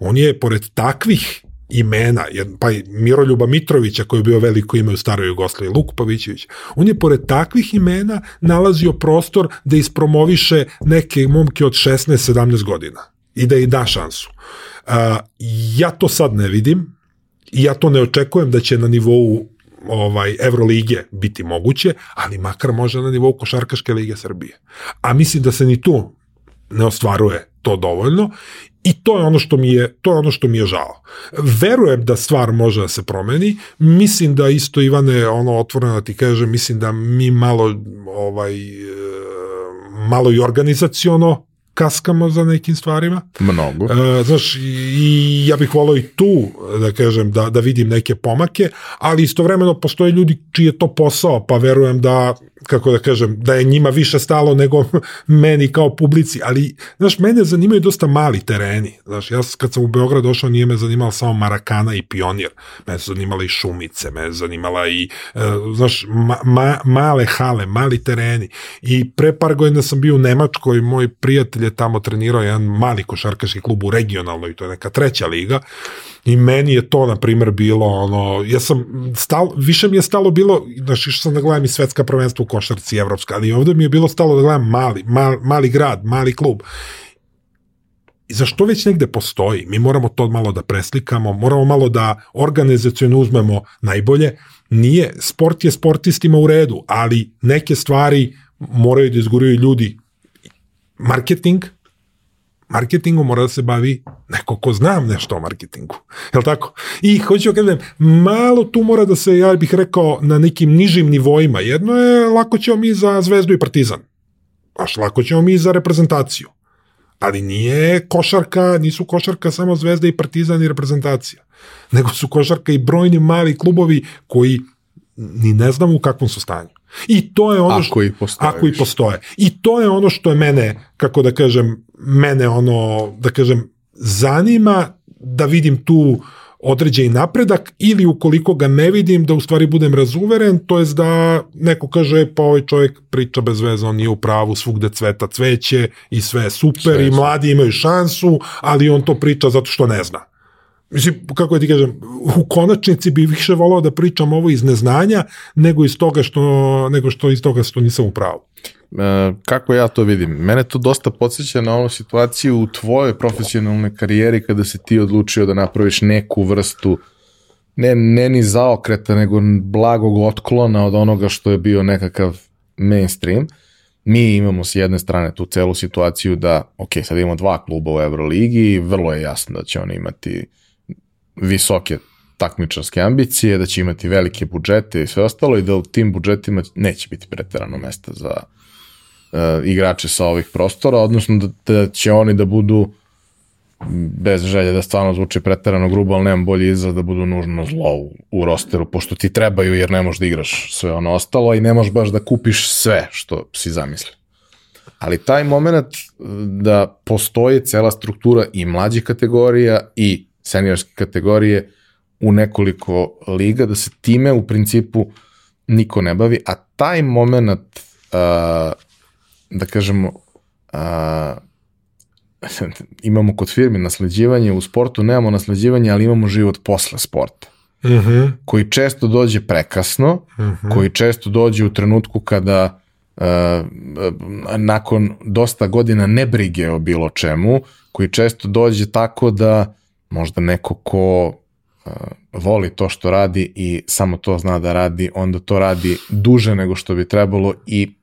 On je, pored takvih imena, pa i Miroljuba Mitrovića koji je bio veliko ime u staroj Jugoslaviji, Luku Pavićević, on je pored takvih imena nalazio prostor da ispromoviše neke momke od 16-17 godina i da i da šansu. Uh, ja to sad ne vidim i ja to ne očekujem da će na nivou ovaj Evrolige biti moguće, ali makar može na nivou Košarkaške lige Srbije. A mislim da se ni tu ne ostvaruje to dovoljno I to je ono što mi je, to je ono što mi je žao. Verujem da stvar može da se promeni. Mislim da isto Ivane, ono otvoreno da ti kaže, mislim da mi malo ovaj e, malo i organizaciono kaskamo za nekim stvarima. Mnogo. E, znaš, i ja bih volao i tu, da kažem, da, da vidim neke pomake, ali istovremeno postoje ljudi čiji je to posao, pa verujem da kako da kažem, da je njima više stalo nego meni kao publici, ali, znaš, mene zanimaju dosta mali tereni, znaš, ja kad sam u Beograd došao nije me zanimala samo Marakana i Pionir, me su zanimala i Šumice, me zanimala i, uh, znaš, ma, ma, male hale, mali tereni. I pre par godina sam bio u Nemačkoj, moj prijatelj je tamo trenirao jedan mali košarkaški klub u regionalnoj, to je neka treća liga, I meni je to, na primer, bilo, ono, ja sam, stal, više mi je stalo bilo, znaš, išao sam da gledam i svetska prvenstva u košarci evropska, ali ovde mi je bilo stalo da gledam mali, mal, mali grad, mali klub. I zašto već negde postoji? Mi moramo to malo da preslikamo, moramo malo da organizacijalno uzmemo najbolje. Nije, sport je sportistima u redu, ali neke stvari moraju da izguraju ljudi marketing, marketingom mora da se bavi neko ko znam nešto o marketingu. Je tako? I hoću da kažem, malo tu mora da se, ja bih rekao, na nekim nižim nivoima. Jedno je, lako ćemo mi za Zvezdu i Partizan. Baš lako ćemo mi za reprezentaciju. Ali nije košarka, nisu košarka samo Zvezda i Partizan i reprezentacija. Nego su košarka i brojni mali klubovi koji ni ne znamo u kakvom su stanju. I to je ono što, ako i postoje. Ako i postoje. I to je ono što je mene, kako da kažem, mene ono, da kažem, zanima da vidim tu određeni napredak ili ukoliko ga ne vidim da u stvari budem razuveren, to je da neko kaže pa ovaj čovjek priča bez veze, on nije u pravu, svugde cveta cveće i sve je super sve i mladi imaju šansu, ali on to priča zato što ne zna. Mislim, kako ja ti kažem, u konačnici bi više volao da pričam ovo iz neznanja nego iz toga što, nego što iz toga što nisam u pravu. E, kako ja to vidim? Mene to dosta podsjeća na onu situaciju u tvojoj profesionalnoj karijeri kada si ti odlučio da napraviš neku vrstu ne, ne ni zaokreta, nego blagog otklona od onoga što je bio nekakav mainstream. Mi imamo s jedne strane tu celu situaciju da, ok, sad imamo dva kluba u Euroligi i vrlo je jasno da će oni imati visoke takmičarske ambicije, da će imati velike budžete i sve ostalo i da u tim budžetima neće biti preterano mesta za igrače sa ovih prostora, odnosno da, da će oni da budu bez želje da stvarno zvuči preterano grubo, ali nemam bolji izraz da budu nužno zlo u, u rosteru, pošto ti trebaju jer ne možeš da igraš sve ono ostalo i ne možeš baš da kupiš sve što si zamislio. Ali taj moment da postoji cela struktura i mlađih kategorija i seniorske kategorije u nekoliko liga, da se time u principu niko ne bavi, a taj moment, uh, da kažemo, uh, imamo kod firme nasleđivanje u sportu, nemamo nasleđivanje, ali imamo život posle sporta. Uh mhm. -huh. koji često dođe prekasno, uh mhm. -huh. koji često dođe u trenutku kada uh, nakon dosta godina nebrige o bilo čemu, koji često dođe tako da možda neko ko uh, voli to što radi i samo to zna da radi, onda to radi duže nego što bi trebalo i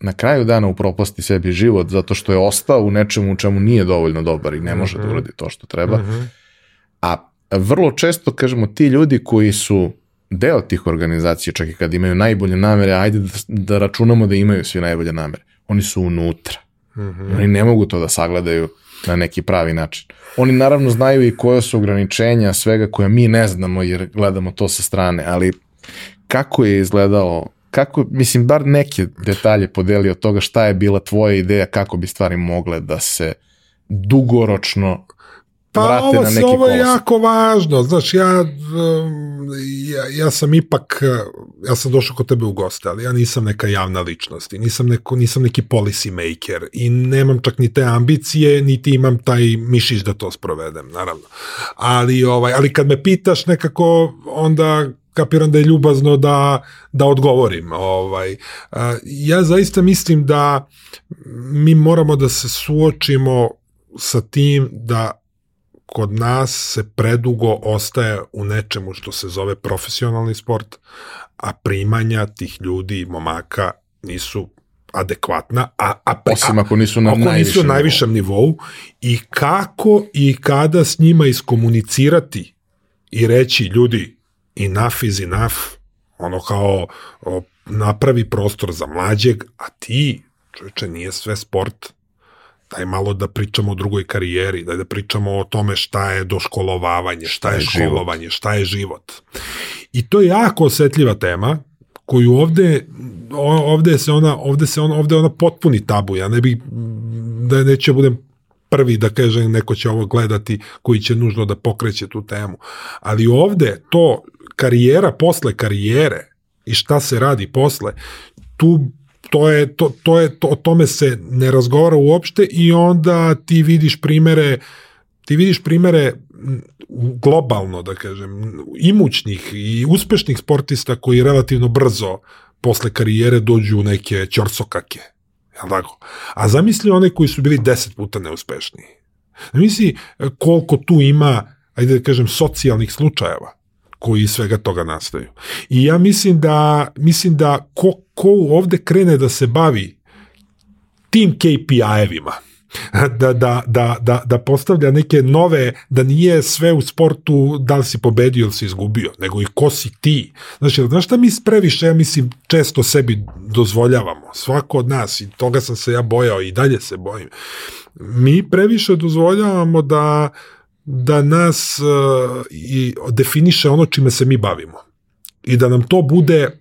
na kraju dana upropasti sebi život zato što je ostao u nečemu u čemu nije dovoljno dobar i ne može uh -huh. da mhm. uradi to što treba. Mhm. -huh. A vrlo često, kažemo, ti ljudi koji su deo tih organizacija, čak i kad imaju najbolje namere, ajde da, da računamo da imaju svi najbolje namere. Oni su unutra. Mhm. -huh. Oni ne mogu to da sagledaju na neki pravi način. Oni naravno znaju i koje su ograničenja svega koje mi ne znamo jer gledamo to sa strane, ali kako je izgledalo kako, mislim, bar neke detalje podeli od toga šta je bila tvoja ideja, kako bi stvari mogle da se dugoročno Pa vrate ovo, na neki ovo je kolosek. jako važno, znaš, ja, ja, ja sam ipak, ja sam došao kod tebe u goste, ali ja nisam neka javna ličnost i nisam, neko, nisam neki policy maker i nemam čak ni te ambicije, niti imam taj mišić da to sprovedem, naravno. Ali, ovaj, ali kad me pitaš nekako, onda kapiram da je ljubazno da, da odgovorim. Ovaj, ja zaista mislim da mi moramo da se suočimo sa tim da kod nas se predugo ostaje u nečemu što se zove profesionalni sport, a primanja tih ljudi, momaka, nisu adekvatna, a, a, Osim ako nisu na ako najvišem nisu na najvišem nivou i kako i kada s njima iskomunicirati i reći ljudi enough is enough, ono kao o, napravi prostor za mlađeg, a ti, čovječe, nije sve sport, daj malo da pričamo o drugoj karijeri, daj da pričamo o tome šta je doškolovavanje, šta je školovanje, šta je život. I to je jako osetljiva tema koju ovde ovde se ona ovde se ona ovde ona potpuni tabu. Ja ne bih da neće budem prvi da kažem neko će ovo gledati koji će nužno da pokreće tu temu. Ali ovde to karijera posle karijere i šta se radi posle tu to je to, to je to, o tome se ne razgovara uopšte i onda ti vidiš primere ti vidiš primere globalno da kažem imućnih i uspešnih sportista koji relativno brzo posle karijere dođu u neke ćorsokake jel tako? A zamisli one koji su bili deset puta neuspešniji. Zamisli koliko tu ima, ajde da kažem, socijalnih slučajeva koji iz svega toga nastaju. I ja mislim da, mislim da ko, ko ovde krene da se bavi tim KPI-evima, da, da, da, da, da postavlja neke nove, da nije sve u sportu da li si pobedio ili si izgubio, nego i ko si ti. Znači, znaš šta mi previše, ja mislim, često sebi dozvoljavamo. Svako od nas, i toga sam se ja bojao i dalje se bojim. Mi previše dozvoljavamo da da nas uh, i definiše ono čime se mi bavimo. I da nam to bude,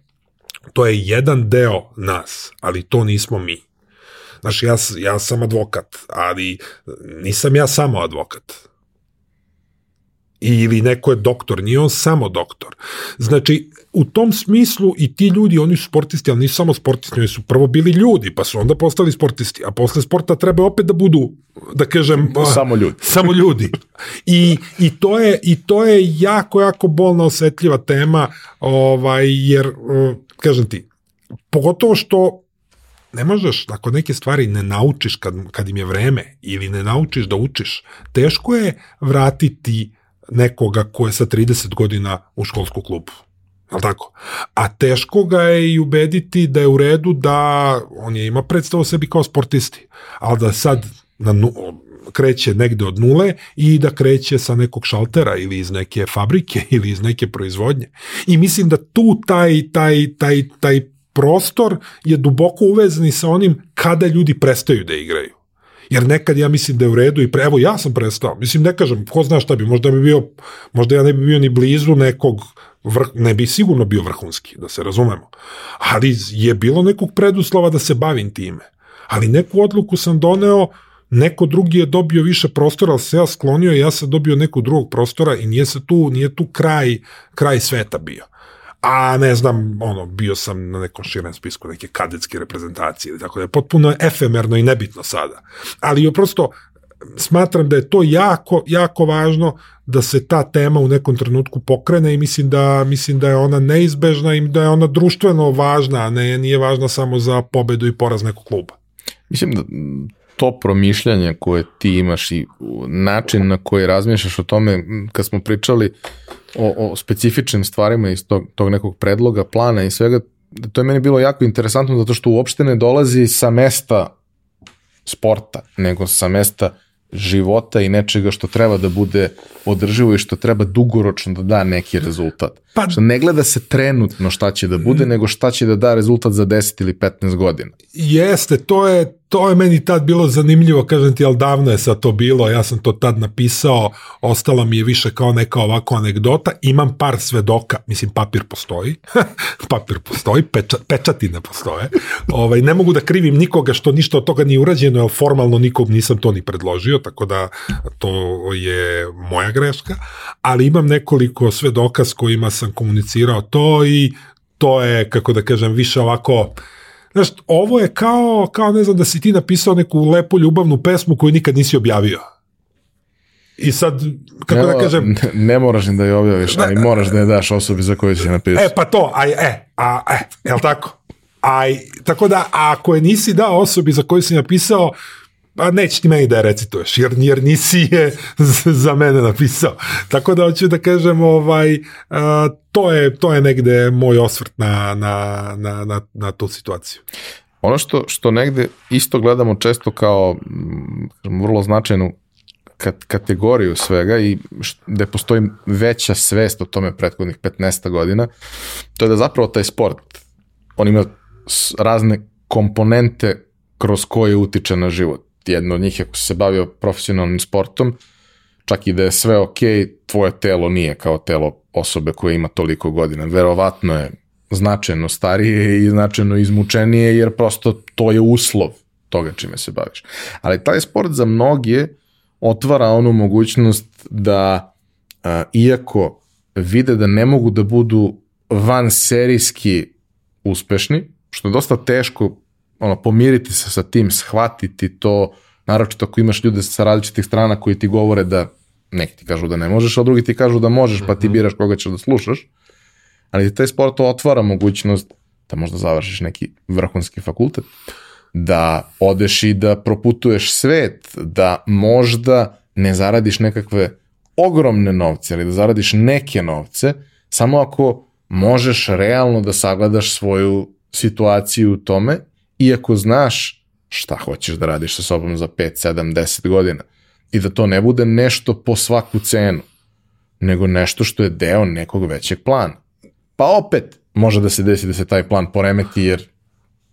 to je jedan deo nas, ali to nismo mi. Znaš, ja, ja sam advokat, ali nisam ja samo advokat. Ili neko je doktor, nije on samo doktor. Znači, u tom smislu i ti ljudi, oni su sportisti, ali nisu samo sportisti, oni su prvo bili ljudi, pa su onda postali sportisti, a posle sporta treba opet da budu, da kažem... Samo ljudi. Samo ljudi. I, i, to, je, I to je jako, jako bolna, osetljiva tema, ovaj, jer, kažem ti, pogotovo što ne možeš, ako neke stvari ne naučiš kad, kad im je vreme ili ne naučiš da učiš, teško je vratiti nekoga ko je sa 30 godina u školsku klubu. Al tako? A teško ga je i ubediti da je u redu da on je ima predstavu o sebi kao sportisti, ali da sad na kreće negde od nule i da kreće sa nekog šaltera ili iz neke fabrike ili iz neke proizvodnje. I mislim da tu taj, taj, taj, taj prostor je duboko uvezani sa onim kada ljudi prestaju da igraju. Jer nekad ja mislim da je u redu i pre, evo ja sam prestao. Mislim ne kažem, ko zna šta bi, možda bi bio, možda ja ne bi bio ni blizu nekog vrh, ne bi sigurno bio vrhunski, da se razumemo. Ali je bilo nekog preduslova da se bavim time. Ali neku odluku sam doneo, neko drugi je dobio više prostora, ali se ja sklonio i ja sam dobio nekog drugog prostora i nije se tu, nije tu kraj, kraj sveta bio a ne znam, ono, bio sam na nekom širem spisku neke kadetske reprezentacije, tako da je potpuno efemerno i nebitno sada. Ali prosto smatram da je to jako, jako važno da se ta tema u nekom trenutku pokrene i mislim da, mislim da je ona neizbežna i da je ona društveno važna, a ne, nije važna samo za pobedu i poraz nekog kluba. Mislim da to promišljanje koje ti imaš i način na koji razmišljaš o tome, kad smo pričali o, o specifičnim stvarima iz tog, tog nekog predloga, plana i svega, to je meni bilo jako interesantno zato što uopšte ne dolazi sa mesta sporta, nego sa mesta života i nečega što treba da bude održivo i što treba dugoročno da da neki rezultat. Pa, što ne gleda se trenutno šta će da bude, nego šta će da da rezultat za 10 ili 15 godina. Jeste, to je to je meni tad bilo zanimljivo, kažem ti, ali davno je sad to bilo, ja sam to tad napisao, ostala mi je više kao neka ovako anegdota, imam par svedoka, mislim papir postoji, papir postoji, peča, pečati ne postoje, ovaj, ne mogu da krivim nikoga što ništa od toga nije urađeno, jer formalno nikom nisam to ni predložio, tako da to je moja greška, ali imam nekoliko svedoka s kojima sam komunicirao to i to je, kako da kažem, više ovako, Znaš, ovo je kao, kao, ne znam, da si ti napisao neku lepu ljubavnu pesmu koju nikad nisi objavio. I sad, kako ne, da kažem... Ne, ne moraš ni da je objaviš, ali moraš da je daš osobi za koju si napisao. E, pa to, aj, e, a, e, jel tako? Aj, tako da, ako je nisi dao osobi za koju si napisao, a neće ti meni da je recituješ, jer, jer nisi je za mene napisao. Tako da hoću da kažem, ovaj, a, to, je, to je negde moj osvrt na, na, na, na, na tu situaciju. Ono što, što negde isto gledamo često kao m, vrlo značajnu kat, kategoriju svega i gde postoji veća svest o tome prethodnih 15 godina, to je da zapravo taj sport, on ima razne komponente kroz koje utiče na život jedna od njih ako se bavio profesionalnim sportom, čak i da je sve ok, tvoje telo nije kao telo osobe koja ima toliko godina. Verovatno je značajno starije i značajno izmučenije, jer prosto to je uslov toga čime se baviš. Ali taj sport za mnoge otvara onu mogućnost da, a, iako vide da ne mogu da budu van serijski uspešni, što je dosta teško ono, pomiriti se sa tim, shvatiti to, naročito ako imaš ljude sa različitih strana koji ti govore da neki ti kažu da ne možeš, a drugi ti kažu da možeš, pa ti mhm. biraš koga ćeš da slušaš. Ali taj sport otvara mogućnost da možda završiš neki vrhunski fakultet, da odeš i da proputuješ svet, da možda ne zaradiš nekakve ogromne novce, ali da zaradiš neke novce, samo ako možeš realno da sagledaš svoju situaciju u tome, iako znaš šta hoćeš da radiš sa sobom za 5, 7, 10 godina. I da to ne bude nešto po svaku cenu, nego nešto što je deo nekog većeg plana. Pa opet može da se desi da se taj plan poremeti jer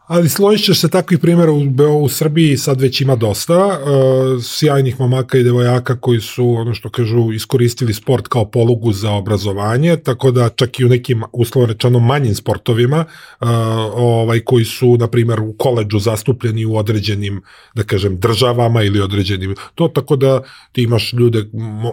Ali složit ćeš se takvih primjera u, u Srbiji sad već ima dosta, uh, sjajnih mamaka i devojaka koji su, ono što kažu, iskoristili sport kao polugu za obrazovanje, tako da čak i u nekim, uslovno rečeno, manjim sportovima, uh, ovaj, koji su, na primjer, u koleđu zastupljeni u određenim, da kažem, državama ili određenim, to tako da ti imaš ljude,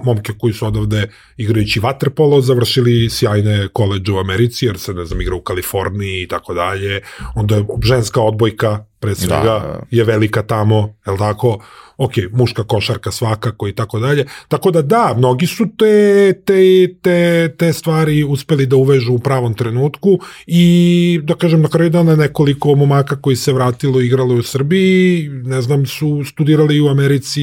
momke koji su odavde igrajući vaterpolo, završili sjajne koleđe u Americi, jer se, ne znam, igra u Kaliforniji i tako dalje, onda je ženska odbojka pre svega da, da. je velika tamo, je tako? ok, muška košarka svakako i tako dalje. Tako da da, mnogi su te, te, te, te stvari uspeli da uvežu u pravom trenutku i da kažem na kraju dana nekoliko momaka koji se vratilo i igralo u Srbiji, ne znam, su studirali u Americi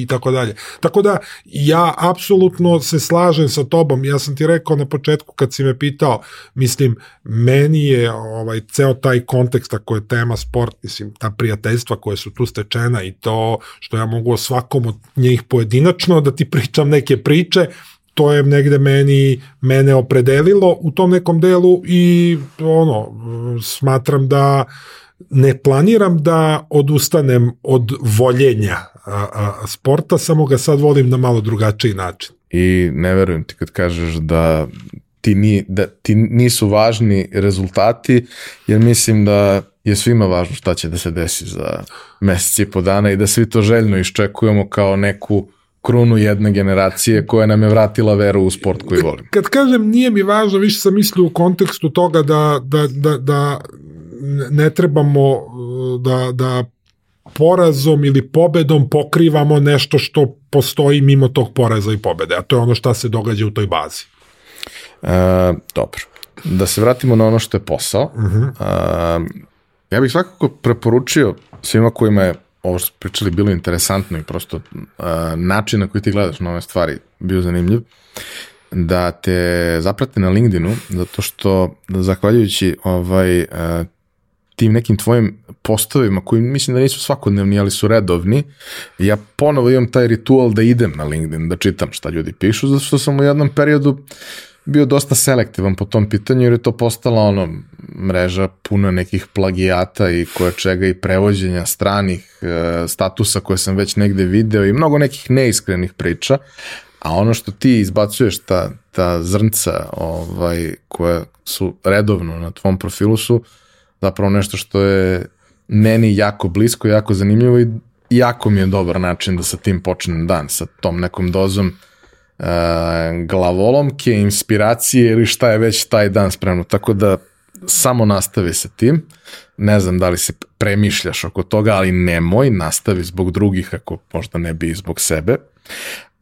i tako dalje. Tako da ja apsolutno se slažem sa tobom. Ja sam ti rekao na početku kad si me pitao, mislim, meni je ovaj ceo taj kontekst ako je tema sport, mislim, ta prijateljstva koje su tu stečena i to što ja mogu o svakom od njih pojedinačno da ti pričam neke priče, to je negde meni mene opredelilo u tom nekom delu i ono smatram da ne planiram da odustanem od voljenja a, a, sporta, samo ga sad volim na malo drugačiji način. I ne verujem ti kad kažeš da ti, ni, da ti nisu važni rezultati, jer mislim da je svima važno šta će da se desi za mesec i po dana i da svi to željno iščekujemo kao neku krunu jedne generacije koja nam je vratila veru u sport koji volim. Kad kažem nije mi važno, više sam mislio u kontekstu toga da, da, da, da ne trebamo da, da porazom ili pobedom pokrivamo nešto što postoji mimo tog poraza i pobede, a to je ono šta se događa u toj bazi. E, dobro. Da se vratimo na ono što je posao. Uh -huh. e, Ja bih svakako preporučio svima kojima je ovo što pričali bilo interesantno i prosto uh, način na koji ti gledaš na ove stvari bio zanimljiv, da te zaprate na LinkedInu, zato što zahvaljujući ovaj, uh, tim nekim tvojim postovima koji mislim da nisu svakodnevni, ali su redovni, ja ponovo imam taj ritual da idem na LinkedIn, da čitam šta ljudi pišu, zato što sam u jednom periodu bio dosta selektivan po tom pitanju jer je to postala ono mreža puna nekih plagijata i koje čega i prevođenja stranih e, statusa koje sam već negde video i mnogo nekih neiskrenih priča, a ono što ti izbacuješ ta, ta zrnca ovaj, koje su redovno na tvom profilu su zapravo nešto što je meni jako blisko, jako zanimljivo i jako mi je dobar način da sa tim počnem dan, sa tom nekom dozom glavolomke, inspiracije ili šta je već taj dan spremno. Tako da samo nastavi sa tim. Ne znam da li se premišljaš oko toga, ali nemoj, nastavi zbog drugih ako možda ne bi zbog sebe.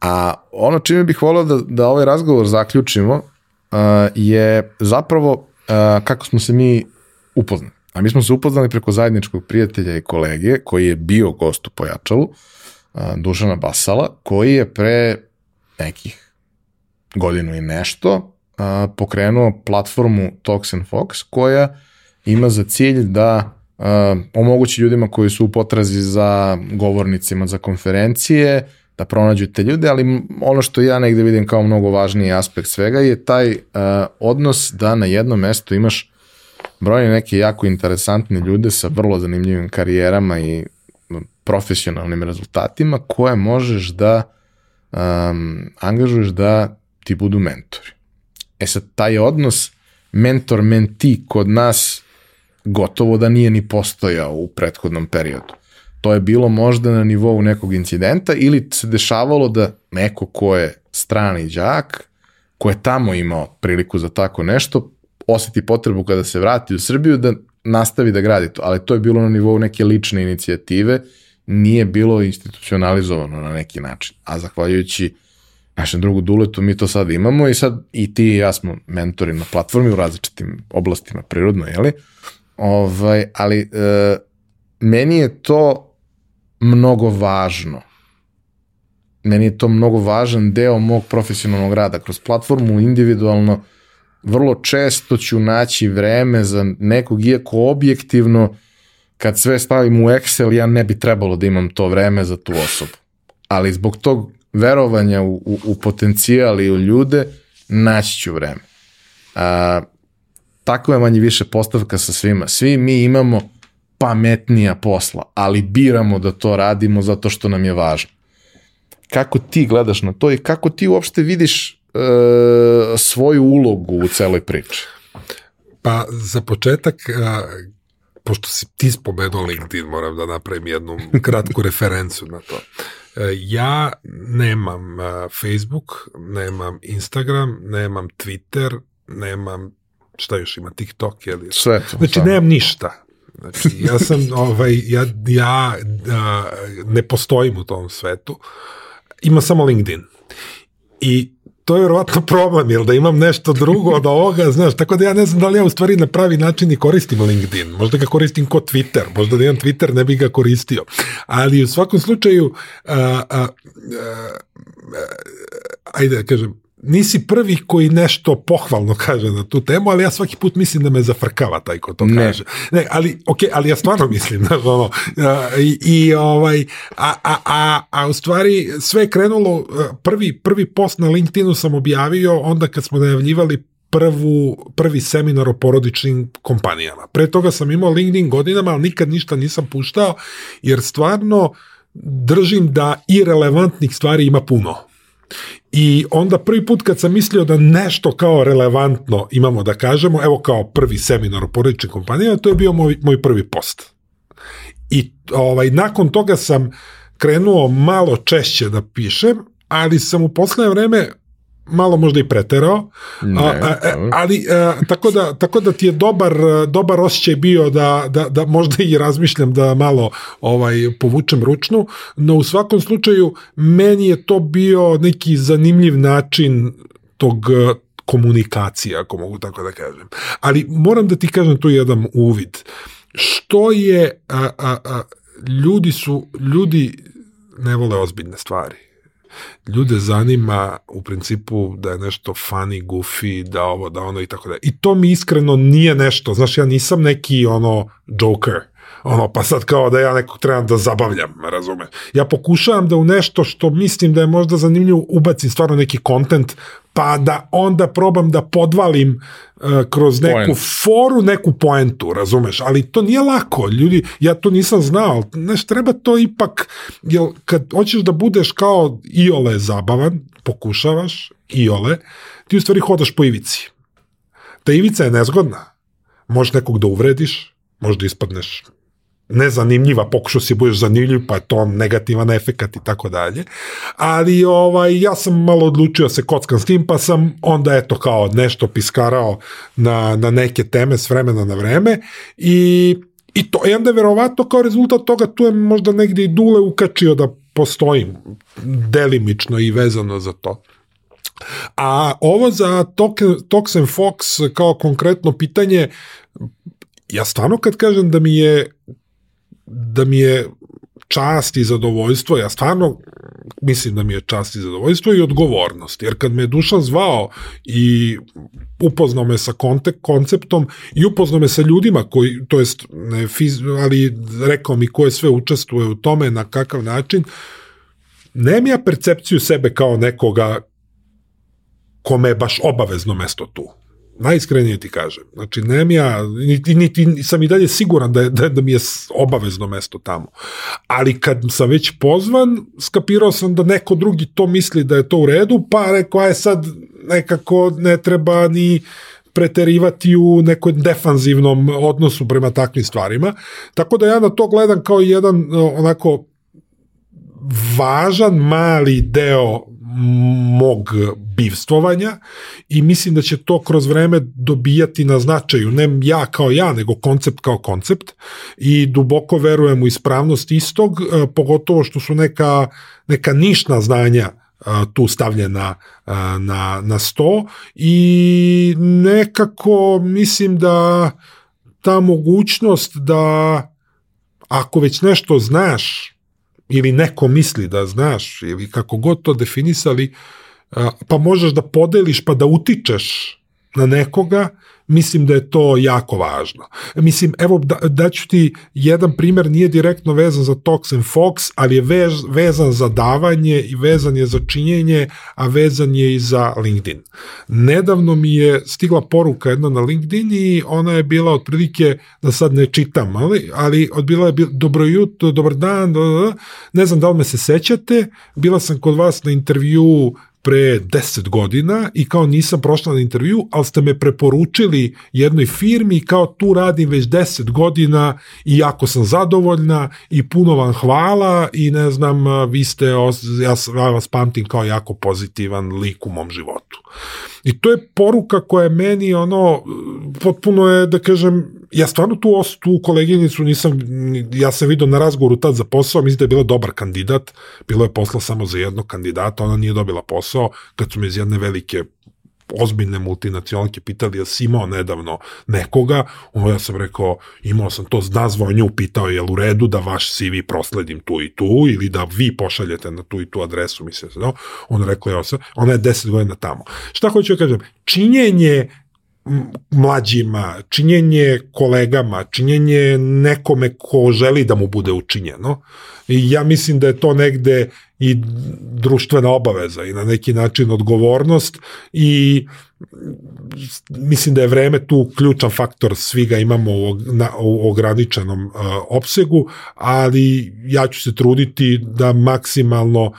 A ono čime bih volio da, da ovaj razgovor zaključimo uh, je zapravo uh, kako smo se mi upoznali. A mi smo se upoznali preko zajedničkog prijatelja i kolege koji je bio gost u Pojačalu, uh, Dušana Basala, koji je pre nekih godinu i nešto a, pokrenuo platformu and Fox koja ima za cilj da a, omogući ljudima koji su u potrazi za govornicima za konferencije da pronađu te ljude, ali ono što ja negde vidim kao mnogo važniji aspekt svega je taj a, odnos da na jednom mestu imaš brojne neke jako interesantne ljude sa vrlo zanimljivim karijerama i profesionalnim rezultatima koje možeš da um, angažuješ da ti budu mentori. E sad, taj odnos mentor-menti kod nas gotovo da nije ni postojao u prethodnom periodu. To je bilo možda na nivou nekog incidenta ili se dešavalo da neko ko je strani đak, ko je tamo imao priliku za tako nešto, oseti potrebu kada se vrati u Srbiju da nastavi da gradi to, ali to je bilo na nivou neke lične inicijative, nije bilo institucionalizovano na neki način, a zahvaljujući našem drugu Duletu mi to sad imamo i sad i ti i ja smo mentori na platformi u različitim oblastima prirodno, jeli? Ovaj, ali e, meni je to mnogo važno. Meni je to mnogo važan deo mog profesionalnog rada. Kroz platformu individualno vrlo često ću naći vreme za nekog, iako objektivno kad sve stavim u Excel, ja ne bi trebalo da imam to vreme za tu osobu. Ali zbog tog verovanja u, u, u potencijal i u ljude, naći ću vreme. A, tako je manje više postavka sa svima. Svi mi imamo pametnija posla, ali biramo da to radimo zato što nam je važno. Kako ti gledaš na to i kako ti uopšte vidiš e, svoju ulogu u celoj priči? Pa za početak, pošto si ti spomenuo LinkedIn, moram da napravim jednu kratku referencu na to. E, ja nemam a, Facebook, nemam Instagram, nemam Twitter, nemam šta još ima, TikTok, je li? Sve to. Znači, nemam ništa. Znači, ja sam, ovaj, ja, ja a, ne postojim u tom svetu. Ima samo LinkedIn. I to je verovatno problem, jer da imam nešto drugo od ovoga, znaš, tako da ja ne znam da li ja u stvari na pravi način i koristim LinkedIn. Možda ga koristim ko Twitter, možda da imam Twitter ne bih ga koristio. Ali u svakom slučaju, a, a, a, ajde da kažem, nisi prvi koji nešto pohvalno kaže na tu temu, ali ja svaki put mislim da me zafrkava taj ko to Ne. kaže. Ne, ali, ok, ali ja stvarno mislim, znaš, ono, i, i ovaj, a, a, a, a u stvari sve je krenulo, a, prvi, prvi post na LinkedInu sam objavio onda kad smo najavljivali prvu, prvi seminar o porodičnim kompanijama. Pre toga sam imao LinkedIn godinama, ali nikad ništa nisam puštao, jer stvarno držim da irelevantnih stvari ima puno. I onda prvi put kad sam mislio da nešto kao relevantno imamo da kažemo, evo kao prvi seminar o porodičnim kompanijama, to je bio moj, moj prvi post. I ovaj, nakon toga sam krenuo malo češće da pišem, ali sam u poslednje vreme malo možda i preterao, Ne, a, a, dobro. ali a, tako, da, tako da ti je dobar, a, dobar osjećaj bio da, da, da možda i razmišljam da malo ovaj povučem ručnu, no u svakom slučaju meni je to bio neki zanimljiv način tog komunikacije, ako mogu tako da kažem. Ali moram da ti kažem tu jedan uvid. Što je, a, a, a, ljudi su, ljudi ne vole ozbiljne stvari ljude zanima u principu da je nešto funny, goofy, da ovo, da ono i tako da. I to mi iskreno nije nešto, znaš, ja nisam neki ono joker, ono, pa sad kao da ja nekog trebam da zabavljam, razume. Ja pokušavam da u nešto što mislim da je možda zanimljivo ubacim stvarno neki kontent, pa da onda probam da podvalim uh, kroz neku Point. foru, neku poentu, razumeš, ali to nije lako, ljudi, ja to nisam znao, znaš, treba to ipak, jel, kad hoćeš da budeš kao iole zabavan, pokušavaš, iole, ti u stvari hodaš po ivici. Ta ivica je nezgodna, možeš nekog da uvrediš, možda ispadneš nezanimljiva, pokušao si da budeš zanimljiv, pa je to negativan efekat i tako dalje. Ali ovaj, ja sam malo odlučio da se kockam s tim, pa sam onda eto kao nešto piskarao na, na neke teme s vremena na vreme i I to, i onda verovatno kao rezultat toga tu je možda negdje i Dule ukačio da postojim delimično i vezano za to. A ovo za Tox and Fox kao konkretno pitanje, ja stvarno kad kažem da mi je da mi je čast i zadovoljstvo, ja stvarno mislim da mi je čast i zadovoljstvo i odgovornost, jer kad me je Dušan zvao i upoznao me sa kontek, konceptom i upoznao me sa ljudima koji, to jest, ne, fiz, ali rekao mi ko je sve učestvuje u tome, na kakav način, nemam ja percepciju sebe kao nekoga kome je baš obavezno mesto tu. Najiskrenije ti kažem. Znači, nemam ja, niti, niti sam i dalje siguran da, da, da mi je obavezno mesto tamo. Ali kad sam već pozvan, skapirao sam da neko drugi to misli da je to u redu, pa rekao, aj sad nekako ne treba ni preterivati u nekom defanzivnom odnosu prema takvim stvarima. Tako da ja na to gledam kao jedan onako važan mali deo mog bivstvovanja i mislim da će to kroz vreme dobijati na značaju, ne ja kao ja, nego koncept kao koncept i duboko verujem u ispravnost istog, e, pogotovo što su neka, neka nišna znanja e, tu stavljena e, na, na sto i nekako mislim da ta mogućnost da ako već nešto znaš ili neko misli da znaš ili kako god to definisali, pa možeš da podeliš pa da utičeš na nekoga mislim da je to jako važno. Mislim, evo da, daću ti jedan primer, nije direktno vezan za Tox and Fox, ali je vez, vezan za davanje i vezan je za činjenje, a vezan je i za LinkedIn. Nedavno mi je stigla poruka jedna na LinkedIn i ona je bila otprilike, da sad ne čitam, ali, ali odbila je dobro jutro, dobar dan, ne znam da li me se sećate, bila sam kod vas na intervju pre 10 godina i kao nisam prošla na intervju, ali ste me preporučili jednoj firmi i kao tu radim već 10 godina i jako sam zadovoljna i puno vam hvala i ne znam, vi ste, ja, ja vas pamtim kao jako pozitivan lik u mom životu. I to je poruka koja je meni ono, potpuno je da kažem, ja stvarno tu, tu koleginicu nisam, ja sam vidio na razgovoru tad za posao, mislim da je bila dobar kandidat, bilo je posla samo za jednog kandidata, ona nije dobila posao, kad su me iz jedne velike ozbiljne multinacionalke pitali ja si imao nedavno nekoga, ono ja sam rekao imao sam to, nazvao nju, pitao je u redu da vaš CV prosledim tu i tu ili da vi pošaljete na tu i tu adresu, mislim se, no? ona rekla ja sam, ona je deset godina tamo. Šta hoću da kažem? Činjenje mlađima, činjenje kolegama, činjenje nekome ko želi da mu bude učinjeno. I ja mislim da je to negde i društvena obaveza i na neki način odgovornost i mislim da je vreme tu ključan faktor, svi ga imamo u, na, u ograničenom uh, opsegu, ali ja ću se truditi da maksimalno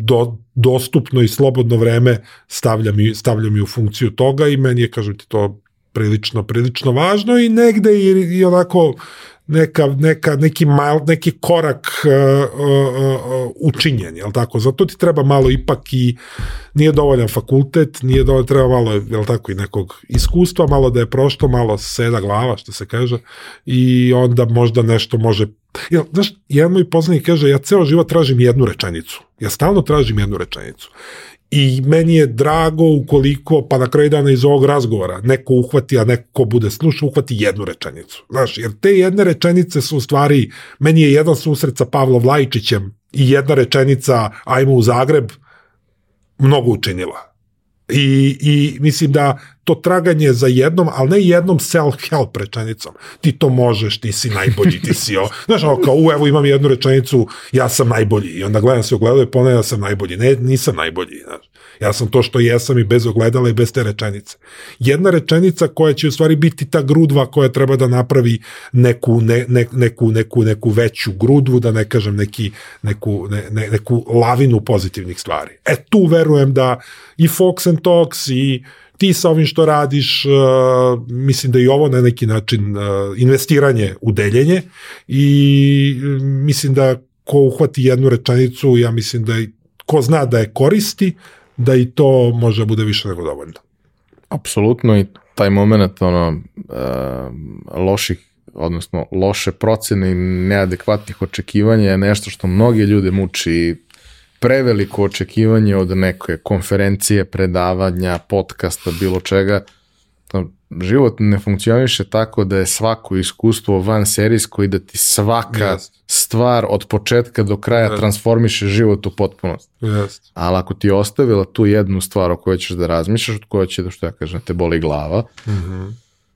do, dostupno i slobodno vreme stavljam i, stavljam i u funkciju toga i meni je, kažem ti, to prilično, prilično važno i negde i, i onako neka, neka, neki, mal, neki korak uh, uh, uh, učinjen, jel tako? Zato ti treba malo ipak i nije dovoljan fakultet, nije dovoljan, treba malo, jel tako, i nekog iskustva, malo da je prošlo, malo seda glava, što se kaže, i onda možda nešto može Jel, znaš, jedan moj poznanik kaže, ja ceo život tražim jednu rečenicu. Ja stalno tražim jednu rečenicu. I meni je drago ukoliko, pa na kraju dana iz ovog razgovora, neko uhvati, a neko bude slušao, uhvati jednu rečenicu. Znaš, jer te jedne rečenice su u stvari, meni je jedan susret sa Pavlom Vlajičićem i jedna rečenica, ajmo u Zagreb, mnogo učinila. I, I mislim da to traganje za jednom, ali ne jednom self-help rečenicom. Ti to možeš, ti si najbolji, ti si o... Znaš, ono, kao, u, evo imam jednu rečenicu, ja sam najbolji. I onda gledam se u gledalo i ponavljam, ja sam najbolji. Ne, nisam najbolji. Znaš. Ja sam to što jesam i bez ogledala i bez te rečenice. Jedna rečenica koja će u stvari biti ta grudva koja treba da napravi neku, ne, ne, neku, neku, neku veću grudvu, da ne kažem neki, neku, ne, ne, neku lavinu pozitivnih stvari. E tu verujem da i Fox and Talks i ti sa ovim što radiš, uh, mislim da i ovo na neki način uh, investiranje u deljenje i uh, mislim da ko uhvati jednu rečenicu, ja mislim da ko zna da je koristi, da i to može da bude više nego dovoljno. Apsolutno i taj moment ono, uh, loših odnosno loše procene i neadekvatnih očekivanja je nešto što mnogi ljude muči preveliko očekivanje od neke konferencije, predavanja, podcasta, bilo čega. Život ne funkcioniše tako da je svako iskustvo van serijsko i da ti svaka yes. stvar od početka do kraja yes. transformiše život u potpunost. Yes. Ali ako ti je ostavila tu jednu stvar o kojoj ćeš da razmišljaš, od kojoj će da što ja kažem, te boli glava, mm -hmm.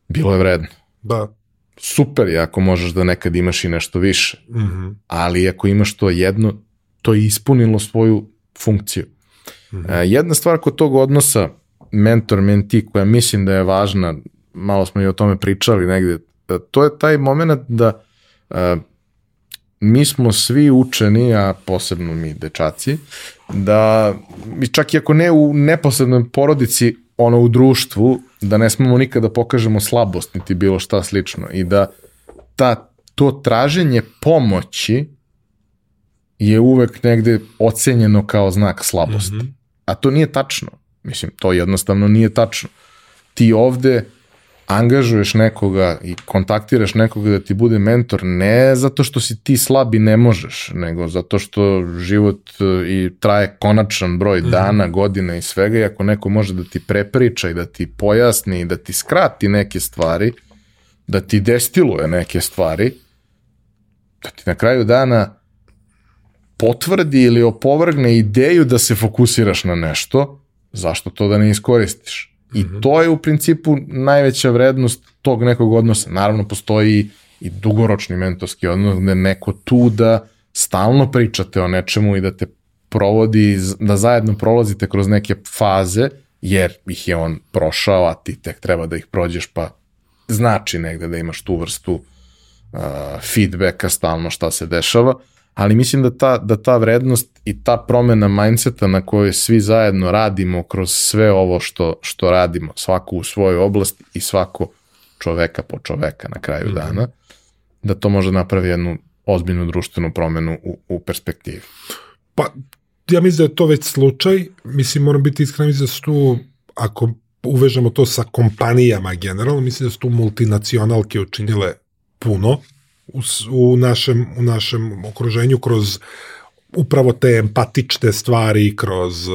bilo je vredno. Da. Super je ako možeš da nekad imaš i nešto više, mm -hmm. ali ako imaš to jedno, to je ispunilo svoju funkciju. Mm -hmm. Jedna stvar kod tog odnosa mentor-menti koja mislim da je važna, malo smo i o tome pričali negde, e, to je taj moment da e, mi smo svi učeni, a posebno mi dečaci, da čak i ako ne u neposrednoj porodici, ono u društvu, da ne smemo nikada pokažemo slabost niti bilo šta slično i da ta, to traženje pomoći je uvek negde ocenjeno kao znak slabosti. Mm -hmm. A to nije tačno. Mislim, to jednostavno nije tačno. Ti ovde angažuješ nekoga i kontaktiraš nekoga da ti bude mentor ne zato što si ti slab i ne možeš, nego zato što život e, i traje konačan broj -hmm. dana, godina i svega i ako neko može da ti prepriča i da ti pojasni i da ti skrati neke stvari, da ti destiluje neke stvari, da ti na kraju dana potvrdi ili opovrgne ideju da se fokusiraš na nešto, zašto to da ne iskoristiš? I mm -hmm. to je u principu najveća vrednost tog nekog odnosa. Naravno, postoji i dugoročni mentorski odnos gde neko tu da stalno pričate o nečemu i da te provodi, da zajedno prolazite kroz neke faze, jer ih je on prošao, a ti tek treba da ih prođeš, pa znači negde da imaš tu vrstu uh, feedbacka stalno šta se dešava ali mislim da ta, da ta vrednost i ta promena mindseta na kojoj svi zajedno radimo kroz sve ovo što, što radimo, svako u svojoj oblasti i svako čoveka po čoveka na kraju mm -hmm. dana, da to može napravi jednu ozbiljnu društvenu promenu u, u perspektivi. Pa, ja mislim da je to već slučaj. Mislim, moram biti iskren, mislim da su tu, ako uvežemo to sa kompanijama generalno, mislim da su tu multinacionalke učinile puno u, u, našem, u našem okruženju kroz upravo te empatične stvari kroz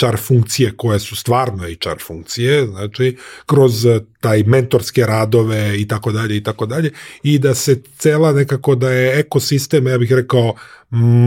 HR funkcije koje su stvarno HR funkcije, znači kroz taj mentorske radove i tako dalje i tako dalje i da se cela nekako da je ekosistem, ja bih rekao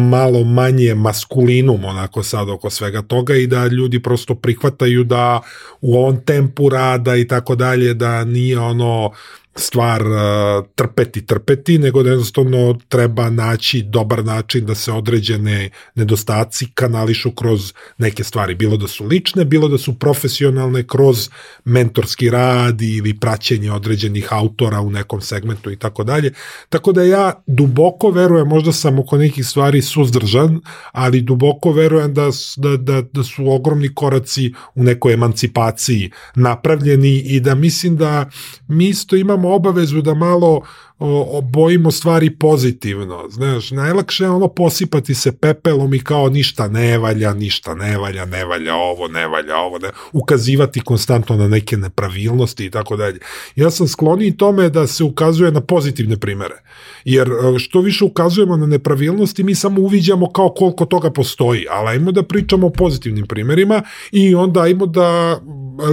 malo manje maskulinum onako sad oko svega toga i da ljudi prosto prihvataju da u ovom tempu rada i tako dalje da nije ono stvar uh, trpeti, trpeti, nego da jednostavno treba naći dobar način da se određene nedostaci kanališu kroz neke stvari, bilo da su lične, bilo da su profesionalne kroz mentorski rad ili praćenje određenih autora u nekom segmentu i tako dalje. Tako da ja duboko verujem, možda sam oko nekih stvari suzdržan, ali duboko verujem da, da, da, da su ogromni koraci u nekoj emancipaciji napravljeni i da mislim da mi isto imamo imamo obavezu da malo obojimo stvari pozitivno. Znaš, najlakše je ono posipati se pepelom i kao ništa ne valja, ništa ne valja, ne valja ovo, ne valja ovo, ne, ukazivati konstantno na neke nepravilnosti i tako dalje. Ja sam skloniji tome da se ukazuje na pozitivne primere. Jer što više ukazujemo na nepravilnosti, mi samo uviđamo kao koliko toga postoji, ali ajmo da pričamo o pozitivnim primerima i onda ajmo da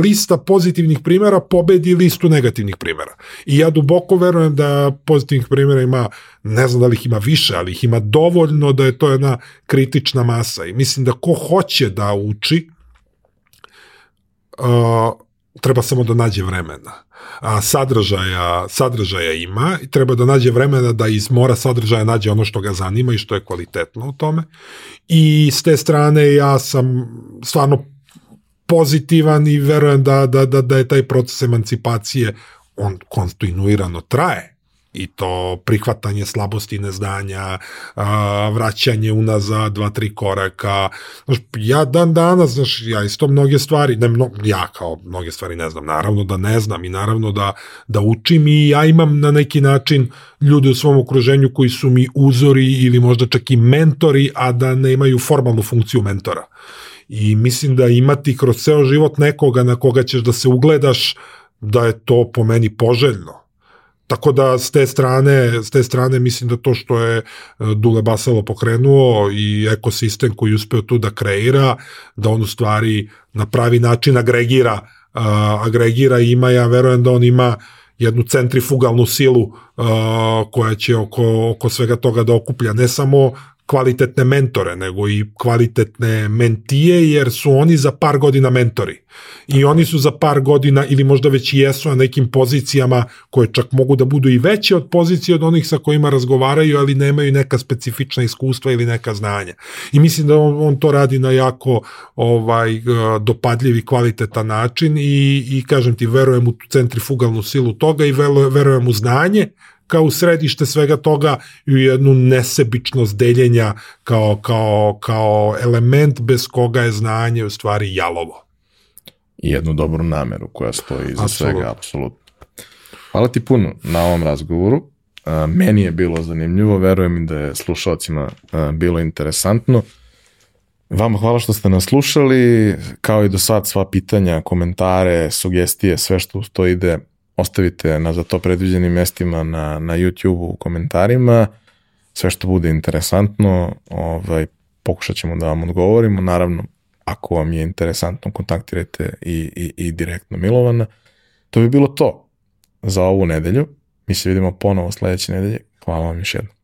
lista pozitivnih primera pobedi listu negativnih primera. I ja duboko verujem da pozitivnih primjera ima, ne znam da li ih ima više, ali ih ima dovoljno da je to jedna kritična masa. I mislim da ko hoće da uči, uh, treba samo da nađe vremena. A sadržaja, sadržaja ima i treba da nađe vremena da iz mora sadržaja nađe ono što ga zanima i što je kvalitetno u tome. I s te strane ja sam stvarno pozitivan i verujem da, da, da, da je taj proces emancipacije on kontinuirano traje i to prihvatanje slabosti neznanja, a, vraćanje unazad dva, tri koraka. Znaš, ja dan danas, znaš, ja isto mnoge stvari, ne, mno, ja kao mnoge stvari ne znam, naravno da ne znam i naravno da, da učim i ja imam na neki način ljude u svom okruženju koji su mi uzori ili možda čak i mentori, a da ne imaju formalnu funkciju mentora. I mislim da imati kroz ceo život nekoga na koga ćeš da se ugledaš, da je to po meni poželjno. Tako da s te strane, s te strane mislim da to što je e, Dule Basalo pokrenuo i ekosistem koji uspeo tu da kreira, da on u stvari na pravi način agregira, uh, agregira i ima, ja verujem da on ima jednu centrifugalnu silu uh, koja će oko, oko svega toga da okuplja. Ne samo kvalitetne mentore, nego i kvalitetne mentije, jer su oni za par godina mentori. I oni su za par godina, ili možda već i jesu na nekim pozicijama koje čak mogu da budu i veće od pozicije od onih sa kojima razgovaraju, ali nemaju neka specifična iskustva ili neka znanja. I mislim da on, on to radi na jako ovaj dopadljiv i kvalitetan način i, i kažem ti, verujem u centrifugalnu silu toga i verujem u znanje kao središte svega toga i u jednu nesebičnost deljenja kao, kao, kao element bez koga je znanje u stvari jalovo. i jednu dobru nameru koja stoji iza svega, apsolutno. Hvala ti puno na ovom razgovoru. Meni je bilo zanimljivo, verujem da je slušalcima bilo interesantno. Vama hvala što ste nas slušali, kao i do sad sva pitanja, komentare, sugestije, sve što to ide, ostavite na za to predviđenim mestima na, na YouTube u komentarima, sve što bude interesantno, ovaj, pokušat ćemo da vam odgovorimo, naravno ako vam je interesantno kontaktirajte i, i, i direktno Milovana. To bi bilo to za ovu nedelju. Mi se vidimo ponovo sledeće nedelje. Hvala vam još jednom.